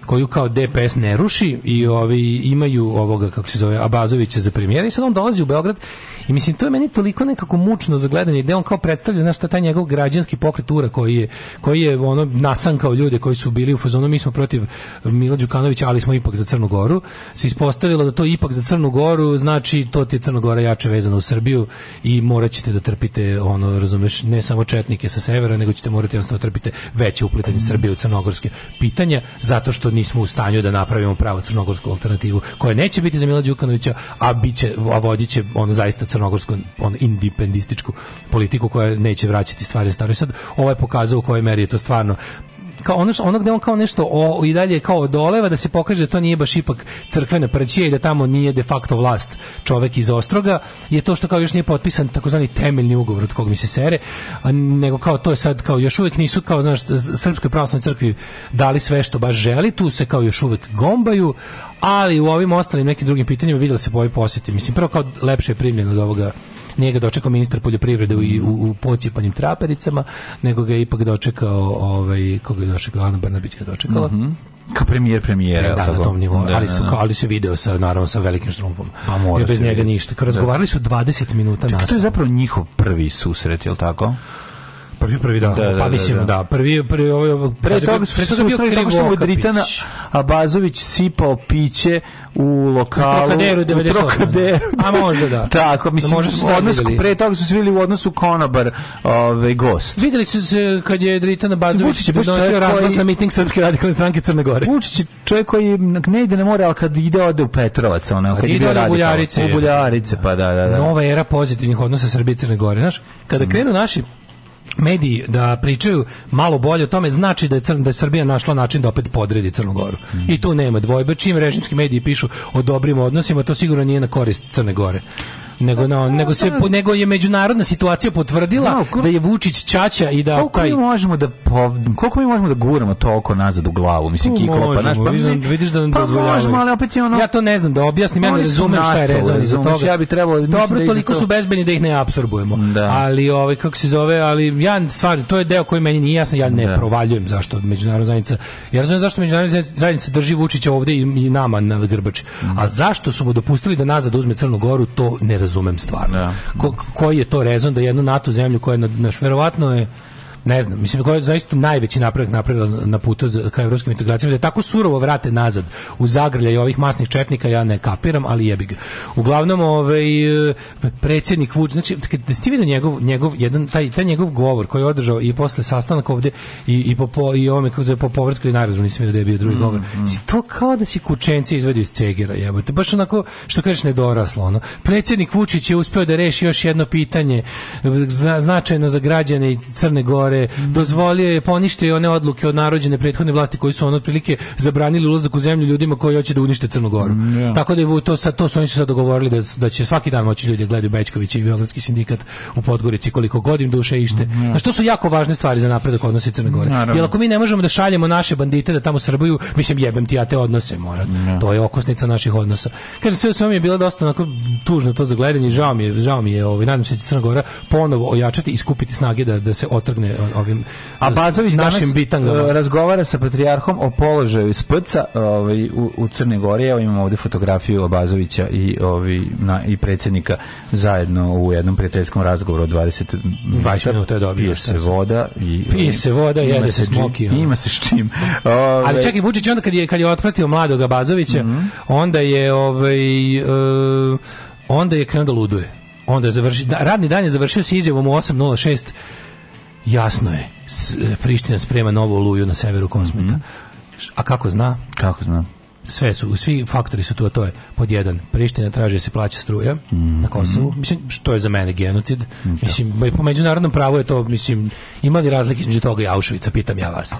koju kao DPS ne ruši i ovi imaju ovoga kako se zove Abazovića za premijera i sad on dolazi u Beograd i mislim to je meni toliko nekako mučno za gledanje gde on kao predstavlja znaš šta taj njegov građanski pokret ura koji je koji je ono nasankao ljude koji su bili u fazonu mi smo protiv Mila Đukanovića ali smo ipak za Crnu Goru se ispostavilo da to ipak za Crnu Goru znači to ti je Crna Gora jače vezana u Srbiju i moraćete da trpite ono razumeš ne samo četnike sa severa nego ćete morati jednostavno da trpite veće uplitanje Srbije u crnogorske pitanja zato što nismo u stanju da napravimo pravo crnogorsku alternativu koja neće biti za Mila Đukanovića, a biće a vodiće on zaista crnogorsku on indipendističku politiku koja neće vraćati stvari stare. Sad ovo je pokazao u kojoj meri je to stvarno kao ono što ono gde on kao nešto o, i dalje kao doleva da se pokaže da to nije baš ipak crkvena prćija i da tamo nije de facto vlast čovek iz Ostroga je to što kao još nije potpisan takozvani temeljni ugovor od kog mi se sere a nego kao to je sad kao još uvek nisu kao znaš srpskoj pravoslavnoj crkvi dali sve što baš želi tu se kao još uvek gombaju ali u ovim ostalim nekim drugim pitanjima vidjelo se po ovoj posjeti mislim prvo kao lepše je primljeno od ovoga nije ga dočekao ministar poljoprivrede u, u, u pocijepanim trapericama, nego ga je ipak dočekao, ovaj, koga je dočekao, Ana Brnabić ga dočekala. Mm -hmm kao premijer premijera e, da, na tom nivou da, ali su da, da. ali se video sa naravno sa velikim Štrumpom pa bez njega ništa razgovarali da. su 20 minuta nas to je zapravo njihov prvi susret je l' tako Prvi prvi da, da, da pa da, mislim da, da. da. prvi prvi ovaj pre toga pre toga bio tako što mu Dritana Abazović sipao piće u lokalu Trokaderu 90. Trokaderu. A možda da. Tako, mislim, da su odnos, pre toga su bili u odnosu konobar ovaj, gost. Videli su se kad je Dritana Bazović donosio razglas na miting Srpske radikalne stranke Crne Gore. Vučić čovjek koji ne ide ne more, al kad ide ode u Petrovac, ono, kad ide u Buljarice. U Buljarice, pa da, da, da. Nova era pozitivnih odnosa Srbije i Crne Gore, znaš, kada mm. krenu naši mediji da pričaju malo bolje o tome znači da je Crn, da je Srbija našla način da opet podredi Crnu Goru. Mm. I tu nema dvojbe, čim režimski mediji pišu o dobrim odnosima, to sigurno nije na korist Crne Gore nego pa no, nego se da? nego je međunarodna situacija potvrdila no, da, ko, da je Vučić čača i da koliko taj mi možemo da koliko mi možemo da guramo to oko nazad u glavu mislim no, kiklo pa naš pa vidim, vidiš da nam da pa možemo, ali opet je ono ja to ne znam da objasnim ja ne razumem šta je rezon za to ja bi trebao dobro da toliko su bezbedni da ih ne apsorbujemo da. ali ovaj kako se zove ali ja stvarno to je deo koji meni nije jasan ja ne da. provaljujem zašto međunarodna zajednica ja razumem zašto međunarodna zajednica drži Vučića ovde i, nama na grbači a zašto su mu dopustili da nazad uzme Crnu Goru to ne razumem stvarno. Da. Ko, koji je to rezon da jednu NATO zemlju koja je, naš, verovatno je ne znam, mislim koja je zaista najveći napredak napravila na putu za, ka evropskim integracijama, da je tako surovo vrate nazad u zagrljaj ovih masnih četnika, ja ne kapiram, ali jebi ga. Uglavnom, ovaj, predsjednik Vuč, znači, da ste vidio njegov, njegov, jedan, taj, taj njegov govor koji je održao i posle sastanak ovde i, i, po, po, i ovome kako zove po povratku i narodu, nisam vidio da je bio drugi mm, govor. Mm. to kao da si kučence izvedio iz cegera, jebote. Baš onako, što kažeš, nedoraslo. Ono. Predsjednik Vučić je uspeo da reši još jedno pitanje značajno za građane Crne Gore izbore, mhm. dozvolio je poništio one odluke od narodjene prethodne vlasti koji su on otprilike zabranili ulazak u zemlju ljudima koji hoće da unište Crnu Goru. Yeah. Mm, Tako da je to sa to su oni su sad dogovorili da, da će svaki dan moći ljudi da gledaju Bećković i Beogradski sindikat u Podgorici koliko godim duše ište. Yeah. Mm, znači, to su jako važne stvari za napredak odnosa Crne Gore. Naravno. Jer ako mi ne možemo da šaljemo naše bandite da tamo srbuju, mislim jebem ti ja te odnose mora. Yeah. Mm, to je okosnica naših odnosa. Kaže sve sve mi je bilo dosta onako tužno to za gledanje, žao mi je, žao mi je, ovaj nadam se da će Crna Gora ponovo ojačati i skupiti snage da da se otrgne ovim A Bazović našim bitangama. E, razgovara sa patrijarhom o položaju Spca ovaj, u, u Crne Gori. Evo imamo ovde fotografiju Abazovića i ovi ovaj, na, i predsednika zajedno u jednom prijateljskom razgovoru od 20 20 minuta je dobio. Pije se voda i pije ovaj, se voda, i jede se smoki. Ima se s čim. Ove... Ovaj, Ali čekaj Vučić onda kad je kad je otpratio mladog Abazovića, mm -hmm. onda je ovaj uh, onda je krenuo da luduje. Onda je završi, da, radni dan je završio s izjavom u 806 Jasno je, e, Priština sprema novu oluju na severu kosmeta. Mm -hmm. A kako zna? Kako zna? sve su, svi faktori su tu, a to je pod jedan, Priština traži da se plaća struja mm -hmm. na Kosovu, mislim, što je za mene genocid, mm mislim, po međunarodnom pravu je to, mislim, imali razlike između toga i Auschwitza, pitam ja vas.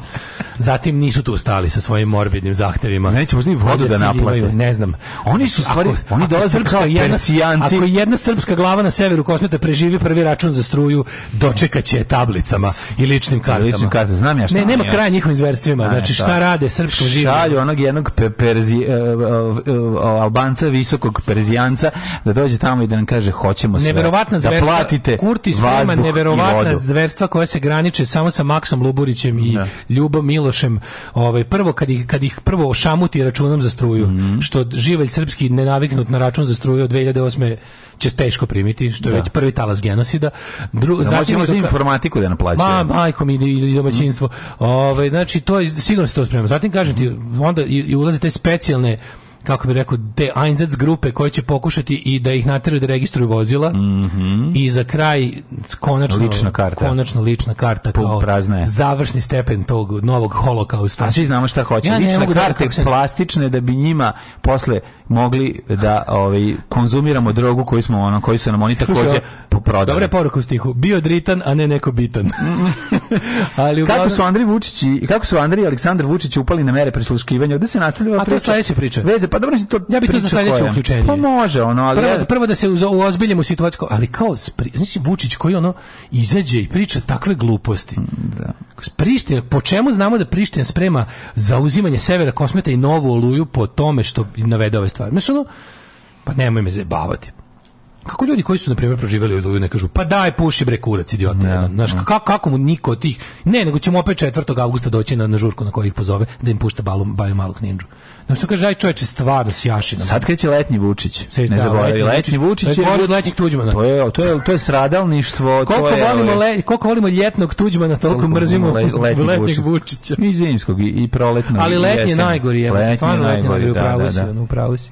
Zatim nisu tu stali sa svojim morbidnim zahtevima. Neće možda ni vodu da naplate. Imaju, ne znam. Oni su stvari, ako, oni dolaze kao persijanci. Ako jedna srpska glava na severu kosmeta preživi prvi račun za struju, dočekaće je tablicama i ličnim kartama. Ličnim kartama, znam ja šta. Ne, nema kraja njihovim zverstvima, znači šta rade srpsko življenje. Šalju onog jednog peper Perzi, e, e, e, Albanca, visokog Perzijanca, da dođe tamo i da nam kaže hoćemo sve. Neverovatna da zverstva, da platite Kurtis Prema, neverovatna zverstva koja se graniče samo sa Maksom Luburićem i da. Ljubom Milošem. Ovaj, prvo, kad ih, kad ih prvo šamuti računom za struju, mm -hmm. što živelj srpski nenaviknut na račun za struju od 2008 će teško primiti, što je da. već prvi talas genocida. Dru, da, informatiku da naplaćuje. Ma, majko mi i domaćinstvo. Ove, znači, to je, sigurno se to sprema. Zatim kažem ti, onda i, i ulaze te specijalne kako bi rekao, te Einsatz grupe koje će pokušati i da ih nateraju da registruju vozila mm -hmm. i za kraj konačno lična karta, konačno lična karta kao prazne. završni stepen tog novog holokausta. A svi znamo šta hoće. Ja lična karta da, plastične da bi njima posle mogli da ovaj konzumiramo drogu koju smo ono koji se nam oni takođe poprodali. Dobra je u stihu. Bio dritan, a ne neko bitan. Ali uglavnom... kako su Andri Vučić i kako su Andri i Aleksandar Vučić upali na mere prisluškivanja? Gde se nastavlja ova priča. A to sledeća priča. Veze, pa dobro to Ja bih to za sledeće uključenje. Pa može ono, ali prvo, prvo da se uozbiljimo situaciju, ali kao spri... znači Vučić koji ono izađe i priča takve gluposti. Mm, da. Priština, po čemu znamo da Priština sprema zauzimanje severa Kosmeta i novu oluju po tome što navede ove stvar. Znaš, ono, pa nemoj me zabavati kako ljudi koji su na primjer proživeli oluju ne kažu pa daj puši bre kurac idiota da, no, znaš no. Da. kako kako mu niko od tih ne nego ćemo opet 4. avgusta doći na, na žurku na koju ih pozove da im pušta balu baju malog ninđu da su kaže aj čoveče stvarno sjaši nam sad kreće letnji Vučić Sve, ne da, zaboravi letnji, Vučić je od letnjih Tuđmana to je to je to je stradalništvo koliko to je, volimo ovaj- le, koliko volimo ljetnog Tuđmana toliko, toliko mrzimo le, letnjeg, letnjeg Vučića i zimskog i, i proletnog ali letnji je najgori je stvarno letnji najgori upravo si upravo si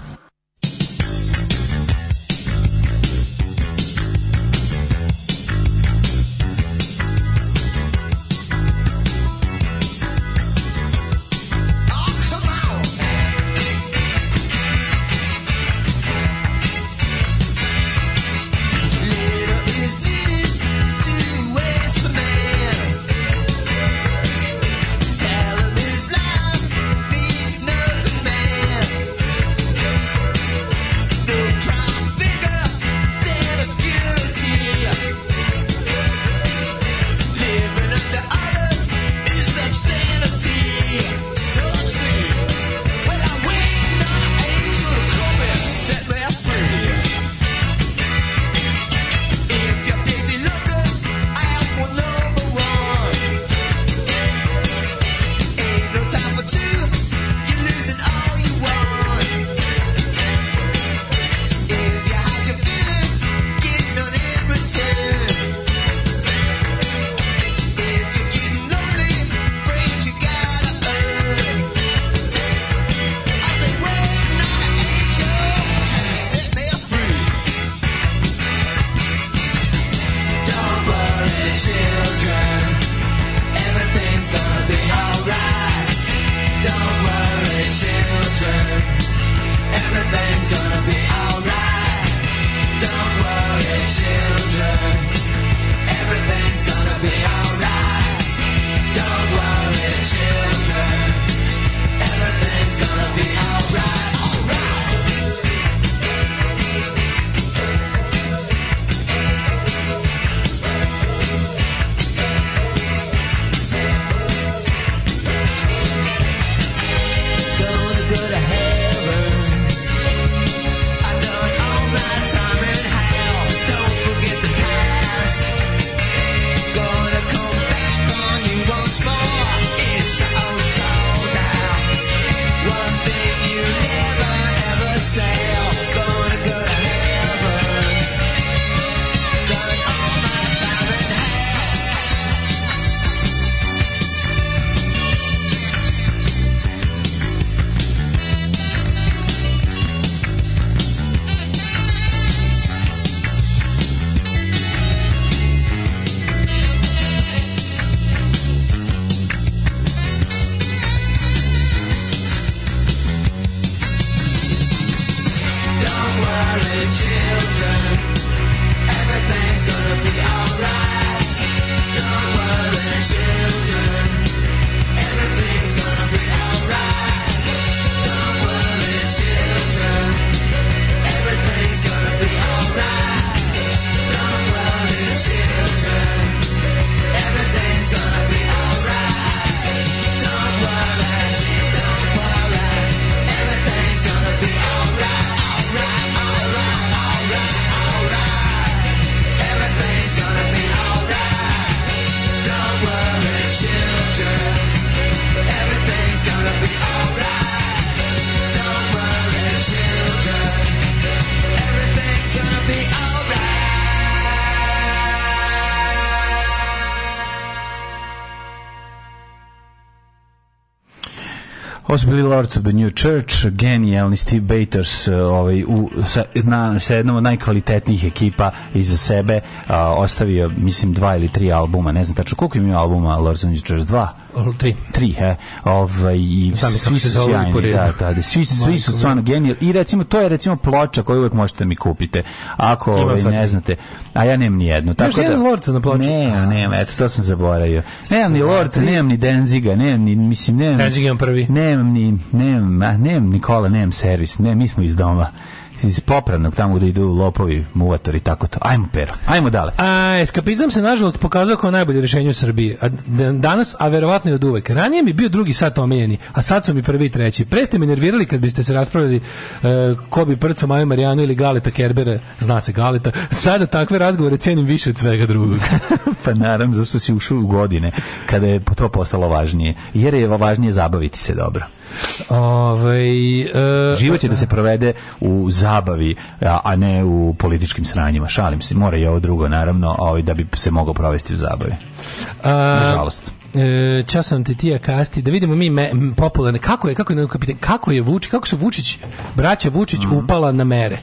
Ovo su Lords of the New Church, genijalni Steve Baters e, ovaj, u, sa, na, sa jednom od najkvalitetnijih ekipa iza sebe. A, ostavio, mislim, dva ili tri albuma, ne znam tačno koliko im je albuma Lords of the New Church, dva? Tri. Tri, he. Ovaj, i svi su sjajni. Da, da, da, svi, svi su stvarno genijal. I recimo, to je recimo ploča koju uvek možete da mi kupite. Ako ovaj, ne znate. A ja nemam ni jednu. Tako da, jedan lorca na ploču. Nemam, nemam, eto, to sam zaboravio. Nemam ni lorca, nemam ni Denziga, nemam ni, mislim, nemam. Denziga imam prvi. Nemam ni, nemam, nemam Nikola, nemam servis. Ne, mi smo iz doma iz popravnog tamo gde idu lopovi, muvatori tako to. Ajmo pero. Ajmo dale. A, eskapizam se nažalost pokazao kao najbolje rješenje u Srbiji. A, danas, a verovatno i od uvek. Ranije mi bio drugi sat omiljeni, a sad su mi prvi i treći. Pre ste me nervirali kad biste se raspravljali e, ko bi prco Maju Marijanu ili Galeta Kerbere, zna se Galeta. Sada takve razgovore cijenim više od svega drugog. pa naravno, zašto si ušao u godine kada je to postalo važnije. Jer je važnije zabaviti se dobro. Ovaj e, život je da e. se provede u zabavi, a, ne u političkim sranjima. Šalim se, mora i ovo drugo naravno, ovaj da bi se mogao provesti u zabavi. Nažalost. E, čas ti tija kasti da vidimo mi me, popularne kako je kako je kapiten kako je Vučić kako su Vučić braća Vučić mm -hmm. upala na mere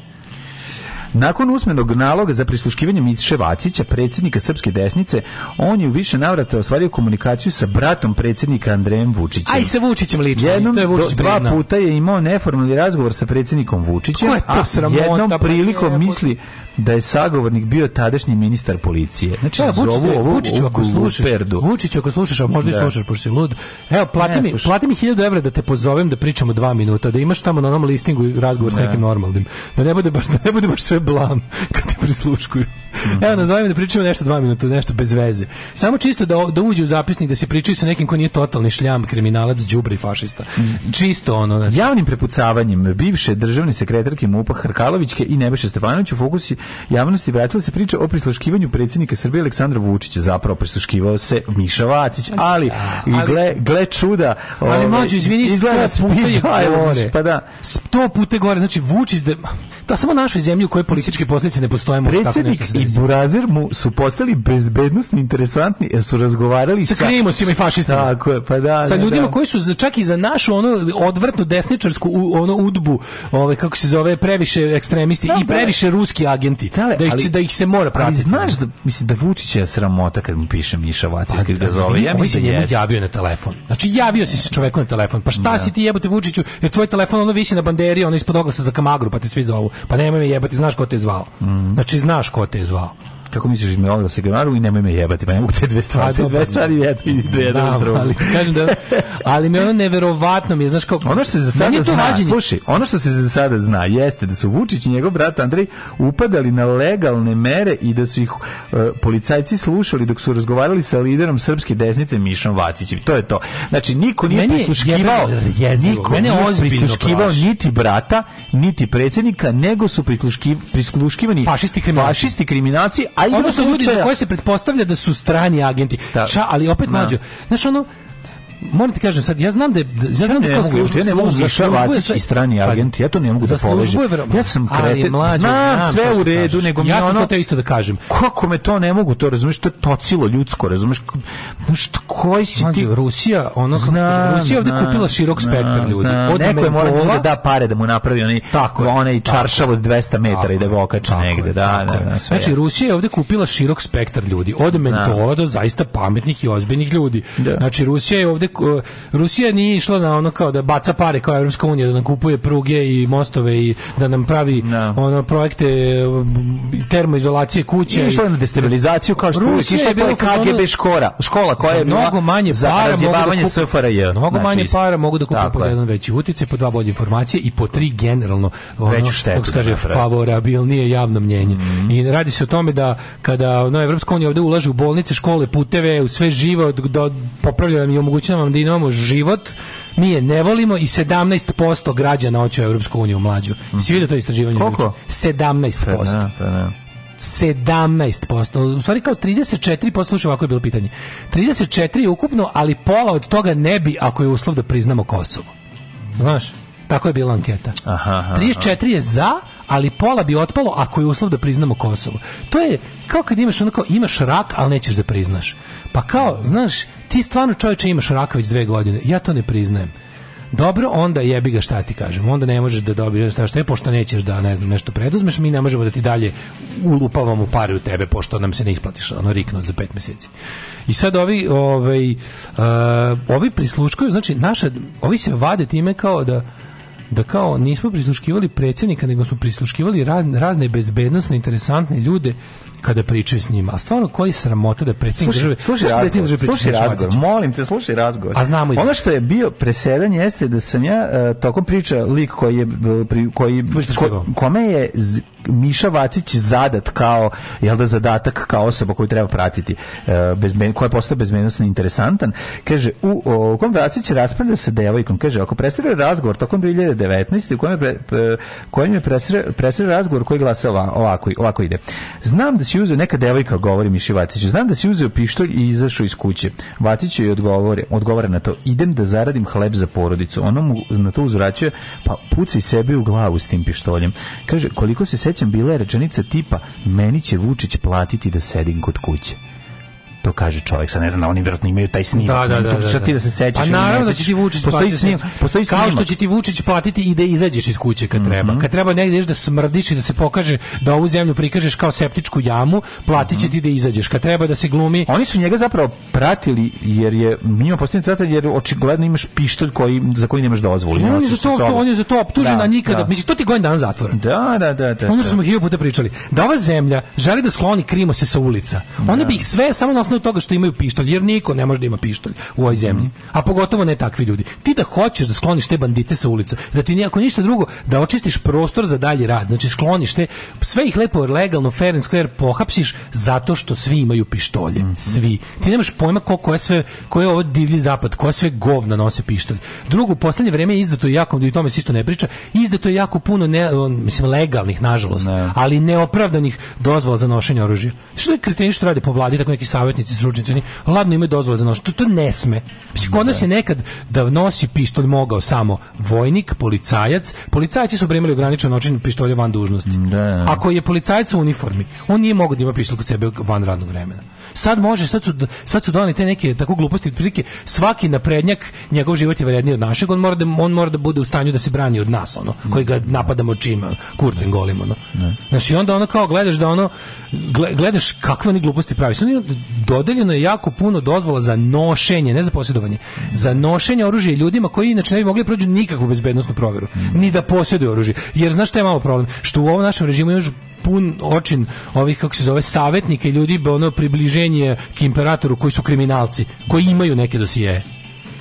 Nakon usmenog naloga za prisluškivanje Miše Vacića, predsjednika Srpske desnice, on je u više navrata ostvario komunikaciju sa bratom predsjednika Andrejem Vučićem. Aj, i sa Vučićem lično. Jednom, to je Vučić dva priznao. puta je imao neformalni razgovor sa predsjednikom Vučićem, a jednom pa prilikom misli da je sagovornik bio tadašnji ministar policije. Znači, da, Vučić, zovu ovo Vučić, ako slušaš, perdu. Vučić, ako slušaš, a možda da. i slušaš, pošto si lud. Evo, plati, ne, mi, plati mi 1000 evra da te pozovem da pričamo dva minuta, da imaš tamo na onom listingu razgovor ne. s nekim normalnim. Da ne bude baš, da ne bude baš sve blam kad te prisluškuju. Mm Evo, nazovem da pričamo nešto dva minuta, nešto bez veze. Samo čisto da, da uđe u zapisnik, da se pričaju sa nekim ko nije totalni šljam, kriminalac, đubri fašista. Mm. Čisto ono. Znači. Javnim prepucavanjem bivše državne sekretarke MUPA Hrkalovićke i Nebojše Stefanović u fokusi javnosti vratila se priča o prisluškivanju predsjednika Srbije Aleksandra Vučića. Zapravo prisluškivao se Miša Vacić, ali, ali gle, gle čuda. Ali ove, ovaj, mađu, izvini, izgleda sto da puta gore. Pa da. Sto puta gore. Znači, Vučić, da, to samo našoj zemlji u kojoj političke posljedice ne postoje. Predsjednik i Burazir mu su postali bezbednostni, interesantni, jer su razgovarali sa... Sa krimosima i fašistima. Tako pa da. Sa da, ljudima da. koji su za, čak i za našu ono odvrtnu desničarsku ono udbu, ove, ovaj, kako se zove, previše ekstremisti da, i previše ruski agent talenti. Tale, da, ih, ali, da ih se mora pratiti. Ali znaš da, mislim, da Vučića je sramota kad mu piše Miša Vacić, pa, kad ga da, zove. Ja mislim, da njemu javio na telefon. Znači, javio si se čoveku na telefon. Pa šta da. si ti jebote Vučiću, jer tvoj telefon ono visi na banderi, ono ispod oglasa za kamagru, pa te svi zovu. Pa nemoj me jebati, znaš ko te je zvao. Mm. Znači, znaš ko te je zvao tako misliš iz da se Granaru i nemoj me jebati, pa ne mogu te dve stvari, pa te dve stvari jedno za jedno drugo. Ali kažem da ali me ono neverovatno mi je, znaš kako. Ono što se za sada zna, rađenje. slušaj, ono što se za sada zna jeste da su Vučić i njegov brat Andrej upadali na legalne mere i da su ih uh, policajci slušali dok su razgovarali sa liderom srpske desnice Mišom Vacićem. To je to. Znači niko nije Meni prisluškivao, je niko Mene nije prisluškivao niti brata, niti predsednika, nego su prisluškivani fašisti kriminalci, fašisti kriminalci a ono slučaja... ljudi za koje se pretpostavlja da su strani agenti. Da. Ča, ali opet da. mlađo. Znaš, ono, moram ti kažem sad ja znam da je, da- ja znam da kako služba ja ne mogu za Šavacić i strani agent ja to ne mogu da povežem ja sam kreten znam sve u redu nego mi ja sam to isto da kažem kako me to ne mogu to razumeš to je tocilo ljudsko razumeš što koji si ti Rusija ono Rusija ovde kupila širok spektar ljudi od neko je mora da da pare da mu napravi oni tako onaj čaršav od 200 metara i da ga okači negde da da, da znači Rusija je ovde kupila širok spektar ljudi od mentora do zaista pametnih i ozbiljnih ljudi da. znači Rusija je ovde ovde Rusija nije išla na ono kao da baca pare kao Evropska unija da nam kupuje pruge i mostove i da nam pravi no. Da. ono projekte termoizolacije kuće i išla na destabilizaciju kao što Rusija je bila KGB škola škola koja je mnogo manje za da razjebavanje da SFRJ mnogo znači, manje para mogu da kupe po jedan veći utice po dva bolje informacije i po tri generalno ono, veću štetu kako kaže da, favorabilnije javno mnjenje mm. i radi se o tome da kada no Evropska unija ovde ulaže u bolnice, škole, puteve, u sve živo do popravlja nam i omogućava kažem da imamo život, mi je ne volimo i 17% građana hoće u Evropsku uniju mlađu. Mm. Svi vide to istraživanje. Koliko? 17%. Pre, ne, 17%. U stvari kao 34%, slušaj, ovako je bilo pitanje. 34 je ukupno, ali pola od toga ne bi ako je uslov da priznamo Kosovo. Znaš? Tako je bila anketa. Aha, aha, 34 je za, ali pola bi otpalo ako je uslov da priznamo Kosovo. To je kao kad imaš onako, imaš rak, ali nećeš da priznaš. Pa kao, znaš, ti stvarno čovječe imaš rak već dve godine, ja to ne priznajem. Dobro, onda jebi ga šta ti kažem. Onda ne možeš da dobiješ šta šta je, pošto nećeš da ne znam nešto preduzmeš, mi ne možemo da ti dalje ulupavamo pare u tebe pošto nam se ne isplatiš ono riknut za pet meseci. I sad ovi ovaj uh, ovi prisluškuju, znači naša ovi se vade time kao da da kao nismo prisluškivali predsjednika, nego smo prisluškivali razne bezbednostno interesantne ljude kada pričaju s njima. A stvarno koji sramota da predsednik države, slušaj, slušaj, slušaj, slušaj razgovor, molim te, slušaj razgovor. A znamo izme. Ono što je bio presedan jeste da sam ja uh, tokom priča lik koji je e, pri koji ko, kome je z, Miša Vacić zadat kao jel da zadatak kao osoba koju treba pratiti e, bezmen koja postaje bezbednostno interesantan kaže u, u kom Vacić raspravlja sa devojkom kaže ako presere razgovor tokom 2019 u kojem je, kojem je presre, presre razgovor koji glasa ovako, ovako ide znam da si uzeo neka devojka govori Miši Vaciću znam da si uzeo pištolj i izašao iz kuće Vacić joj odgovore, odgovara na to idem da zaradim hleb za porodicu ono mu na to uzvraća pa puci sebi u glavu s tim pištoljem kaže koliko se seća sećam, bila je rečenica tipa meni će Vučić platiti da sedim kod kuće to kaže čovjek, sa ne znam, oni vjerovatno imaju taj snimak. Da, da, da, da, ti da. da se sećaš. Pa naravno da će ti Vučić postoji snimak, postoji snimak. Kao što će ti Vučić platiti i da izađeš iz kuće kad mhm. treba. Kad treba negdje da smrdiš i da se pokaže da ovu zemlju prikažeš kao septičku jamu, platit će mhm. ti da izađeš. Kad treba da se glumi. Oni su njega zapravo pratili jer je njima postoji tata jer očigledno imaš pištolj koji za koji nemaš dozvolu. On je za to, on je za to optužen, da, a nikada. Da. Mislim to ti godin dan zatvora. Da, da, da, da. Ono što smo hiljadu puta pričali, da ova zemlja želi da skloni krimo se sa ulica. oni bi ih sve samo na osnovu od toga što imaju pištolj, jer niko ne može da ima pištolj u ovoj zemlji. A pogotovo ne takvi ljudi. Ti da hoćeš da skloniš te bandite sa ulica, da ti ako ništa drugo, da očistiš prostor za dalji rad, znači skloniš te, sve ih lepo legalno fair and square pohapsiš zato što svi imaju pištolje. Mhm. Svi. Ti nemaš pojma ko, ko je sve, ko je ovo divlji zapad, ko sve govna nose pištolj. Drugo, u poslednje vreme je izdato jako, i tome se isto ne priča, izdato je jako puno ne, mislim, legalnih, nažalost, ne. ali neopravdanih dozvola za nošenje oružja. Što je kreteni što rade po vladi, tako neki savjet umetnici stručnjaci oni ladno imaju dozvole za noš to to ne sme mislim kod nas je da. nekad da nosi pištolj mogao samo vojnik policajac policajci su primili ograničen način pištolja van dužnosti da, da. ako je policajac u uniformi on nije mogao da ima pištolj kod sebe van radnog vremena Sad može, sad su, sad su doneli te neke tako gluposti, prilike, svaki naprednjak, njegov život je vredniji od našeg, on mora, da, on mora da bude u stanju da se brani od nas, ono, koji ga napadamo čim kurcem golim, ono. Znači, onda ono kao gledaš da ono, gledaš kakve oni gluposti pravi. Sad, dodeljeno je jako puno dozvola za nošenje, ne za posjedovanje, za nošenje oružja ljudima koji inače ne bi mogli da prođu nikakvu bezbednosnu proveru, ni da posjeduju oružje. Jer znaš šta je malo problem? Što u ovom našem režimu još pun očin ovih, kako se zove, savetnika i ljudi, bono približenje k imperatoru koji su kriminalci, koji imaju neke dosije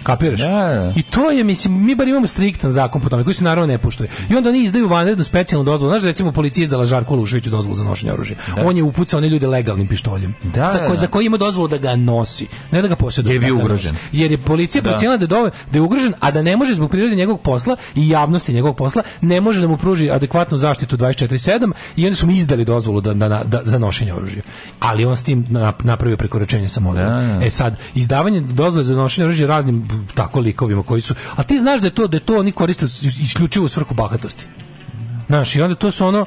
kapiraš? Da, da, da. I to je, mislim, mi bar imamo striktan zakon po tome, koji se naravno ne poštuje. I onda oni izdaju vanrednu specijalnu dozvolu. Znaš, recimo, policija izdala Žarku Luševiću dozvolu za nošenje oružja. Da. On je upucao one ljude legalnim pištoljem, da, sa, ko, da, za koji ima dozvolu da ga nosi, ne da ga posjeduje. Jer je ugrožen. Jer je policija procenila da dove, da je ugrožen, a da ne može zbog prirode njegovog posla i javnosti njegovog posla, ne može da mu pruži adekvatnu zaštitu 24/7 i oni su mu izdali dozvolu da, da, da, za nošenje oružja. Ali on s tim napravio prekoračenje samovolje. E sad, izdavanje dozvole za nošenje oružja raznim tako likovima koji su. A ti znaš da je to da je to oni koriste isključivo u svrhu bahatosti. Znaš, i onda to su ono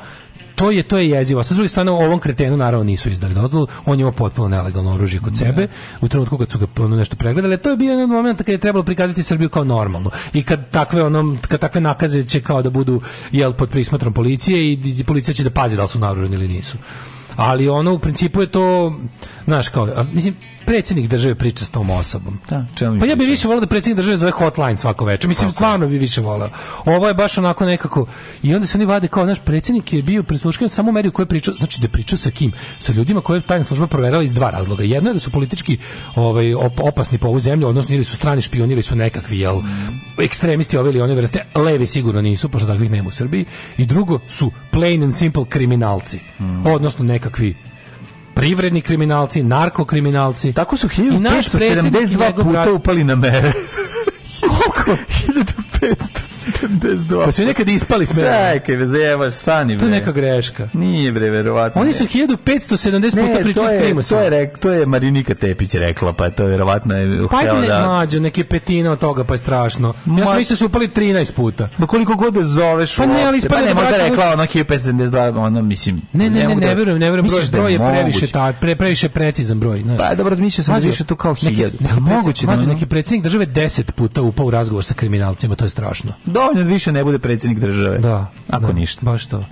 to je to je jezivo. Sa druge strane ovom kretenu naravno nisu izdali dozvolu. On je imao potpuno nelegalno oružje kod da. sebe. U trenutku kad su ga ono nešto pregledali, to je bio jedan moment kad je trebalo prikazati Srbiju kao normalnu. I kad takve onom kad takve nakaze će kao da budu jel pod prismatrom policije i, i policija će da pazi da li su naoružani ili nisu ali ono u principu je to znaš kao mislim predsjednik države priča s tom osobom. Da, pa ja bih više volio da predsjednik države zove hotline svako večer. Mislim, okay. stvarno bi više volio. Ovo je baš onako nekako... I onda se oni vade kao, naš predsjednik je bio prisluškivan samo u mediju koje pričao, znači da pričao sa kim? Sa ljudima koje je tajna služba proverala iz dva razloga. Jedno je da su politički ovaj, opasni po ovu zemlju, odnosno ili su strani špioni, ili su nekakvi, jel, ekstremisti ove ili one vrste. Levi sigurno nisu, pošto takvih nema u Srbiji. I drugo su plain and simple kriminalci. Mm. Odnosno nekakvi privredni kriminalci, narkokriminalci. Tako su 1572 puta upali na mere. Koliko? 572. Pa su nekad ispali s mene. Čekaj, me stani bre. To je neka greška. Nije bre, verovatno. Oni su 1570 ne, puta pričali s Krimosom. To je, to je, to je Marinika Tepić rekla, pa to je verovatno je pa htjela ne, da... mađo, neke petine od toga, pa je strašno. Ma... Ja sam mislio da su upali 13 puta. Ma koliko god da zoveš pa ne, ali uopće, pa ne, da možda je rekla ono 1572, ono, mislim... Ne, ne, ne, ne, da- verujem, ne verujem, broj, broj je previše, ta, pre, previše precizan broj. Ne. Pa dobro, mislio sam više to kao 1000. Moguće da... Mađo, neki predsjednik države 10 puta upao u razgovor sa kriminalcima, to je je strašno. Dovoljno da više ne bude predsjednik države. Da. Ako da, ništa. Baš to.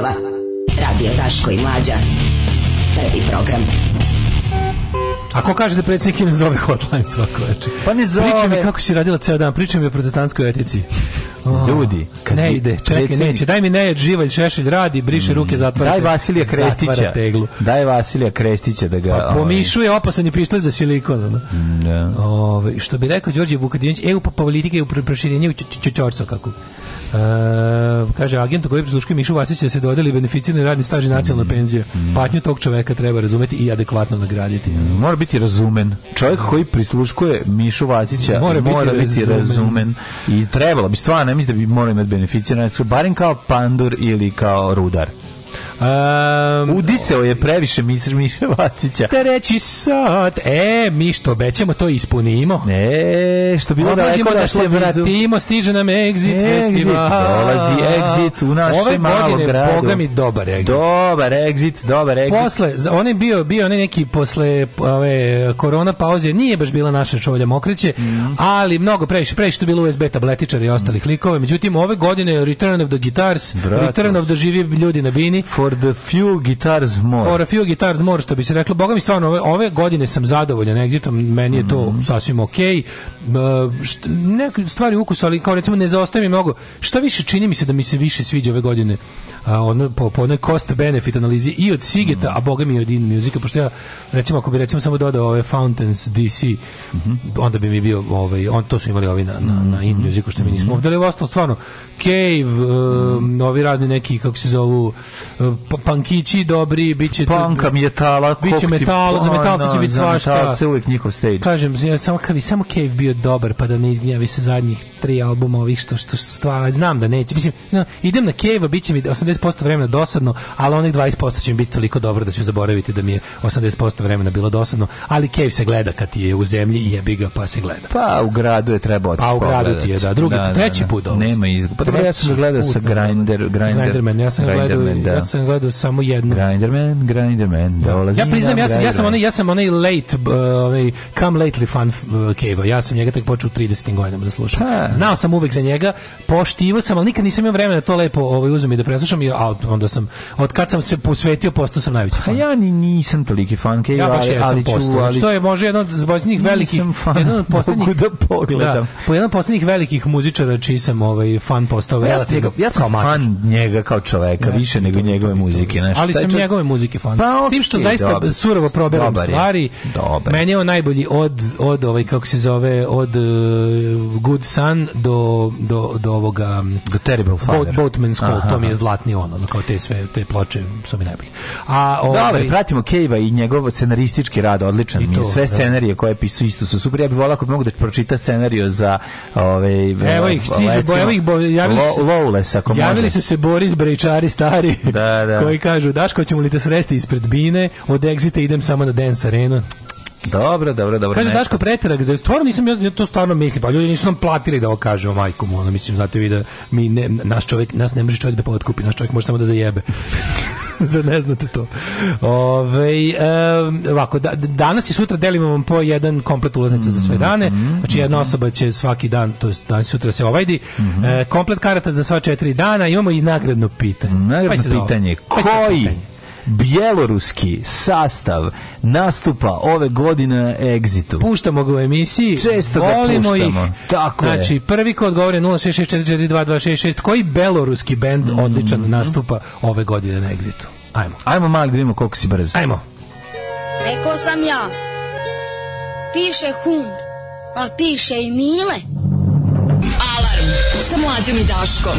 časova. Radio Taško i Mlađa. Prvi program. A ko kaže da predsjednik ne zove hotline svako večer? Pa ne zove. Priča mi kako si radila ceo dan, pričam mi o protestantskoj etici. Ljudi, ah, kad ne ide, čekaj, predsjednik... neće. Daj mi nejed Živalj, Šešelj, radi, briše ruke, mm. zatvara Daj Vasilija Krestića. Teglu. Daj Vasilija Krestića da ga... Pa ovaj- pomišuje opasan je pištolj za silikon. Mm, da. Ove, što bi rekao Đorđe Vukadinović, EU pa politika i proširenje u Ćočorca kako. Uh, kaže agent koji prisluškuje Mišu Vasića da se dodeli beneficirani radni staž i nacionalna mm. penzija. Mm. Patnju tog čoveka treba razumeti i adekvatno nagraditi. Mm, mora biti razumen. Čovjek koji prisluškuje Mišu Vasića mora, mora biti, biti razumen. razumen. I trebalo bi stvarno, ne mislim da bi morao imati beneficirani, barem kao pandur ili kao rudar. Um, Udiseo je previše Miše Vacića. Treći sad. E, mi što obećamo, to ispunimo. E, što bilo da da, da se vratimo, stiže nam Exit, exit Festival. Dolazi Exit u naše Ove malo godine, gradu. Boga mi dobar Exit. Dobar Exit, dobar Exit. Posle, on je bio, bio onaj neki posle ove korona pauze, nije baš bila naša čovlja mokreće, mm. ali mnogo previše, previše to bilo USB tabletičar i ostalih mm. likova. Međutim, ove godine Return of the Guitars, Bratos. Return of the živi ljudi na bini. For For the few guitars more. For a few guitars more, što bi se reklo. Boga mi stvarno, ove, ove godine sam zadovoljan egzitom, meni je to mm sasvim okej. Okay. E, neke stvari ukusa, ali kao recimo ne zaostaje mi mnogo. Šta više čini mi se da mi se više sviđa ove godine? A, ono, po, po onoj cost benefit analizi i od Sigeta, mm a boga mi i od In Musica, pošto ja, recimo, ako bi recimo samo dodao ove Fountains DC, mm -hmm. onda bi mi bio, ovaj, on, to su imali ovi na, na, na In Musicu, što mi nismo mhm. ovdje, ali ostalo stvarno, Cave, mhm. um, ovi razni neki, kako se zovu, Pa pankići dobri, biće panka metala, biće metal, za metalce će biti svašta. Metalce uvek njihov stage. Kažem, samo kavi, samo Cave bio dobar, pa da ne izgnjavi se zadnjih tri albuma ovih što što, što stvarno znam da neće. Mislim, no, idem na Cave, biće mi 80% vremena dosadno, ali onih 20% će mi biti toliko dobro da ću zaboraviti da mi je 80% vremena bilo dosadno, ali Cave se gleda kad je u zemlji i jebi ga pa se gleda. Pa u gradu je treba otići. Pa u gradu ti je da, drugi, da, da treći da, da. put dolazi. Nema izgovora. Pa ja sam gledao sa da. Grinder, Grinder, Grinderman, ja sam gledao, da. ja sam gledao samo jednu. Grinderman, Grinderman, da. dolazi. Ja priznam, ja sam, ja sam onaj, ja sam onaj late, uh, ovaj, come lately fan uh, Ja sam njega tek počeo u 30. godinama da slušam. Ha. Pa. Znao sam uvek za njega, poštivo sam, ali nikad nisam imao vremena da to lepo ovaj, uzmem i da preslušam. I, a onda sam, od kad sam se posvetio, postao sam najveći fan. A ja ni, nisam toliki fan cave, ja baš ali, ali, postao, ali, Što je možda jedan od posljednjih velikih... Fan, jedan od da posljednjih, da pogledam. Da, po jedan od posljednjih velikih muzičara čiji sam ovaj, fan postao. Ja, ja sam, ja sam fan njega kao čoveka, ne, više nego njegove muzike, znaš. Ali sam njegove muzike fan. Pa, S tim što zaista dobar, surovo proberam dobar stvari. Dobar. Meni je on najbolji od od ovaj kako se zove od uh, Good Sun do do do ovoga mm, do Terrible Father. Boat, Boatman's Call, to mi je zlatni on, ono kao te sve te ploče su mi najbolje. A da, ovaj Dobar, pratimo Keiva i njegov scenaristički rad odličan. mi je sve da. scenarije koje pisu isto su super. Ja bih volao ako bi mogu da pročita scenarijo za ovaj Evo ih stiže, evo ih javili su se Boris Brejčari stari. Da, Da, da. koji kažu Daško ćemo li te sresti ispred bine od Exita idem samo na Dance Arena Dobro, dobro, dobro. Kaže Daško preterak, za stvarno nisam ja to stvarno mislim, pa ljudi nisu nam platili da ovo kažemo majkom, ono mislim znate vi da mi ne, naš čovjek nas ne može čovjek da potkupi, naš čovjek može samo da zajebe. za ne znate to? Ove, e, ovako, da, danas i sutra delimo vam po jedan komplet ulaznica za sve mhm, dane. Mhm, znači jedna mhm. osoba će svaki dan, to jest danas i sutra se ovajdi, mm -hmm. e, komplet karata za sva četiri dana, imamo i nagradno pitanje. Nagradno pa pitanje. Pa koji? bjeloruski sastav nastupa ove godine na Exitu. Puštamo ga u emisiji. Često volimo ga puštamo. Ih. Tako znači, je. prvi ko odgovore 066442266 koji beloruski bend mm -hmm. odličan nastupa ove godine na Exitu. Ajmo. Ajmo malo da vidimo koliko si brzo. Ajmo. Rekao sam ja. Piše Hund, a piše i Mile. Alarm sa mlađom i Daškom.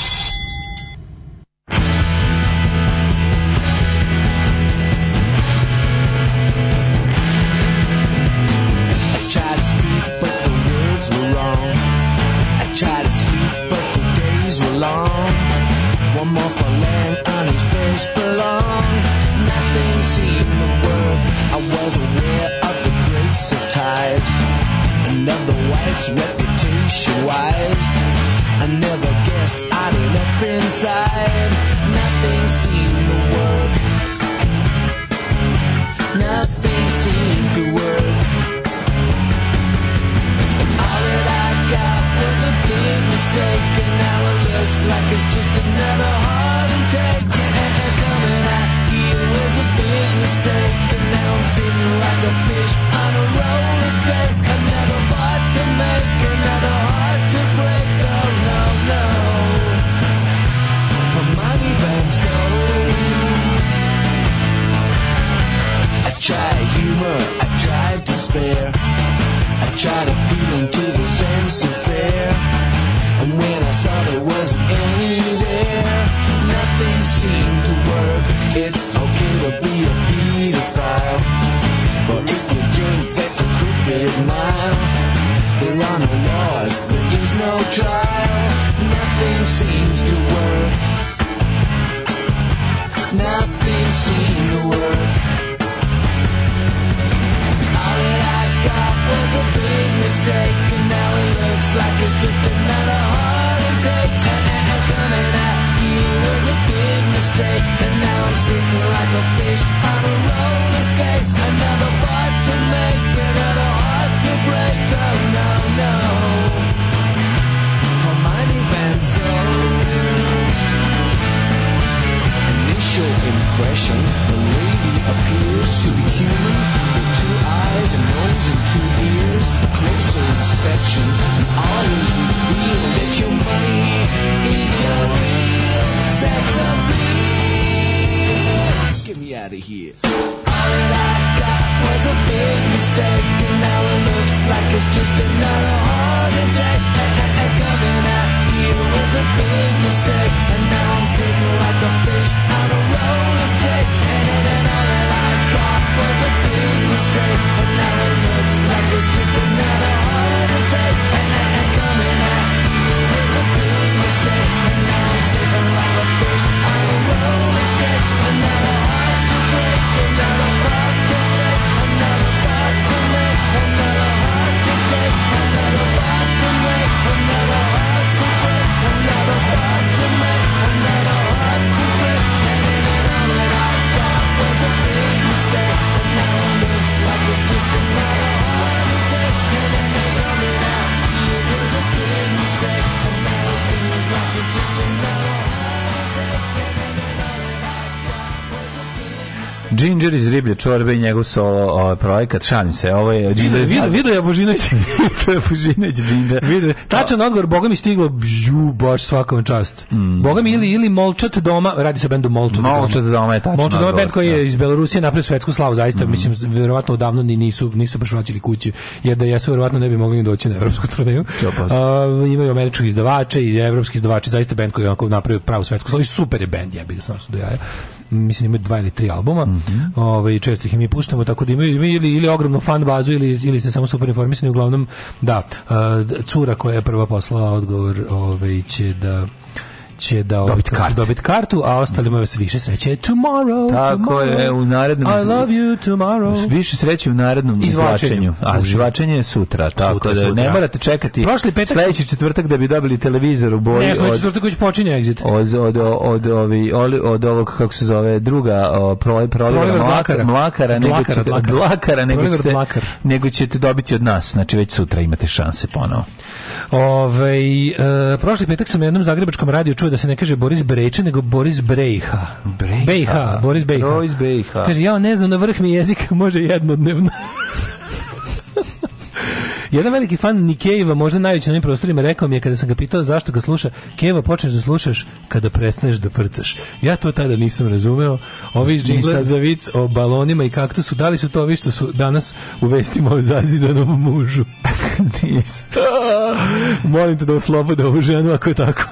Ginger iz riblje čorbe i njegov solo ovaj projekat, šalim se, ovo je Ginger. Video, video ja Božinović. to je Božinović Ginger. Video. Tačan da. odgovor, boga mi stiglo, bžu, baš svakom čast. Mm. Boga mi ili, ili Molčat doma, radi se o bendu Molčat doma. Molčat doma je tačno Molčat doma bend koji je da. iz Belorusije napravio svetsku slavu, zaista, mm. mislim, verovatno odavno ni nisu, nisu baš vraćali kući, jer da jesu, verovatno ne bi mogli ni doći na evropsku turneju. Uh, imaju američkih izdavača i evropski izdavači, zaista bend koji je napravio pravu svetsku slavu i super je bend, ja bih ga do jaja mislim imaju dva ili tri albuma. Mm -hmm. Ovaj često ih mi puštamo tako da imaju ili ili ogromnu fan bazu ili ili ste samo super informisani uglavnom da uh, cura koja je prva poslala odgovor, ovaj će da će da dobit kartu. Dobit kartu, a ostalima još više sreće. Tomorrow, Tako tomorrow, je, u narednom I love you tomorrow. Više sreće u narednom izvlačenju. A izvlačenje je sutra, tako sutra, da sutra. ne da. morate čekati Prošli petak, sledeći četvrtak da bi dobili televizor u boji. Ne, sledeći četvrtak već počinje exit. Od, od, od, ovi, od, od ovog, kako se zove, druga, proj, prolivera mlakara, mlakara, nego ćete, dlakara, nego ćete, nego ćete dobiti od nas. Znači, već sutra imate šanse ponovo. Ove, e, prošli petak sam jednom zagrebačkom radiju čuo da se ne kaže Boris Brejče, nego Boris Brejha. Brejha. Bejha, Boris Bejha. Boris Bejha. Kaže, ja ne znam, na vrh mi jezika može jednodnevno. Jedan veliki fan Nikejeva, možda najveći na ovim prostorima, rekao mi je kada sam ga pitao zašto ga sluša, Keva počneš da slušaš kada prestaneš da prcaš. Ja to tada nisam razumeo. Ovi iz Džingla za vic o balonima i kaktusu, da li su to ovi što su danas u vestima o zazidanom mužu? nisam. Molim te da oslobode ovu ženu ako je tako.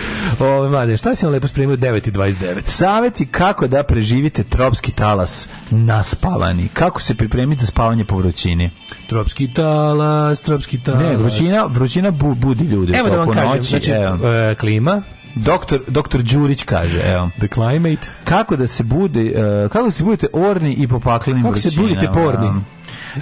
Ove, mlade, šta si vam lepo spremio 9.29? Saveti kako da preživite tropski talas na spavani. Kako se pripremiti za spavanje po vrućini? Tropski talas, tropski talas. Ne, vrućina, vrućina bu, budi ljude. Evo da vam kažem, noći, znači, e, klima, Doktor, doktor Đurić kaže, evo. The climate. Kako da se bude, uh, kako da se budete orni i popakleni Kako se budete porni? Um,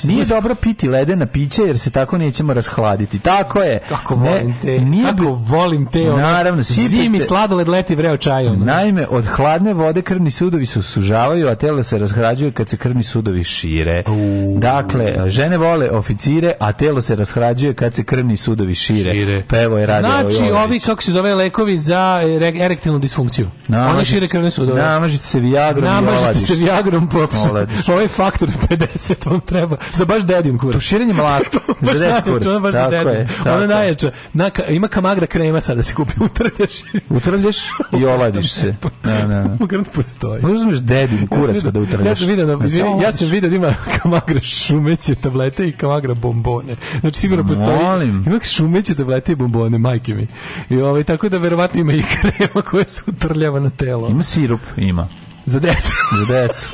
Nije dobro piti ledena pića jer se tako nećemo rashladiti. Tako je. Kako ne, volim te. Nije kako volim te. Ono, naravno, sipite. Zimi sladoled leti vreo čajom. Naime, od hladne vode krvni sudovi se su sužavaju, a telo se razhrađuje kad se krvni sudovi šire. Uuu. Dakle, žene vole oficire, a telo se razhrađuje kad se krvni sudovi šire. šire. Pa evo je radio Znači, ovi, kako se zove, lekovi za erektilnu disfunkciju. Namažite, Oni šire krvne sudove. Namažite se Viagrom i oladiš. Namažite se Viagrom, popsu. Ovo je faktor 50, on treba treba. Za baš dedin kurac. Tuširanje mlata. baš za dedin kurac. Ona baš tako za dedin. ona najjača. Na, ima kamagra krema sad da se kupi. Utrdeš. Utrdeš i oladiš se. Ne, ne, ne. Mogarant postoji. Pa uzmeš dedin kurac pa da utrdeš. Ja sam vidio, da, ja sam vidio da ima kamagra šumeće tablete i kamagra bombone. Znači sigurno postoji. Molim. Ima šumeće tablete i bombone, majke mi. I ovaj, tako da verovatno ima i krema koja se utrljava na telo. Ima sirup, ima. Za decu. Za decu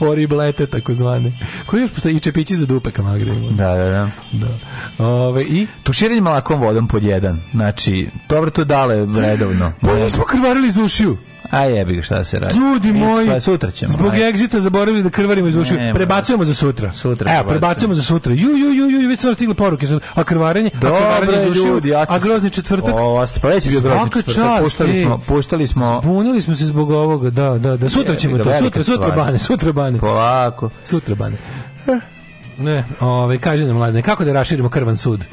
oriblete takozvane. Koji još postoji? I čepići za dupe kamagre. Da, da, da. da. Ove, i? Tuširanje malakom vodom pod jedan. Znači, dobro to dale redovno. Pa smo krvarili iz ušiju. A jebi ga šta da se radi. Ljudi moji, sva, sutra ćemo. Zbog aj. egzita zaboravili da krvarimo iz ušiju. Prebacujemo za sutra. Sutra. Evo, prebacujemo za sutra. Ju ju ju ju, već su stigle poruke za a krvarenje, Dobre, a krvarenje iz a grozni četvrtak. O, jeste pa već bio grozni četvrtak. Puštali smo, puštali smo. Zbunili smo se zbog ovoga, da, da, da. Sutra ćemo to. Sutra, sutra bane, sutra bane. Polako. Sutra bane. Ne, ovaj kaže nam mladine, kako da raširimo krvan sud?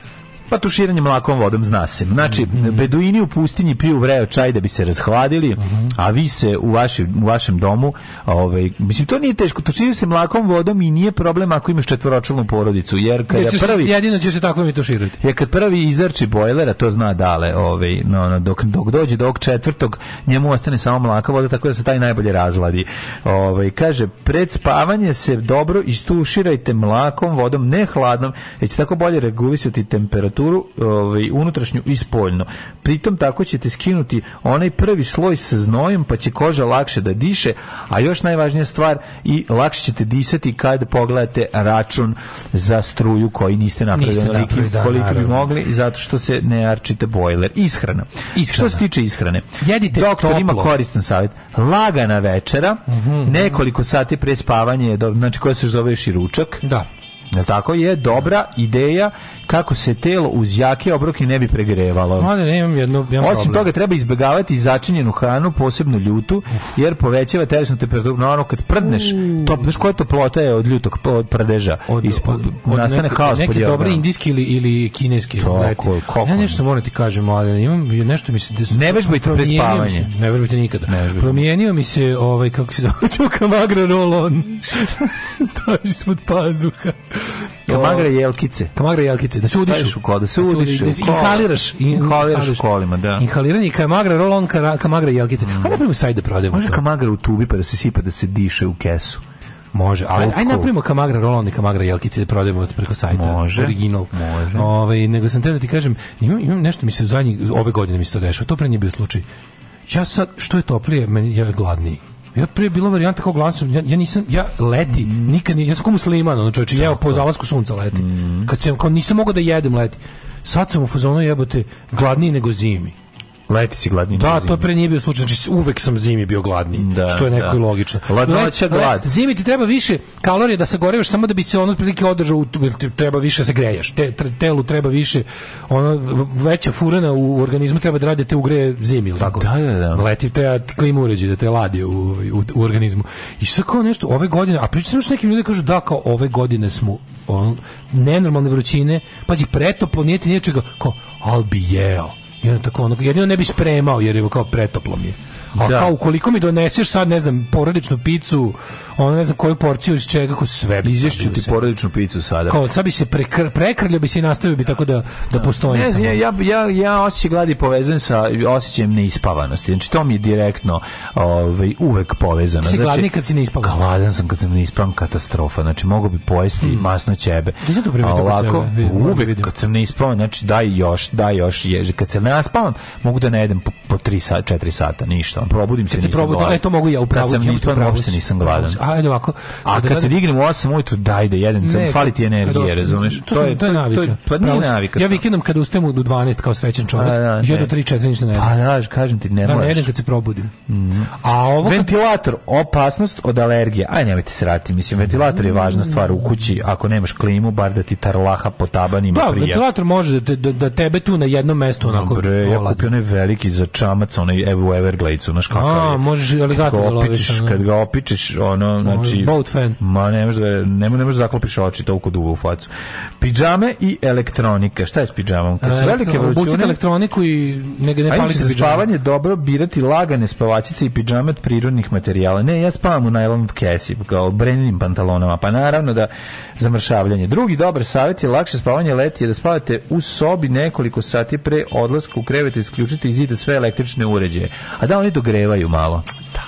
Pa tuširanje mlakom vodom, zna se. Znači, mhm. beduini u pustinji piju vreo čaj da bi se razhladili, mhm. a vi se u, vaši, u vašem domu, ovaj, mislim, to nije teško, tuširaju se mlakom vodom i nije problem ako imaš četvoročalnu porodicu, jer kada je prvi... Jedino će se tako mi tuširati. Jer kad prvi izarči bojlera, to zna dale, ovaj, no, no, dok, dok dođe do ovog četvrtog, njemu ostane samo mlaka voda, tako da se taj najbolje razladi. Ovaj, kaže, pred spavanje se dobro istuširajte mlakom vodom, ne hladnom, jer će tako bolje regulisati temperaturu temperaturu ovaj, unutrašnju i spoljnu. Pritom tako ćete skinuti onaj prvi sloj sa znojem, pa će koža lakše da diše, a još najvažnija stvar i lakše ćete disati kad pogledate račun za struju koji niste napravili niste napravili, da, koliko bi mogli zato što se ne arčite bojler. Ishrana. Ishrana. Što se tiče ishrane. Jedite Doktor toplo. ima koristan savjet. Lagana večera, mm -hmm. nekoliko sati pre spavanja, znači koja se zoveš i ručak. Da. No, tako je dobra ideja kako se telo uz jake obroke ne bi pregrevalo. Mada, ne, imam jednu, imam Osim toga treba izbegavati začinjenu hranu, posebno ljutu, jer povećava telesnu temperaturu. No, ono kad prdneš, top, koja toplota je od ljutog od prdeža? Od, Ispod, od, od nastane nek, haos neki dobri indijski ili, ili kineski. Tako, kako? Ja nešto moram ti kažem, ali imam nešto mi se... Desu, ne vežbajte bez spavanje. Ne vežbajte nikada. Ne Promijenio mi se, ovaj, kako se zove, čuka magra rolon. Staviš ispod pazuha. Kamagra jelkice. Kamagra jelkice da se udišu. u kodu, da da se udišu. Da se inhaliraš. Inhaliraš u kolima, da. Inhaliranje kamagra, rolon, kamagra i jelkice. Hajde mhm. napravimo sajt da prodajemo. Može kamagra u tubi pa da se sipa, da se diše u kesu. Može, ali aj, aj napravimo kamagra rolon i kamagra jelkice da prodajemo preko sajta. Može. Original. Može. Ove, ovaj, nego sam teo da ti kažem, imam, imam nešto mi se u zadnjih, ove godine mi se to dešava. To pre nije bio slučaj. Ja sad, što je toplije, meni, je gladniji. Ja pre bilo varijanta kao glasom, ja, ja nisam, ja leti, mm. nikad ne, ja sam kao musliman, ono čovječe, jeo po zalasku sunca leti. Mm. Kad sam, kao nisam mogao da jedem leti. Sad sam u fazonu jebote gladniji nego zimi. Leti si gladni. Da, to pre nije bio slučaj, znači uvek sam zimi bio gladni, da, što je neko da. i logično. Ladnoća glad. Zimi ti treba više kalorija da sagoreš samo da bi se ono otprilike održao, treba više da se greješ. Te, telu treba više ono veća furana u organizmu treba da radi da te ugreje zimi, ili tako? Da, da, da. Leti treba klima uređaj da te ladi u, u, u organizmu. I sve kao nešto ove godine, a pričam još nekim ljudi kažu da kao ove godine smo on, nenormalne vrućine, pazi pretoplo, nije ti ničega, kao, ali bi jeo I onda tako ono, jedino ne bi spremao jer je kao pretoplo mi je. A da. kao ukoliko mi doneseš sad ne znam porodičnu picu, ono ne znam koju porciju iz čega ko sve bi izješću ti porodičnu picu sada. Kao sad bi se prekr, prekrljio bi se i nastavio bi tako da da, da. postoji. Ne znam, ja ja ja, ja osjećaj gladi povezan sa osjećajem neispavanosti. Znači to mi je direktno ovaj uvek povezano. Znači, si gladni kad si neispavan. Gladan sam kad sam neispavan, katastrofa. Znači mogu bi pojesti hmm. masno ćebe. Gde se to A ovako, vidim, uvek vidim. kad sam neispavan, znači daj još, daj još, ježe kad sam naspavam, mogu da ne jedem po, po 3 sata, 4 sata, ništa ono, probudim kad se, nisam probudim, gladan. E, to mogu ja upravo. Kad sam nisam, uopšte nisam gladan. Ajde ovako. A, da kad se dignem u 8 ujutru, daj da jedem, sam, fali ti energije, razumeš? To, je, to je navika. To je, pa nije navika. Ja vikendom kada ustajem u 12 kao srećan čovjek, da, da, jedu 3-4, ništa ne pa jedem. Pa da, kažem ti, ne moraš. Da, jedem kad se probudim. Mhm. A ovo... Ventilator, opasnost od alergije. Aj, nemojte srati, mislim, ventilator je važna stvar u kući, ako nemaš klimu, bar da ti tarlaha po tabanima da, prija. ventilator može da, da, da tebe tu na jednom mestu onako... Dobre, ja kupio onaj veliki za čamac, onaj Everglades macu, znaš kakav je. A, možeš aligator da, da, da Kad ga opičeš, ono, znači... Boat fan. Ma, ne možeš da, ne, ne možeš da zaklopiš oči toliko dugo u facu. Pidžame i elektronika. Šta je s pidžamom? Kad su velike vrućune... Obucite elektroniku i ne ga ne palite pidžame. spavanje dobro birati lagane spavačice i pidžame od prirodnih materijala. Ne, ja spavam u najlon kesi, kao brenim pantalonama, pa naravno da zamršavljanje. Drugi dobar savjet je lakše spavanje leti je da spavate u sobi nekoliko sati pre odlaska u krevet isključite iz zida sve električne uređaje. A da oni do dogrevaju malo. Da.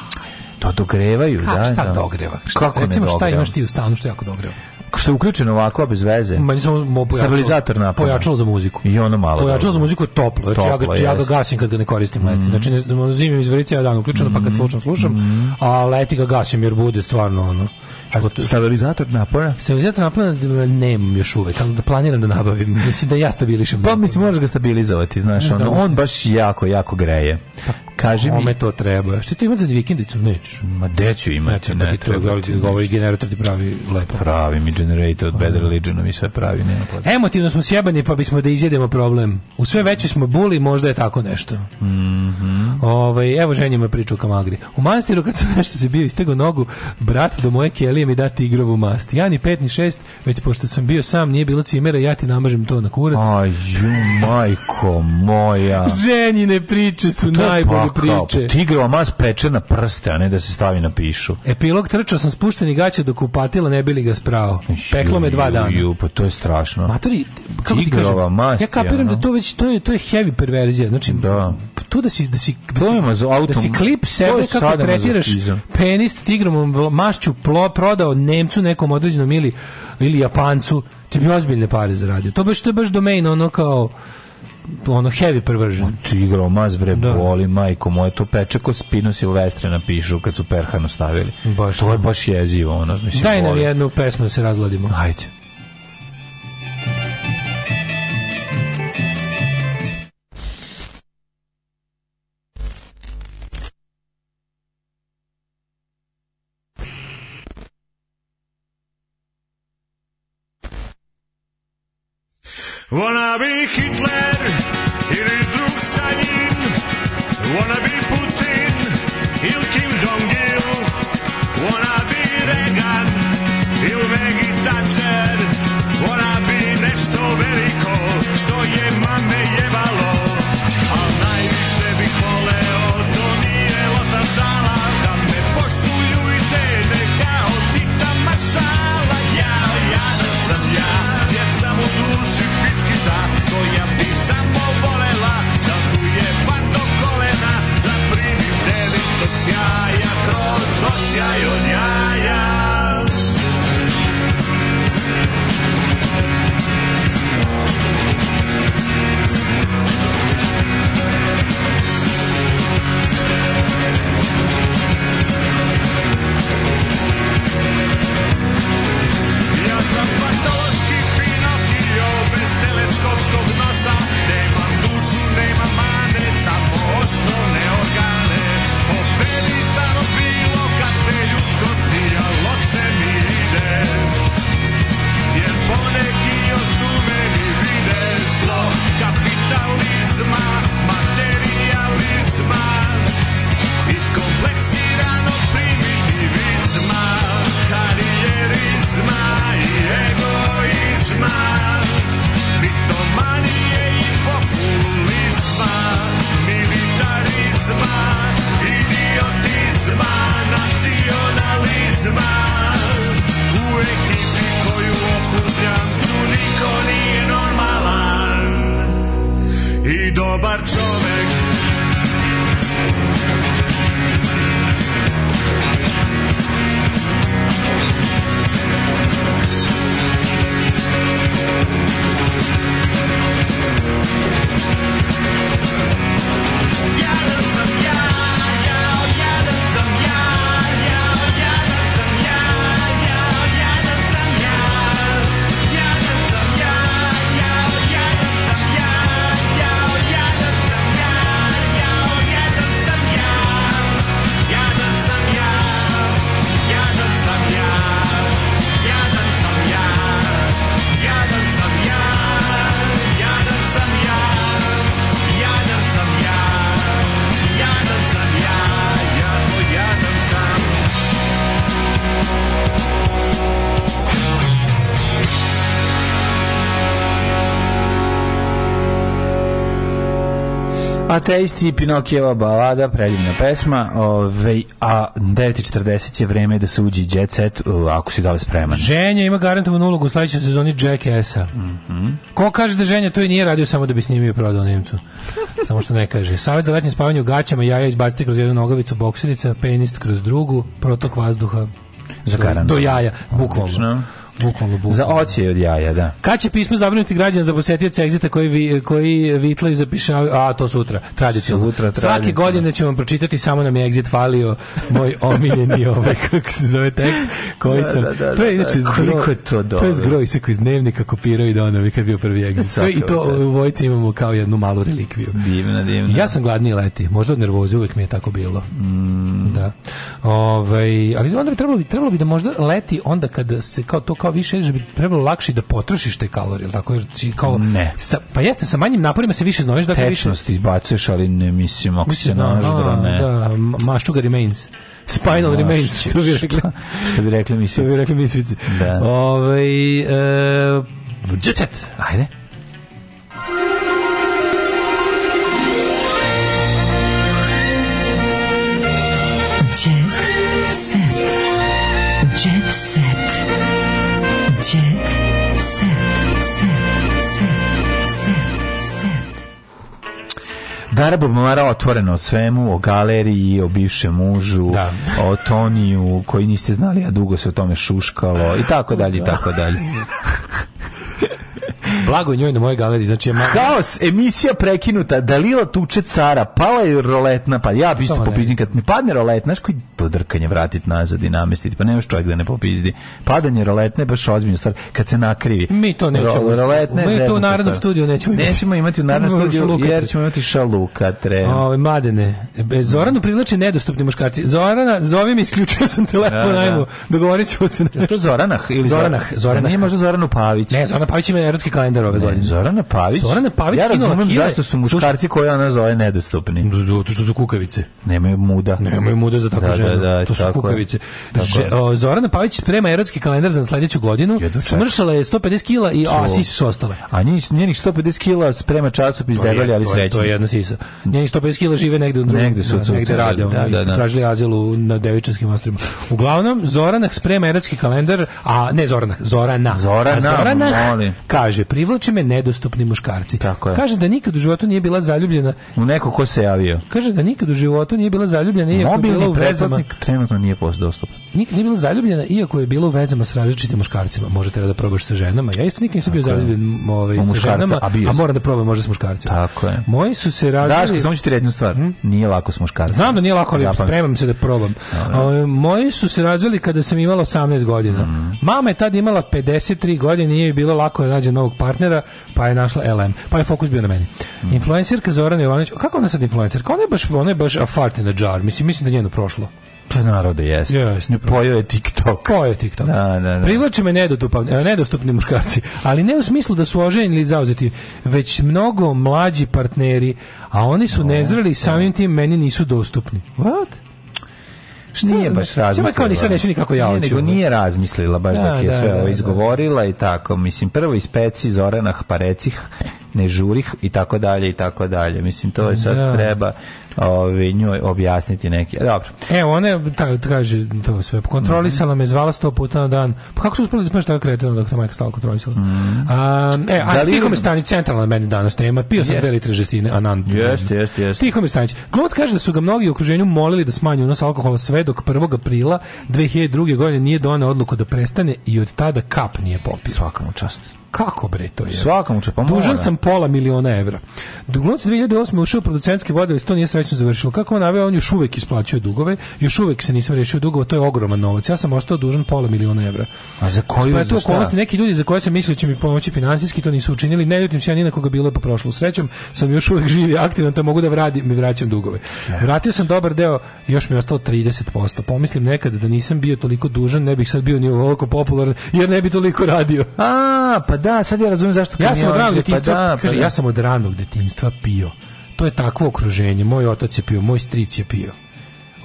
To dogrevaju, Ka, da. Šta da. dogreva? Šta, Kako recimo, šta imaš ti u stanu što jako dogreva? što je uključeno ovako bez veze. Ma nisam pojačalo, stabilizator na pojačalo za muziku. I ono malo. Pojačalo da, za muziku je toplo, znači toplo, ja ga, ja ga gasim kad ga ne koristim mm. leti. Znači zimim iz ja dan uključeno mm. pa kad mhm. slušam slušam, mm. a leti ga gasim jer bude stvarno ono. A stabilizator napora? Stabilizator napora nemam još uvek, ali da planiram da nabavim. Mislim da ja stabilišem. Pa mislim, možeš ga stabilizovati, znaš, ono, da on baš jako, jako greje. Pa Kaži Kome mi. to treba? Šta ti imati za vikendicu? Neću. Ma gde ću imati? Ne, ne da ti treba. Ti govori generator ti pravi lepo. Pravi mi generator od pa Bad da. Religiona mi sve pravi. Nema plati. Emotivno smo sjebani pa bismo da izjedemo problem. U sve veće smo buli, možda je tako nešto. Mm -hmm. Ove, ovaj, evo ženjima priču u Kamagri. U manastiru kad sam nešto se bio tego nogu, brat do moje kelije mi dati igrovu mast. Ja ni pet ni šest, već pošto sam bio sam, nije bilo cimera, ja ti namažem to na kurac. Aju, majko moja. Ženjine priče su najbolje priče. Tigrova mas peče na prste, a ne da se stavi na pišu. Epilog trčao sam spušteni gaće dok upatila ne bili ga spravo. Peklo me dva dana. Ju, pa to je strašno. Matori, kako Tigrova ti kažem, mast, ja kapiram da to već to je to je heavy perverzija. Znači, da. tu da si da si da si, da autom, da si klip sebe kako tretiraš penis tigrom mašću plo, prodao Nemcu nekom određenom ili ili Japancu ti bi ozbiljne pare zaradio. To baš to je baš domain ono kao ono heavy perversion. Ti igrao mazbre, da. boli, majko moje, to peče ko spinu Silvestre napišu kad su Perhanu stavili. Baš, to je da. baš jezivo, ono. Mislim, Daj nam boli. jednu pesmu da se razladimo. Hajde. Wanna be Hitler ili drug Stalin Wanna be Putin ili Kim Jong-il Wanna be Reagan ili Maggie Thatcher Wanna be nešto veliko što je sjaja kroz očaj od jaja kapitalizma, ma dobar čovek Thank Ateisti i Pinokijeva balada, predivna pesma. Ove, ovaj, a 9.40 je vreme da se uđi jet set, ako si dole spreman. Ženja ima garantovanu ulogu u sledećoj sezoni Jackass-a. Mm -hmm. Ko kaže da Ženja to i nije radio samo da bi snimio i prodao Nemcu? samo što ne kaže. Savet za letnje spavanje u gaćama, jaja izbacite kroz jednu nogavicu bokserica, penist kroz drugu, protok vazduha za do, do jaja, bukvalno. Odlično. Bukvalno, bukvalno. Za oči od jaja, da. Kad će pismo zabrinuti građana za posetioce egzita koji, vi, koji vitlaju zapišavaju? A, to sutra, tradicionalno. Sutra, tradicionalno. Svake godine ćemo vam pročitati, samo nam je egzit falio moj omiljeni ovaj, kako se zove tekst, koji da, sam... Da, da, to je, da, inače, da. zgro, je to dobro? To je zgroj se iz dnevnika kopirao i donovi kad bio prvi egzit. To je, I to u vojci imamo kao jednu malu relikviju. Divno, divno. Ja sam gladniji leti, možda od nervoze uvek mi je tako bilo. Mm. Da. Ove, ovaj, ali onda bi trebalo, trebalo bi da možda leti onda kada se kao to kao više da bi trebalo lakše da potrošiš te kalorije, tako jer si kao ne. Sa, pa jeste sa manjim naporima se više znojiš da dakle, više izbacuješ, ali ne mislim ako se se da, da ne. Da, ma maščuga remains. Spinal no, Remains, što bi rekli. Što bi rekli mislice. Što bi rekli mislice. Da. Ove, ovaj, e, Jet Set. Ajde. Dara Bobomara otvoreno o svemu, o galeriji, o bivšem mužu, da. o Toniju, koji niste znali, a dugo se o tome šuškalo, i tako dalje, i tako dalje. Da. Blago njoj na moje galeri, znači je malo... Haos, emisija prekinuta, Dalila tuče cara, pala je roletna, pa ja bi isto popizdim, kad mi padne rolet, znaš koji to drkanje vratit nazad i namestiti, pa nemaš čovjek da ne popizdi. Padanje roletne je baš ozbiljno stvar, kad se nakrivi. Mi to nećemo. roletne mi to u narodnom studiju nećemo imati. Nećemo imati u narodnom studiju, jer ćemo imati šaluka, tre. Ove, madene, e, Zoranu privlače nedostupni muškarci. Zorana, zovim, isključio sam telefon, da, da. ajmo, dogovorit ćemo se. Nešto. To Zoranah ili Zoranah? Zoranah. Zoranah. Nije možda Zoranu Pavić. Ne, Zorana Pavić ima erotski Sidewinder ove godine. Zorana Pavić. Zorana Pavić ja razumem kile. zašto su muškarci koje ona zove nedostupni. Zato što su kukavice. Nemaju muda. Nemaju muda za takvu da, da ženu. Da, da, to su tako kukavice. Tako Že, Zorana Pavić sprema erotski kalendar za sledeću godinu. Jedu, Smršala je 150 kila i a sisi su ostale. A njenih 150 kila sprema časopis debeli, ali srećni. To je jedna sisa. Njenih 150 kila žive negde u drugom. Negde su da, negde rade. Da, da, da. Tražili azil u, na devičanskim ostrima. Uglavnom, Zoranak sprema erotski kalendar, a ne Zoranak, Zorana. Zorana, Zorana kaže, privlače me nedostupni muškarci. Tako je. Kaže da nikad u životu nije bila zaljubljena. U neko ko se javio. Kaže da nikad u životu nije bila zaljubljena iako Mobilni je bila u vezama. trenutno nije dostupan. Nikad nije bila zaljubljena iako je bila u vezama s različitim muškarcima. Može treba da probaš sa ženama. Ja isto nikad nisam bio zaljubljen ovaj, sa ženama, a, a moram da probam možda s muškarcima. Tako je. Moji su se razvili... Daško, samo ću ti reći stvar. Hmm? Nije lako s muškarcima. Znam da nije lako, ali spremam se da probam. O, ovaj, moji su se razvili kada sam imala 18 godina. Mm. Mama je tad imala 53 godine, nije bilo lako da nađe novog partnera, pa je našla LM. Pa je fokus bio na meni. Mm. Influencerka Zorana Jovanović, kako ona sad influencerka? Ona je baš, ona je baš a fart in a jar. Mislim, mislim da njeno prošlo. Pa narode jeste. Jeste. Pojeo je TikTok. Pojeo je TikTok. Da, da, da. Privlače me nedostupni, e, nedostupni muškarci, ali ne u smislu da su oženjeni ili zauzeti, već mnogo mlađi partneri, a oni su nezreli i samim da. tim meni nisu dostupni. What? Šta, nije baš razmislila. Samo kao nisam neću nikako ja hoću. nego nije razmislila baš da, dok je da, sve da, ovo da. izgovorila i tako. Mislim, prvo iz peci, pa recih, ne žurih i tako dalje i tako dalje. Mislim, to je sad da. treba ovaj njoj objasniti neki. E, dobro. Evo, ona je ta kaže to sve. Kontrolisala mm -hmm. me, zvala 100 puta na dan. Pa kako su uspeli da spaš tako kreteno dok te majka stalno kontrolisala? Mm -hmm. um, e, ali da li tiho mi stani centralna meni danas tema. Pio sam yes. 2 litre žestine Anand. Jeste, jeste, jeste. Tiho mi stani. Glumac kaže da su ga mnogi u okruženju molili da smanje unos alkohola sve dok 1. aprila 2002. godine nije doneo odluku da prestane i od tada kap nije popio. Svakom čast. Kako bre to je? Svakom mu čepa Dužan sam pola miliona evra. Glumci 2008. ušao u producentski i to nije srećno završilo. Kako on naveo, on još uvek isplaćuje dugove, još uvek se nisam rešio dugova, to je ogroman novac. Ja sam ostao dužan pola miliona evra. A za koju? Pa to okolnosti neki ljudi za koje sam mislio da će mi pomoći finansijski, to nisu učinili. Ne ljutim se ja ni na bilo je po prošlu srećom. Sam još uvek živ i aktivan, te mogu da vradim, mi vraćam dugove. Vratio sam dobar deo, još mi je ostalo 30%. Pomislim nekad da nisam bio toliko dužan, ne bih sad bio ni ovako popularan, jer ne bi toliko radio. A, pa da, sad ja razumem zašto ja sam od ranog pa detinjstva, pa da, kaže, pa da. ja sam od ranog detinjstva pio. To je takvo okruženje. Moj otac je pio, moj stric je pio.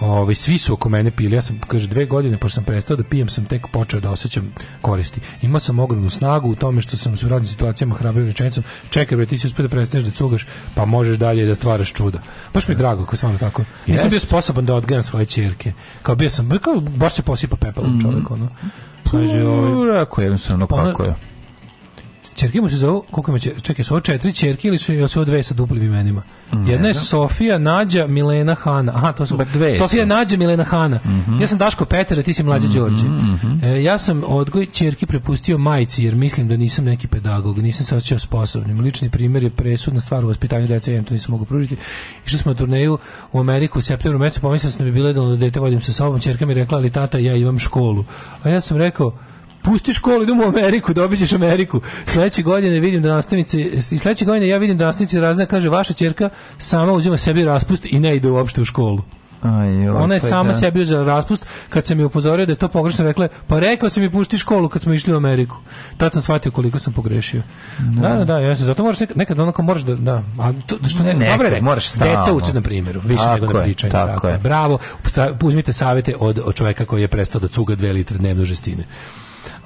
Ove, svi su oko mene pili. Ja sam, kaže, dve godine, pošto sam prestao da pijem, sam tek počeo da osjećam koristi. Imao sam ogromnu snagu u tome što sam se u raznim situacijama hrabrio rečenicom. Čekaj, bre, ti si uspio da prestaneš da cugaš, pa možeš dalje da stvaraš čuda. Baš mi je drago, ako stvarno tako. Nisam yes. bio sposoban da odgajam svoje čerke. Kao bio sam, kao, baš se posipa pepelom mm -hmm. čovjek, ono. Kaže, ovaj, jednostavno, pa kako je. Čerke mu se zove, koliko ima čerke? Čekaj, su ovo četiri čerke ili su, ili ovo dve sa duplim imenima? Ne Jedna je Sofija, Nađa, Milena, Hana. Aha, to su ba, dve Sofija, su. Nađa, Milena, Hana. Mm -hmm. Ja sam Daško Peter, a ti si mlađa mm -hmm, Đorđe. Mm -hmm. e, ja sam odgoj čerke prepustio majici, jer mislim da nisam neki pedagog, nisam se osjećao sposobnim. Lični primer je presudna stvar u vaspitanju dece, ja to nisam mogu pružiti. Išli smo na turneju u Ameriku u septembru mesecu, pomislio sam da bi bilo da dete vodim sa sobom, čerka mi rekla, ali tata, ja imam školu. A ja sam rekao, pusti školu, idemo u Ameriku, dobit Ameriku. Sledeće godine vidim da nastavnice, i sledeće godine ja vidim da nastavnice razne, kaže, vaša ćerka sama uzima sebi raspust i ne ide uopšte u školu. Aj, Ona je pa sama da. sebi uzela raspust kad sam je upozorio da je to pogrešno rekla pa rekao sam mi pušti školu kad smo išli u Ameriku tad sam shvatio koliko sam pogrešio da, da, da, ja se, zato moraš nekad, nekad onako moraš da, da, a to, da što ne, nekad, dobro rekao moraš stalno. deca uče na primjeru, više tako nego na pričanju tako, tako dakle. je. bravo, uzmite savete od, od čoveka koji je prestao da cuga dve litre dnevno žestine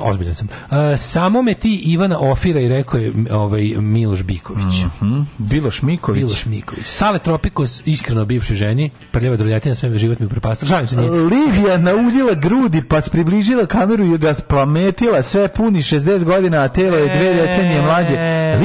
ozbiljan sam. E, samo me ti Ivana Ofira i rekao je ovaj Miloš Biković. Mhm. Mm Biloš Miković. Biloš Miković. Sale Tropikos iskreno bivšoj ženi, prljava drljatina sve mi život mi upropastila. Žalim se nije. Livija naudila grudi, pa približila kameru i ga da splametila, sve puni 60 godina, a telo je dve decenije e. mlađe.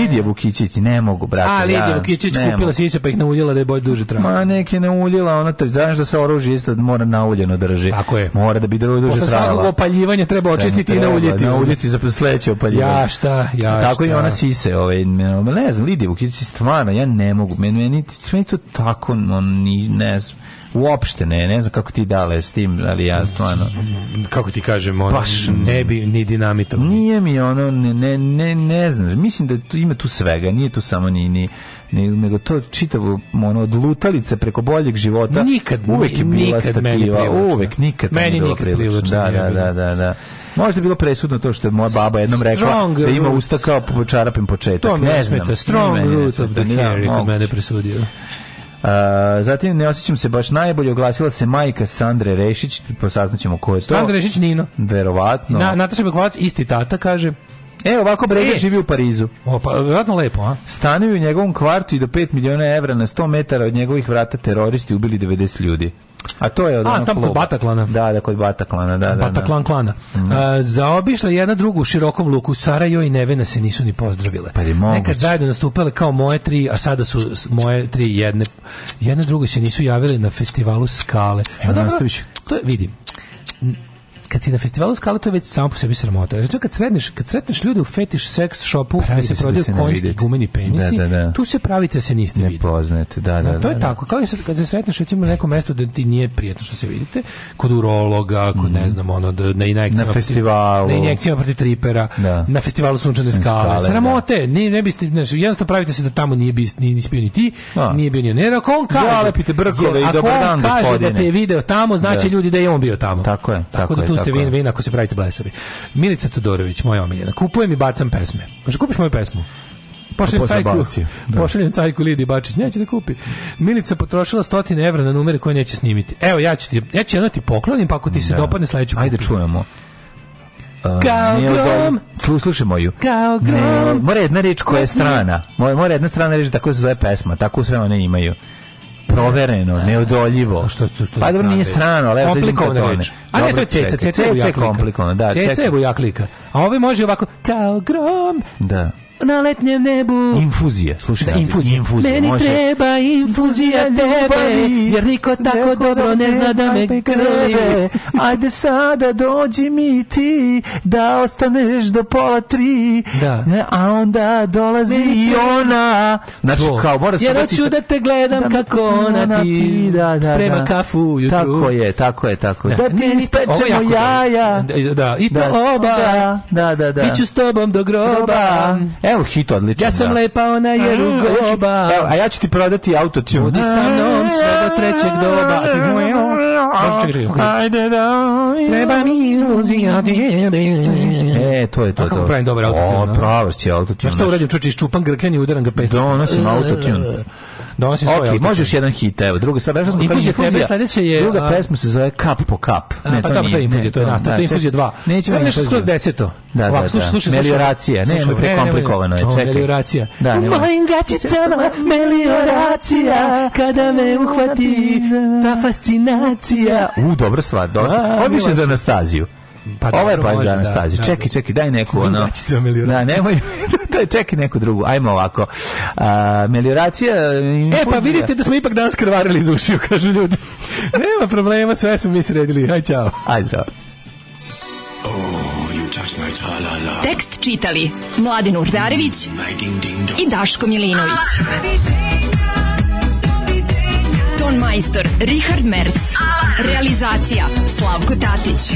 Lidija Vukićić, ne mogu, brate. A Lidija ja, da, kupila sise pa ih naudila da je bolje duže trajalo. Ma nek je naudila, ona tri, znaš da se oružje isto mora nauljeno drži. Tako je. Mora da bi duže trajalo. Posle svakog opaljivanja treba očistiti i naulje uljeti. Na uljeti za sledeće opaljenje. Ja šta, ja Tako i ona sise, ovaj, ne znam, Lidija Vukić stvarno, ja ne mogu, meni, meni, meni to tako, on, ne znam, uopšte ne, ne znam kako ti dale s tim, ali ja stvarno... Kako ti kažem, ono, Baš, ne bi ni dinamitom. Nije mi ono, ne, ne, ne, ne znam, mislim da tu, ima tu svega, nije tu samo ni, ni, nego to čitavo ono od lutalice preko boljeg života nikad uvek je bila nikad stativa, meni uvek nikad meni nikad privlačno da, da, da, da, da. Možda je bilo presudno to što je moja baba jednom rekla da ima usta kao po čarapim početak. To ne znam. Strong root of the hair je kod mene presudio. Uh, zatim ne osjećam se baš najbolje, oglasila se majka Sandre Rešić, posaznaćemo ko je to. Sandre Rešić Nino. Verovatno. Na, Nataša Bekvalac, isti tata, kaže, E, ovako Brega živi u Parizu. O, pa, vjerojatno lepo, a? Stanuju u njegovom kvartu i do 5 miliona evra na 100 metara od njegovih vrata teroristi ubili 90 ljudi. A to je od A, tam kod Bataklana. Da, da, kod Bataklana, da, da. da. Bataklan da. klana. Mm. A, zaobišla jedna drugu u širokom luku. Sara joj i Nevena se nisu ni pozdravile. Pa je Nekad zajedno nastupale kao moje tri, a sada su moje tri jedne. Jedne druge se nisu javile na festivalu Skale. Pa dobro, to je, vidim kad si na festivalu skala, to je već samo po sebi sramota. Znači, kad sretneš, kad sretneš ljude u fetiš seks shopu gde da se prodaju da konjski gumeni penisi, da, da, da. tu se pravite da se niste vidjeli. Ne poznate, da da, da, da, no, To je tako, kao i sad kad se sretneš recimo na nekom mestu da ti nije prijetno što se vidite, kod urologa, kod mm. ne mhm. znam, ono, da, na injekcijama, na festivalu, na injekcijama protiv tripera, na festivalu sunčane skale, sramote, ne, ne biste, znači, jednostavno pravite se da tamo nije, bis, ni, nisi bio ni ti, A. nije bio ni on. Jer ako on kaže, Zalepite brkove i dobar dan, Ako on kaže da te je video tamo, znači ljudi da je on bio tamo. Tako je, tako, tako da tu tu ste vin, vin ako se pravite blesavi. Milica Todorović, moja omiljena. Kupujem i bacam pesme. Može kupiš moju pesmu? Pošaljem cajku, da. pošaljem cajku Lidi Bačić, neće da kupi. Milica potrošila stotine evra na numere koje neće snimiti. Evo, ja ću ti, ja ću jedno ti poklonim, pa ako ti se da. dopadne sledeću kupi. Ajde, čujemo. Uh, kao grom. Slu, slušaj moju. Kao grom. mora jedna reč koja je strana. Mora, mora jedna strana reč tako da- se zove pesma. Tako sve one imaju provereno, da. neodoljivo. A što, što, što pa dobro, nije strano, ali... Komplikovana da reč. A ne, to je ceca, ceca je da, Ceca je bujaklika. Da, A ovo ovaj može ovako, kao grom. Da na letnjem nebu. Infuzije, slušaj, da, infuzije. infuzije. Meni može... treba infuzija tebe, jer niko tako da dobro ne zna da me krvi. Ajde sada dođi mi ti, da ostaneš do pola 3 da. a onda dolazi i ona. Znači, kao mora se... Jer da hoću da te gledam da kako ona ti da, da, sprema kafu ujutru. Tako je, tako je, tako je. Da, ti ispečemo jaja. Da, i pa oba. Da, da, da. Biću s tobom do groba. Evo hit odličan. Ja sam da. lepa, ona je rugoba. Evo, a ja ću ti prodati auto autotune. Budi sa mnom sve do trećeg doba. A ti Ajde da... Treba mi iluzija E, to je to. kako pravim dobar autotune? O, pravaš će autotune. Šta uradim, čoče, iščupam grkljan i udaram ga pesnicom. Donosim autotune. E, donosi okay, Okej, autotune. možeš jedan hit, evo. Druga stvar, rekao sam infuzija, infuzija, sledeće je druga pesma se zove Cup po cup. Ne, pa to nije infuzija, to je nastava, da, to je infuzija 2. Nećemo nešto skroz deseto. Da, da, da. Melioracija, ne, ne, prekomplikovano je, čekaj. Melioracija. Da, ne. Mojim gaćicama melioracija kada me uhvati ta fascinacija. U, dobra stvar, dobro. Hobiš za Anastaziju. Pa Ovo je baš Zoran Stazić. Čekaj, čekaj, daj neku ono. Da, nemoj. daj, čeki neku drugu. Ajmo ovako. A, melioracija... E, pa vidite da smo ipak danas krvarili iz ušiju, kažu ljudi. Nema problema, sve smo mi sredili. Aj, čao. Aj, zdravo. Oh, Tekst čitali Mladin Urdarević mm, i Daško Milinović. Ton majstor Richard Merc. Realizacija Slavko Tatić